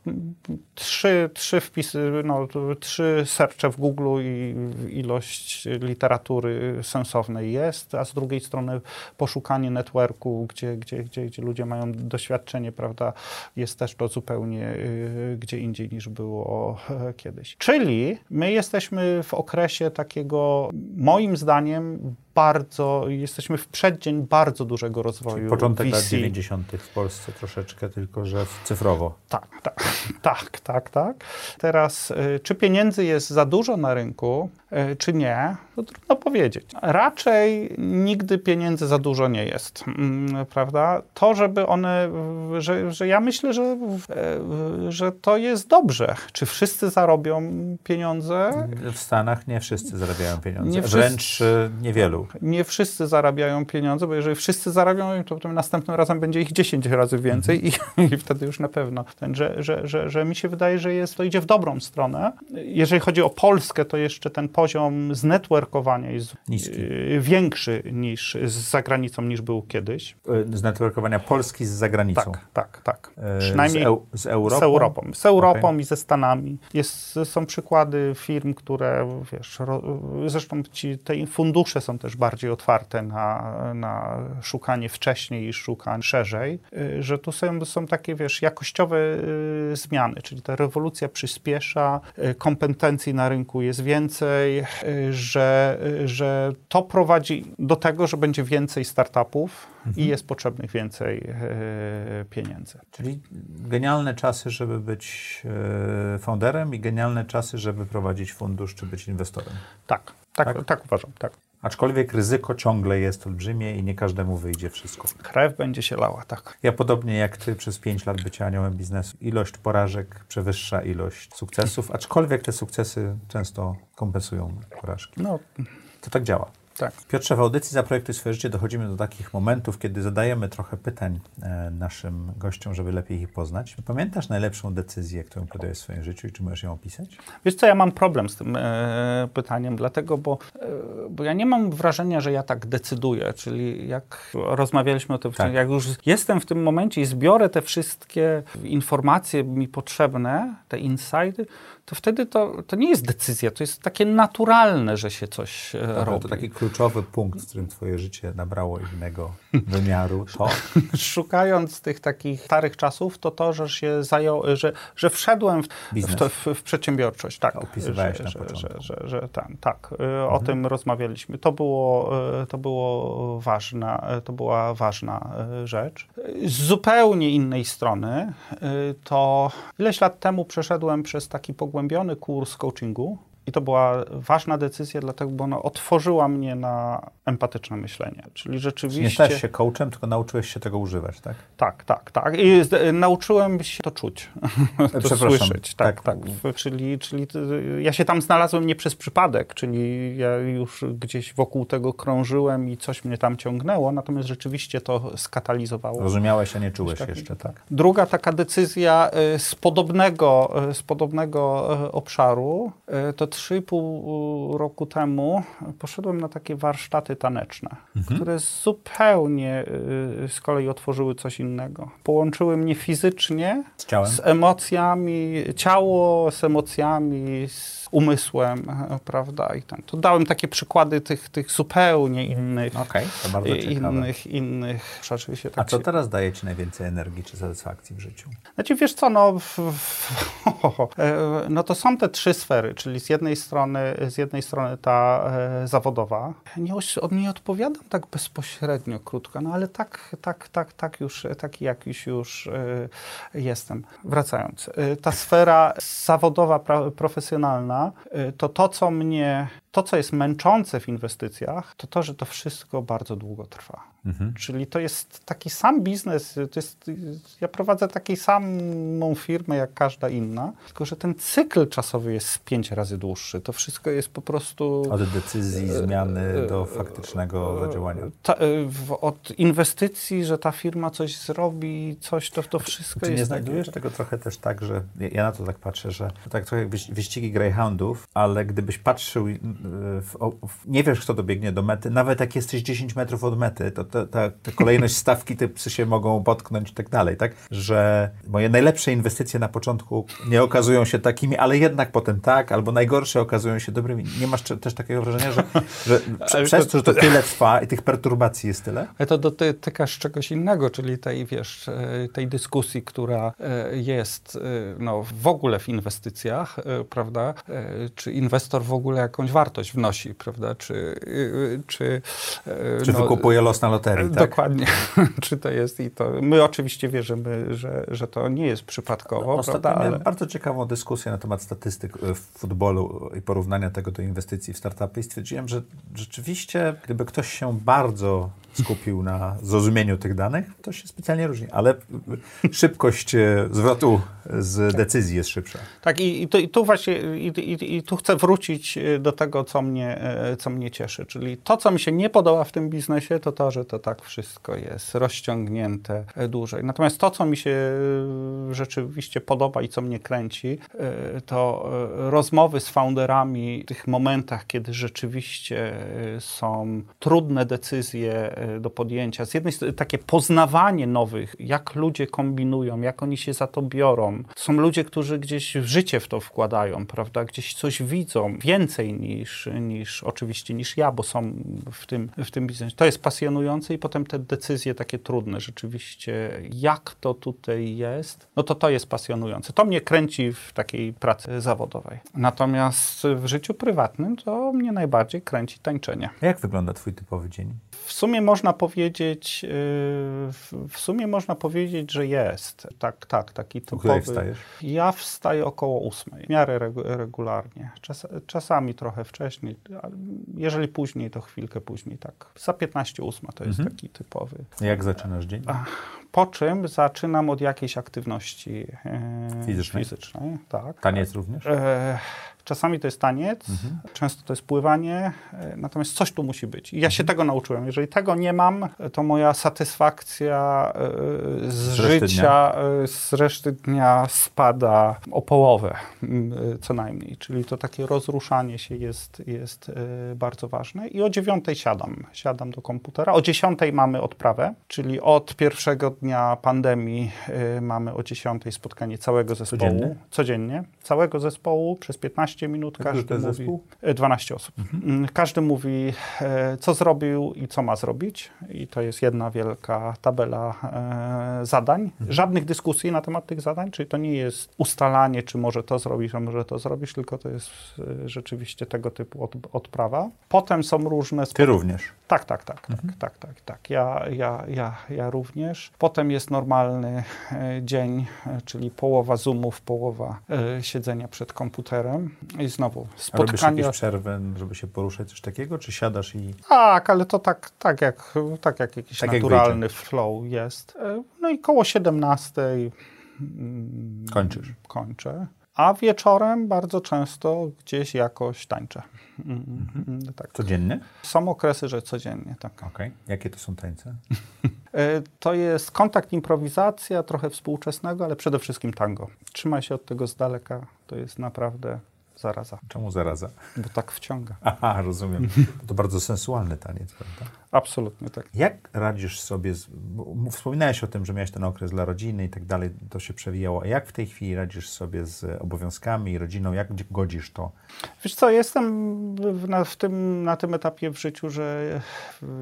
trzy, trzy wpisy, no, trzy sercze w Google i ilość literatury sensownej jest, a z drugiej strony poszukanie networku, gdzie, gdzie, gdzie, gdzie ludzie mają doświadczenie, prawda, jest też to zupełnie y, gdzie indziej niż było e, kiedyś. Czyli my jesteśmy w okresie takiego, moim zdaniem, bardzo, jesteśmy w przeddzień bardzo dużego rozwoju. Czyli początek VC. lat 90. w Polsce troszeczkę, tylko że cyfrowo. Tak, tak, tak, tak, tak. Teraz, y, czy pieniędzy jest za dużo na rynku, y, czy nie, to trudno powiedzieć. Raczej nigdy pieniędzy za dużo nie jest, mm, prawda? To, żeby one, że, że ja myślę, że, że to jest dobrze. Czy wszyscy zarobią pieniądze? W Stanach nie wszyscy zarabiają pieniądze, nie wręcz y, Nie wszyscy zarabiają pieniądze, bo jeżeli wszyscy zarabiają, to potem następnym razem będzie ich 10 razy więcej i, i wtedy już na pewno. Ten, że, że, że, że mi się wydaje, że jest, to idzie w dobrą stronę. Jeżeli chodzi o Polskę, to jeszcze ten poziom znetworkowania jest Niski. Y, większy niż z zagranicą niż był kiedyś. Y, znetworkowania Polski z zagranicą? Tak, tak, tak. Y, Przynajmniej z, eu, z Europą? Z Europą, z Europą okay. i ze Stanami. Jest, są przykłady firm, które, wiesz, ro, zresztą ci, te fundusze są też też bardziej otwarte na, na szukanie wcześniej i szukanie szerzej, y, że tu są, są takie, wiesz, jakościowe y, zmiany, czyli ta rewolucja przyspiesza, y, kompetencji na rynku jest więcej, że, że to prowadzi do tego, że będzie więcej startupów mhm. i jest potrzebnych więcej pieniędzy. Czyli genialne czasy, żeby być founderem i genialne czasy, żeby prowadzić fundusz czy być inwestorem. Tak, tak, tak, tak uważam, tak. Aczkolwiek ryzyko ciągle jest olbrzymie i nie każdemu wyjdzie wszystko. Krew będzie się lała, tak. Ja podobnie jak ty przez pięć lat bycia aniołem biznesu, ilość porażek przewyższa ilość sukcesów, aczkolwiek te sukcesy często kompensują porażki. No, to tak działa. Tak. Piotrze, w audycji Zaprojektuj swoje życie dochodzimy do takich momentów, kiedy zadajemy trochę pytań e, naszym gościom, żeby lepiej ich poznać. Pamiętasz najlepszą decyzję, którą podjąłeś w swoim życiu i czy możesz ją opisać? Wiesz co, ja mam problem z tym e, pytaniem, dlatego, bo, e, bo ja nie mam wrażenia, że ja tak decyduję, czyli jak rozmawialiśmy o tym, tak. jak już jestem w tym momencie i zbiorę te wszystkie informacje mi potrzebne, te insighty, to wtedy to, to nie jest decyzja, to jest takie naturalne, że się coś Dobra, e, robi. To taki kluczowy punkt, w którym twoje życie nabrało innego wymiaru. To? Szukając tych takich starych czasów, to to, że się zajął, że, że wszedłem w, w, to, w, w przedsiębiorczość. Tak, opisywałeś że, na że, początku. Że, że, tak, e, mhm. o tym rozmawialiśmy. To było, e, to było ważna, to była ważna rzecz. Z zupełnie innej strony, to ileś lat temu przeszedłem przez taki pogłębiony kurs coachingu i to była ważna decyzja, dlatego, bo ona otworzyła mnie na empatyczne myślenie. Czyli rzeczywiście... nie stałeś się coachem, tylko nauczyłeś się tego używać, tak? Tak, tak, tak. I nauczyłem się to czuć, to słyszeć. Tak, tak. tak. Czyli, czyli ja się tam znalazłem nie przez przypadek, czyli ja już gdzieś wokół tego krążyłem i coś mnie tam ciągnęło, natomiast rzeczywiście to skatalizowało. Rozumiałeś, a nie czułeś tak, jeszcze, tak? Druga taka decyzja y, z podobnego, y, z podobnego y, obszaru, to 3,5 roku temu poszedłem na takie warsztaty taneczne, mhm. które zupełnie y, z kolei otworzyły coś innego. Połączyły mnie fizycznie z, z emocjami, ciało z emocjami, z umysłem, e, prawda? I ten. To dałem takie przykłady tych, tych zupełnie innych, okay, to bardzo innych, innych rzeczywiście. Tak A co się... teraz daje Ci najwięcej energii czy satysfakcji w życiu? Znaczy, wiesz co, no, e, no to są te trzy sfery, czyli z jednej strony, z jednej strony ta e, zawodowa. Nie, nie odpowiadam tak bezpośrednio, krótko, no ale tak, tak, tak, tak już, taki jakiś już e, jestem. Wracając, e, ta sfera zawodowa, pra, profesjonalna, y, to to, co mnie, to, co jest męczące w inwestycjach, to to, że to wszystko bardzo długo trwa. Mhm. Czyli to jest taki sam biznes, to jest, ja prowadzę taką samą firmę jak każda inna, tylko że ten cykl czasowy jest pięć razy dłuższy. To wszystko jest po prostu... Od decyzji, zmiany do faktycznego zadziałania. Ta, od inwestycji, że ta firma coś zrobi, coś, to, to wszystko Czy jest... nie znajdujesz takie... tego trochę też tak, że ja na to tak patrzę, że tak trochę jak wyścigi greyhoundów, ale gdybyś patrzył, w, w, nie wiesz, kto dobiegnie do mety, nawet jak jesteś 10 metrów od mety, to ta, ta, ta kolejność stawki, te psy się mogą potknąć i tak dalej, tak? Że moje najlepsze inwestycje na początku nie okazują się takimi, ale jednak potem tak, albo najgorsze okazują się dobrymi. Nie masz też takiego wrażenia, że, że przez to, że to tyle trwa i tych perturbacji jest tyle? Ale to dotykasz czegoś innego, czyli tej, wiesz, e, tej dyskusji, która e, jest e, no, w ogóle w inwestycjach, prawda? Czy inwestor w ogóle jakąś wartość wnosi, prawda? Czy, czy, czy no, wykupuje los na loterii, tak? Dokładnie. czy to jest i to... My oczywiście wierzymy, że, że to nie jest przypadkowo, Ostatnio prawda? Ale... bardzo ciekawą dyskusję na temat statystyk w futbolu i porównania tego do inwestycji w startupy i stwierdziłem, że rzeczywiście, gdyby ktoś się bardzo skupił na zrozumieniu tych danych, to się specjalnie różni, ale szybkość e, zwrotu z decyzji jest szybsza. Tak i, i, tu, i tu, właśnie i, i, tu chcę wrócić e, do tego, co mnie, e, co mnie cieszy, czyli to, co mi się nie podoba w tym biznesie, to to, że to tak wszystko jest rozciągnięte dłużej. Natomiast to, co mi się rzeczywiście podoba i co mnie kręci, to rozmowy z founderami w tych momentach, kiedy rzeczywiście są trudne decyzje do podjęcia. Z jednej strony takie poznawanie nowych, jak ludzie kombinują, jak oni się za to biorą. To są ludzie, którzy gdzieś w życie w to wkładają, prawda? Gdzieś coś widzą, więcej niż, niż oczywiście niż ja, bo są w tym, w tym biznesie. To jest pasjonujące i potem te decyzje takie trudne, rzeczywiście, jak to tutaj jest, no to to jest pasjonujące. To mnie kręci w takiej pracy zawodowej. Natomiast w życiu prywatnym to mnie najbardziej kręci tańczenie. Jak wygląda twój typowy dzień? W sumie można powiedzieć, yy, w sumie można powiedzieć, że jest. Tak, tak, taki typowy. wstajesz? Ja wstaję około ósmej, w miarę regularnie. Czas, czasami trochę wcześniej, jeżeli później, to chwilkę później, tak. Za 15 ósma to jest mhm. taki typowy. Jak zaczynasz dzień? Po czym zaczynam od jakiejś aktywności yy, fizycznej. fizycznej tak, Taniec również? E Czasami to jest taniec, mhm. często to jest pływanie, e, natomiast coś tu musi być. I ja się mhm. tego nauczyłem. Jeżeli tego nie mam, to moja satysfakcja e, z, z życia, e, z reszty dnia spada o połowę co najmniej. Czyli to takie rozruszanie się jest, jest bardzo ważne. I o dziewiątej siadam. Siadam do komputera. O dziesiątej mamy odprawę, czyli od pierwszego dnia pandemii mamy o dziesiątej spotkanie całego zespołu. Codziennie? Codziennie. Całego zespołu przez 15 15 minut. Każdy mówi, zespół? 12 e, osób. Mhm. Mm, każdy mówi, e, co zrobił i co ma zrobić. I to jest jedna wielka tabela zadań. Mhm. Żadnych dyskusji na temat tych zadań, czyli to nie jest ustalanie, czy może to zrobić, a może to zrobić, tylko to jest rzeczywiście tego typu od, odprawa. Potem są różne... Ty również? Tak, tak, tak, tak, mhm. tak, tak, tak. Ja, ja, ja, ja również. Potem jest normalny dzień, czyli połowa Zoomów, połowa siedzenia przed komputerem. I znowu spotkanie. A robisz jakieś przerwy, żeby się poruszać, coś takiego, czy siadasz i... Tak, ale to tak, tak, jak, tak jak jakiś tak naturalny jak flow jest. E, no i koło 17 mm, kończysz. Kończę. A wieczorem bardzo często gdzieś jakoś tańczę. Mhm. Tak. Codziennie? Są okresy, że codziennie, tak. Okay. Jakie to są tańce? E, to jest kontakt, improwizacja, trochę współczesnego, ale przede wszystkim tango. Trzymaj się od tego z daleka, to jest naprawdę zaraza. Czemu zaraza? Bo tak wciąga. Aha, rozumiem. To bardzo sensualny taniec, prawda? Absolutnie tak. Jak radzisz sobie, z, wspominałeś o tym, że miałeś ten okres dla rodziny i tak dalej, to się przewijało. A jak w tej chwili radzisz sobie z obowiązkami, rodziną? Jak godzisz to? Wiesz co, jestem na, w tym, na tym etapie w życiu, że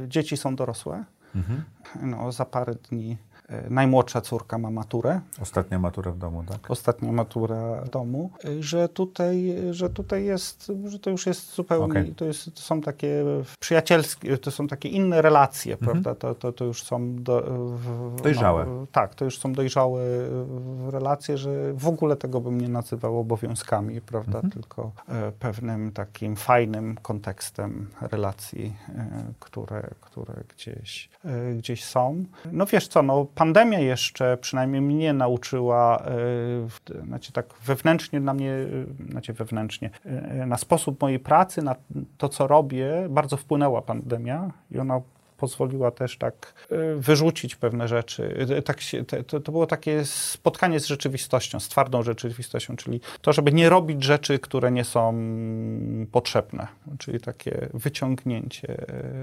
dzieci są dorosłe. Mhm. No, za parę dni e, najmłodsza córka ma maturę, Ostatnia matura w domu, tak? ostatnia matura w domu, e, że tutaj, że tutaj jest, że to już jest zupełnie, Okej. to, jest, to są takie przyjacielskie, to są takie inne relacje, prawda? To, to, to już są do, w, Dojrzałe. No, tak, to już są dojrzałe relacje, że w ogóle tego bym nie nazywał obowiązkami, prawda? Tylko e, pewnym takim fajnym kontekstem relacji, e, które, które gdzieś, e, gdzieś są. No wiesz co, no pandemia jeszcze przynajmniej mnie nauczyła, e, znaczy tak wewnętrznie na mnie, e, znaczy wewnętrznie, e, na sposób mojej pracy, na to co robię, bardzo wpłynęła pandemia i ona pozwoliła też tak y, wyrzucić pewne rzeczy. Y, Tak się, to, to było takie spotkanie z rzeczywistością, z twardą rzeczywistością, czyli to, żeby nie robić rzeczy, które nie są potrzebne, czyli takie wyciągnięcie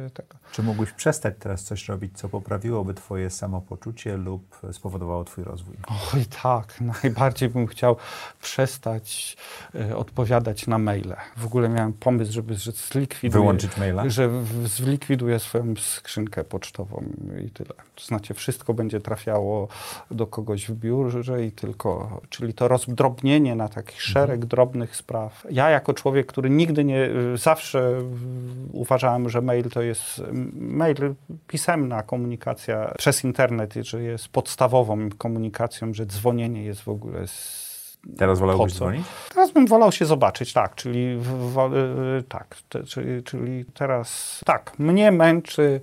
y, tego. Czy mógłbyś przestać teraz coś robić, co poprawiłoby twoje samopoczucie lub spowodowało twój rozwój? Oj tak, najbardziej bym chciał przestać y, odpowiadać na maile. W ogóle miałem pomysł, żeby że zlikwiduję... Wyłączyć maila? Że w- zlikwiduję swoją skrzynkę pocztową i tyle. To znaczy wszystko będzie trafiało do kogoś w biurze i tylko, czyli to rozdrobnienie na taki szereg drobnych spraw. Ja jako człowiek, który nigdy nie, zawsze uważałem, że mail to jest, mail, pisemna komunikacja przez internet, że jest podstawową komunikacją, że dzwonienie jest w ogóle z Teraz wolałbyś dzwonić? Teraz bym wolał się zobaczyć, tak, czyli, y, tak, te, czyli, czyli teraz, tak, mnie męczy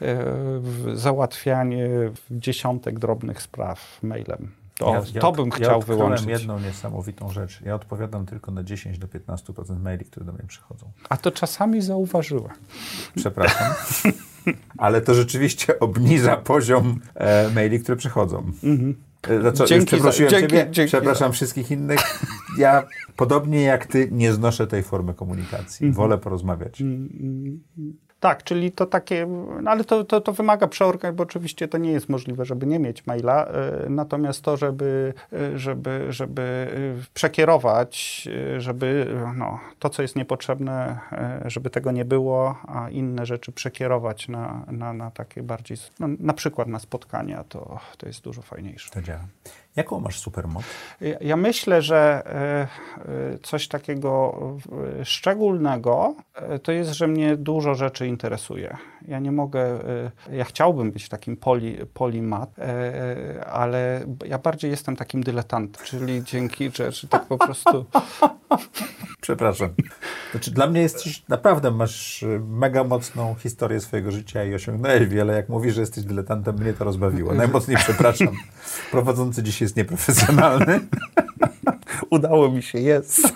w- załatwianie dziesiątek drobnych spraw mailem. To, to bym chciał ja odkryłem wyłączyć. jedną niesamowitą rzecz. Ja odpowiadam tylko na 10 do 15% maili, które do mnie przychodzą. A to czasami zauważyłem. Przepraszam. Ale to rzeczywiście obniża poziom e, maili, które przychodzą. E, Za co, Dzięki za- przeprosiłem dzięki- Ciebie, dzięki przepraszam wszystkich innych. Ja, podobnie jak Ty, nie znoszę tej formy komunikacji. Wolę porozmawiać. Tak, czyli to takie, no ale to, to, to wymaga przeorganizacji, bo oczywiście to nie jest możliwe, żeby nie mieć maila, y, natomiast to, żeby, y, żeby, żeby y, przekierować, żeby no, to, co jest niepotrzebne, żeby tego nie było, a inne rzeczy przekierować na, na, na takie bardziej, no, na przykład na spotkania, to, to jest dużo fajniejsze. To działa. Jaką masz supermoc? Ja- myślę, że e, e, coś takiego e, szczególnego to jest, że mnie dużo rzeczy interesuje. Ja nie mogę, ja chciałbym być takim poli, polimat, ale ja bardziej jestem takim dyletantem, czyli dzięki rzeczy tak po prostu. Przepraszam. Znaczy, dla mnie jesteś, naprawdę masz mega mocną historię swojego życia i osiągnąłeś wiele. Jak mówisz, że jesteś dyletantem, mnie to rozbawiło. Najmocniej przepraszam. Prowadzący dziś jest nieprofesjonalny. Udało mi się, jest.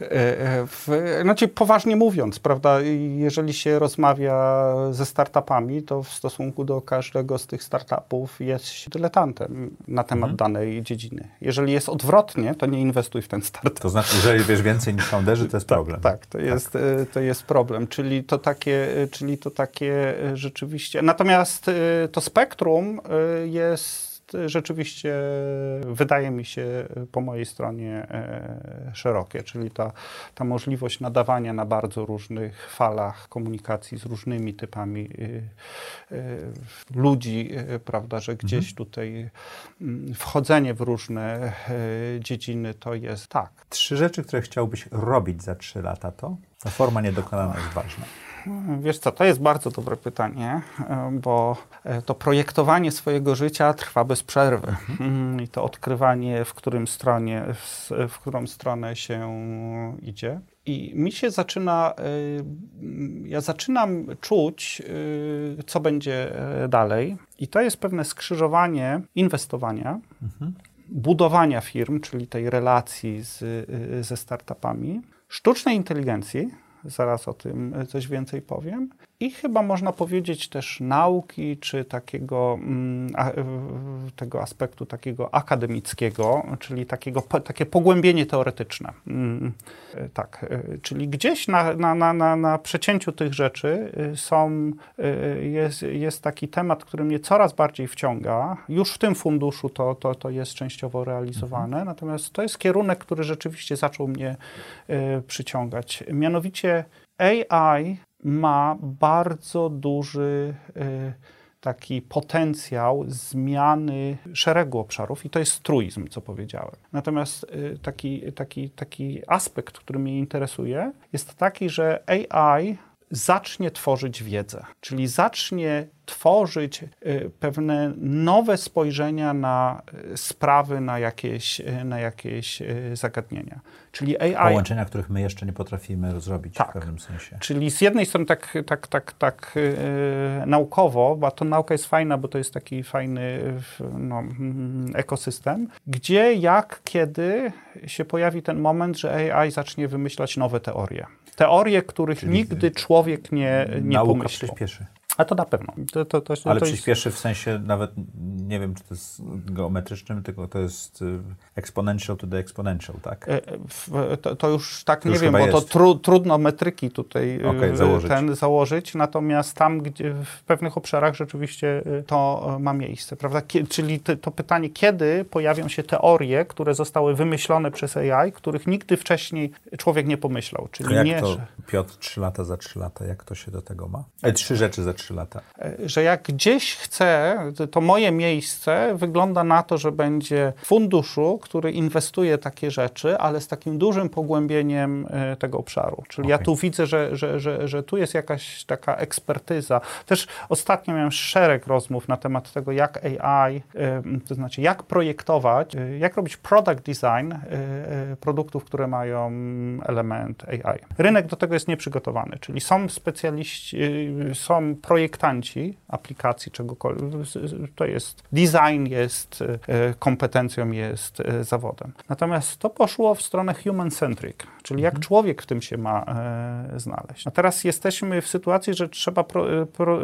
E, e, znaczy, poważnie mówiąc, prawda, jeżeli się rozmawia ze startupami, to w stosunku do każdego z tych startupów jest się dyletantem na temat danej dziedziny. Jeżeli jest odwrotnie, to nie inwestuj w ten startup. To znaczy, jeżeli wiesz więcej niż founderzy, to jest problem. Tak, to jest, e, to jest problem. Czyli to takie, czyli to takie rzeczywiście. Natomiast to spektrum jest rzeczywiście, wydaje mi się, po mojej stronie e, szerokie, czyli ta, ta możliwość nadawania na bardzo różnych falach komunikacji z różnymi typami e, e, ludzi, prawda, że gdzieś tutaj mm, wchodzenie w różne dziedziny to jest tak. Trzy rzeczy, które chciałbyś robić za trzy lata, to ta forma niedokonana jest ważna. Wiesz co, to jest bardzo dobre pytanie, e, bo e, to projektowanie swojego życia trwa bez przerwy. Mm, I to odkrywanie, w którym stronie, w, w którą stronę się idzie. I mi się zaczyna, y, ja zaczynam czuć, co będzie e, dalej. I to jest pewne skrzyżowanie inwestowania, budowania firm, czyli tej relacji z, ze startupami, sztucznej inteligencji, zaraz o tym coś więcej powiem, i chyba można powiedzieć też nauki, czy takiego mm, a, tego aspektu takiego akademickiego, czyli takiego, takie pogłębienie teoretyczne. Mm, y, tak, y, czyli gdzieś na, na, na, na, na przecięciu tych rzeczy y, są, y, jest, jest taki temat, który mnie coraz bardziej wciąga. Już w tym funduszu to, to, to jest częściowo realizowane, natomiast to jest kierunek, który rzeczywiście zaczął mnie y, przyciągać. Mianowicie AI ma bardzo duży y, taki potencjał zmiany szeregu obszarów i to jest truizm, co powiedziałem. Natomiast y, taki, taki, taki aspekt, który mnie interesuje, jest taki, że AI zacznie tworzyć wiedzę, czyli zacznie tworzyć y, pewne nowe spojrzenia na y, sprawy, na jakieś, y, na jakieś zagadnienia. Czyli AI... Połączenia, których my jeszcze nie potrafimy zrobić tak. w pewnym sensie. Czyli z jednej strony tak, tak, tak, tak yy, naukowo, bo to nauka jest fajna, bo to jest taki fajny no, ekosystem, gdzie, jak, kiedy się pojawi ten moment, że AI zacznie wymyślać nowe teorie. Teorie, których Czyli nigdy człowiek nie, nie nauka pomyślał. przyspieszy. A to na pewno. To, to, to, Ale przyspieszy jest... w sensie nawet, nie wiem, czy to jest geometrycznym, tylko to jest y, exponential to the exponential, tak? E, to, to już tak to nie już wiem, bo jest. to tru, trudno metryki tutaj y, okay, założyć. ten założyć, natomiast tam, gdzie w pewnych obszarach rzeczywiście y, to ma miejsce, prawda? Czyli to pytanie, kiedy pojawią się teorie, które zostały wymyślone przez AI, których nigdy wcześniej człowiek nie pomyślał. Czyli A jak nie, to. Piotr, trzy lata za trzy lata, jak to się do tego ma? E, trzy rzeczy za trzy 3 lata. Że jak gdzieś chcę, to moje miejsce wygląda na to, że będzie funduszu, który inwestuje takie rzeczy, ale z takim dużym pogłębieniem e, tego obszaru. Czyli okay. ja tu widzę, że, że, że, że tu jest jakaś taka ekspertyza. Też ostatnio miałem szereg rozmów na temat tego, jak AI, e, to znaczy jak projektować, e, jak robić product design produktów, które mają element AI. Rynek do tego jest nieprzygotowany, czyli są specjaliści, są projektanci aplikacji czegokolwiek. To jest design, jest e, kompetencją, jest e, zawodem. Natomiast to poszło w stronę human-centric, czyli jak mhm. człowiek w tym się ma e, znaleźć. A teraz jesteśmy w sytuacji, że trzeba pro, pro,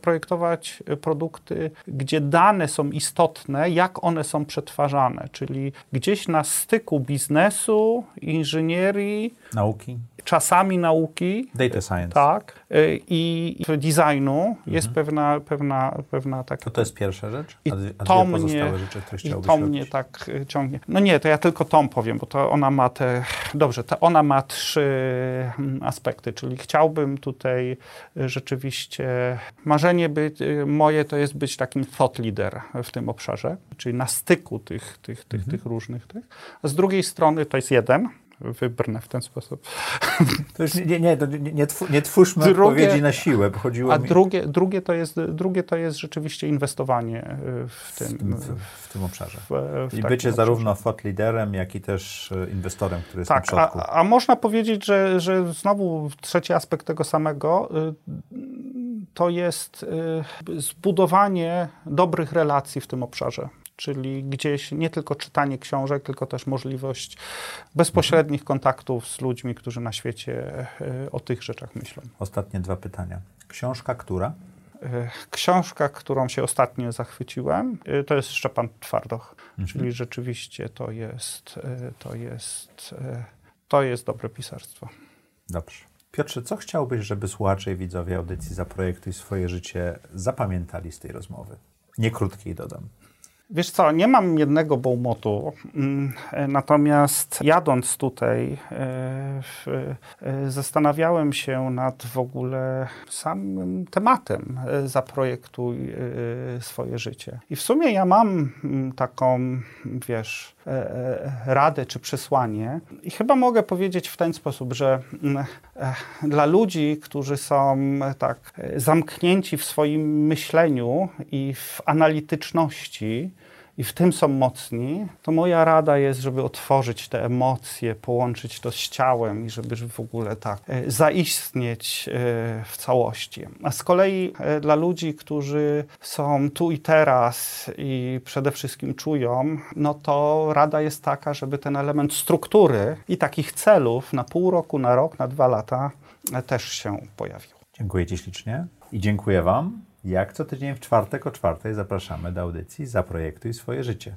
projektować produkty, gdzie dane są istotne, jak one są przetwarzane, czyli gdzieś na styku biznesu, inżynierii, nauki czasami nauki. Data science. Tak. Y, I designu mhm. jest pewna, pewna, pewna taka... To to jest pierwsza rzecz? A, a to mnie, rzeczy, chciałbyś to mnie tak y, ciągnie. No nie, to ja tylko tą powiem, bo to ona ma te... Dobrze, to ona ma trzy mm, aspekty, czyli chciałbym tutaj y, rzeczywiście... Marzenie by, moje to jest być takim thought leader w tym obszarze, czyli na styku tych, tych, tych, mhm. tych różnych tych. A z drugiej strony to jest jeden, wybrnę w ten sposób. Nie, nie, nie, nie, nie twórzmy drugie, odpowiedzi na siłę, bo chodziło A mi... drugie, drugie, to jest, drugie to jest rzeczywiście inwestowanie e, w tym, w, w, w tym obszarze. W, w I bycie obszarze. zarówno thought liderem, jak i też e, inwestorem, który jest tak, na a, a można powiedzieć, że, że znowu trzeci aspekt tego samego e, to jest zbudowanie dobrych relacji w tym obszarze czyli gdzieś nie tylko czytanie książek, tylko też możliwość bezpośrednich kontaktów z ludźmi, którzy na świecie e, o tych rzeczach myślą. Ostatnie dwa pytania. Książka która? E, książka, którą się ostatnio zachwyciłem, e, to jest Szczepan Twardoch, mhm. czyli rzeczywiście to jest, to jest, to jest dobre pisarstwo. Dobrze. Piotrze, co chciałbyś, żeby słuchacze i widzowie audycji Zaprojektuj swoje życie zapamiętali z tej rozmowy? Nie krótkiej dodam. Wiesz co, nie mam jednego bołmotu, mm, natomiast jadąc tutaj e, e, zastanawiałem się nad w ogóle samym tematem e, zaprojektuj swoje życie. I w sumie ja mam mm, taką, wiesz, radę czy przesłanie i chyba mogę powiedzieć w ten sposób, że mm, dla ludzi, którzy są tak zamknięci w swoim myśleniu i w analityczności, i w tym są mocni, to moja rada jest, żeby otworzyć te emocje, połączyć to z ciałem i żeby w ogóle tak e, zaistnieć e, w całości. A z kolei e, dla ludzi, którzy są tu i teraz i przede wszystkim czują, no to rada jest taka, żeby ten element struktury i takich celów na pół roku, na rok, na dwa lata też się pojawił. Dziękuję Ci ślicznie i dziękuję Wam. Jak co tydzień w czwartek o czwartej zapraszamy do audycji Zaprojektuj swoje życie.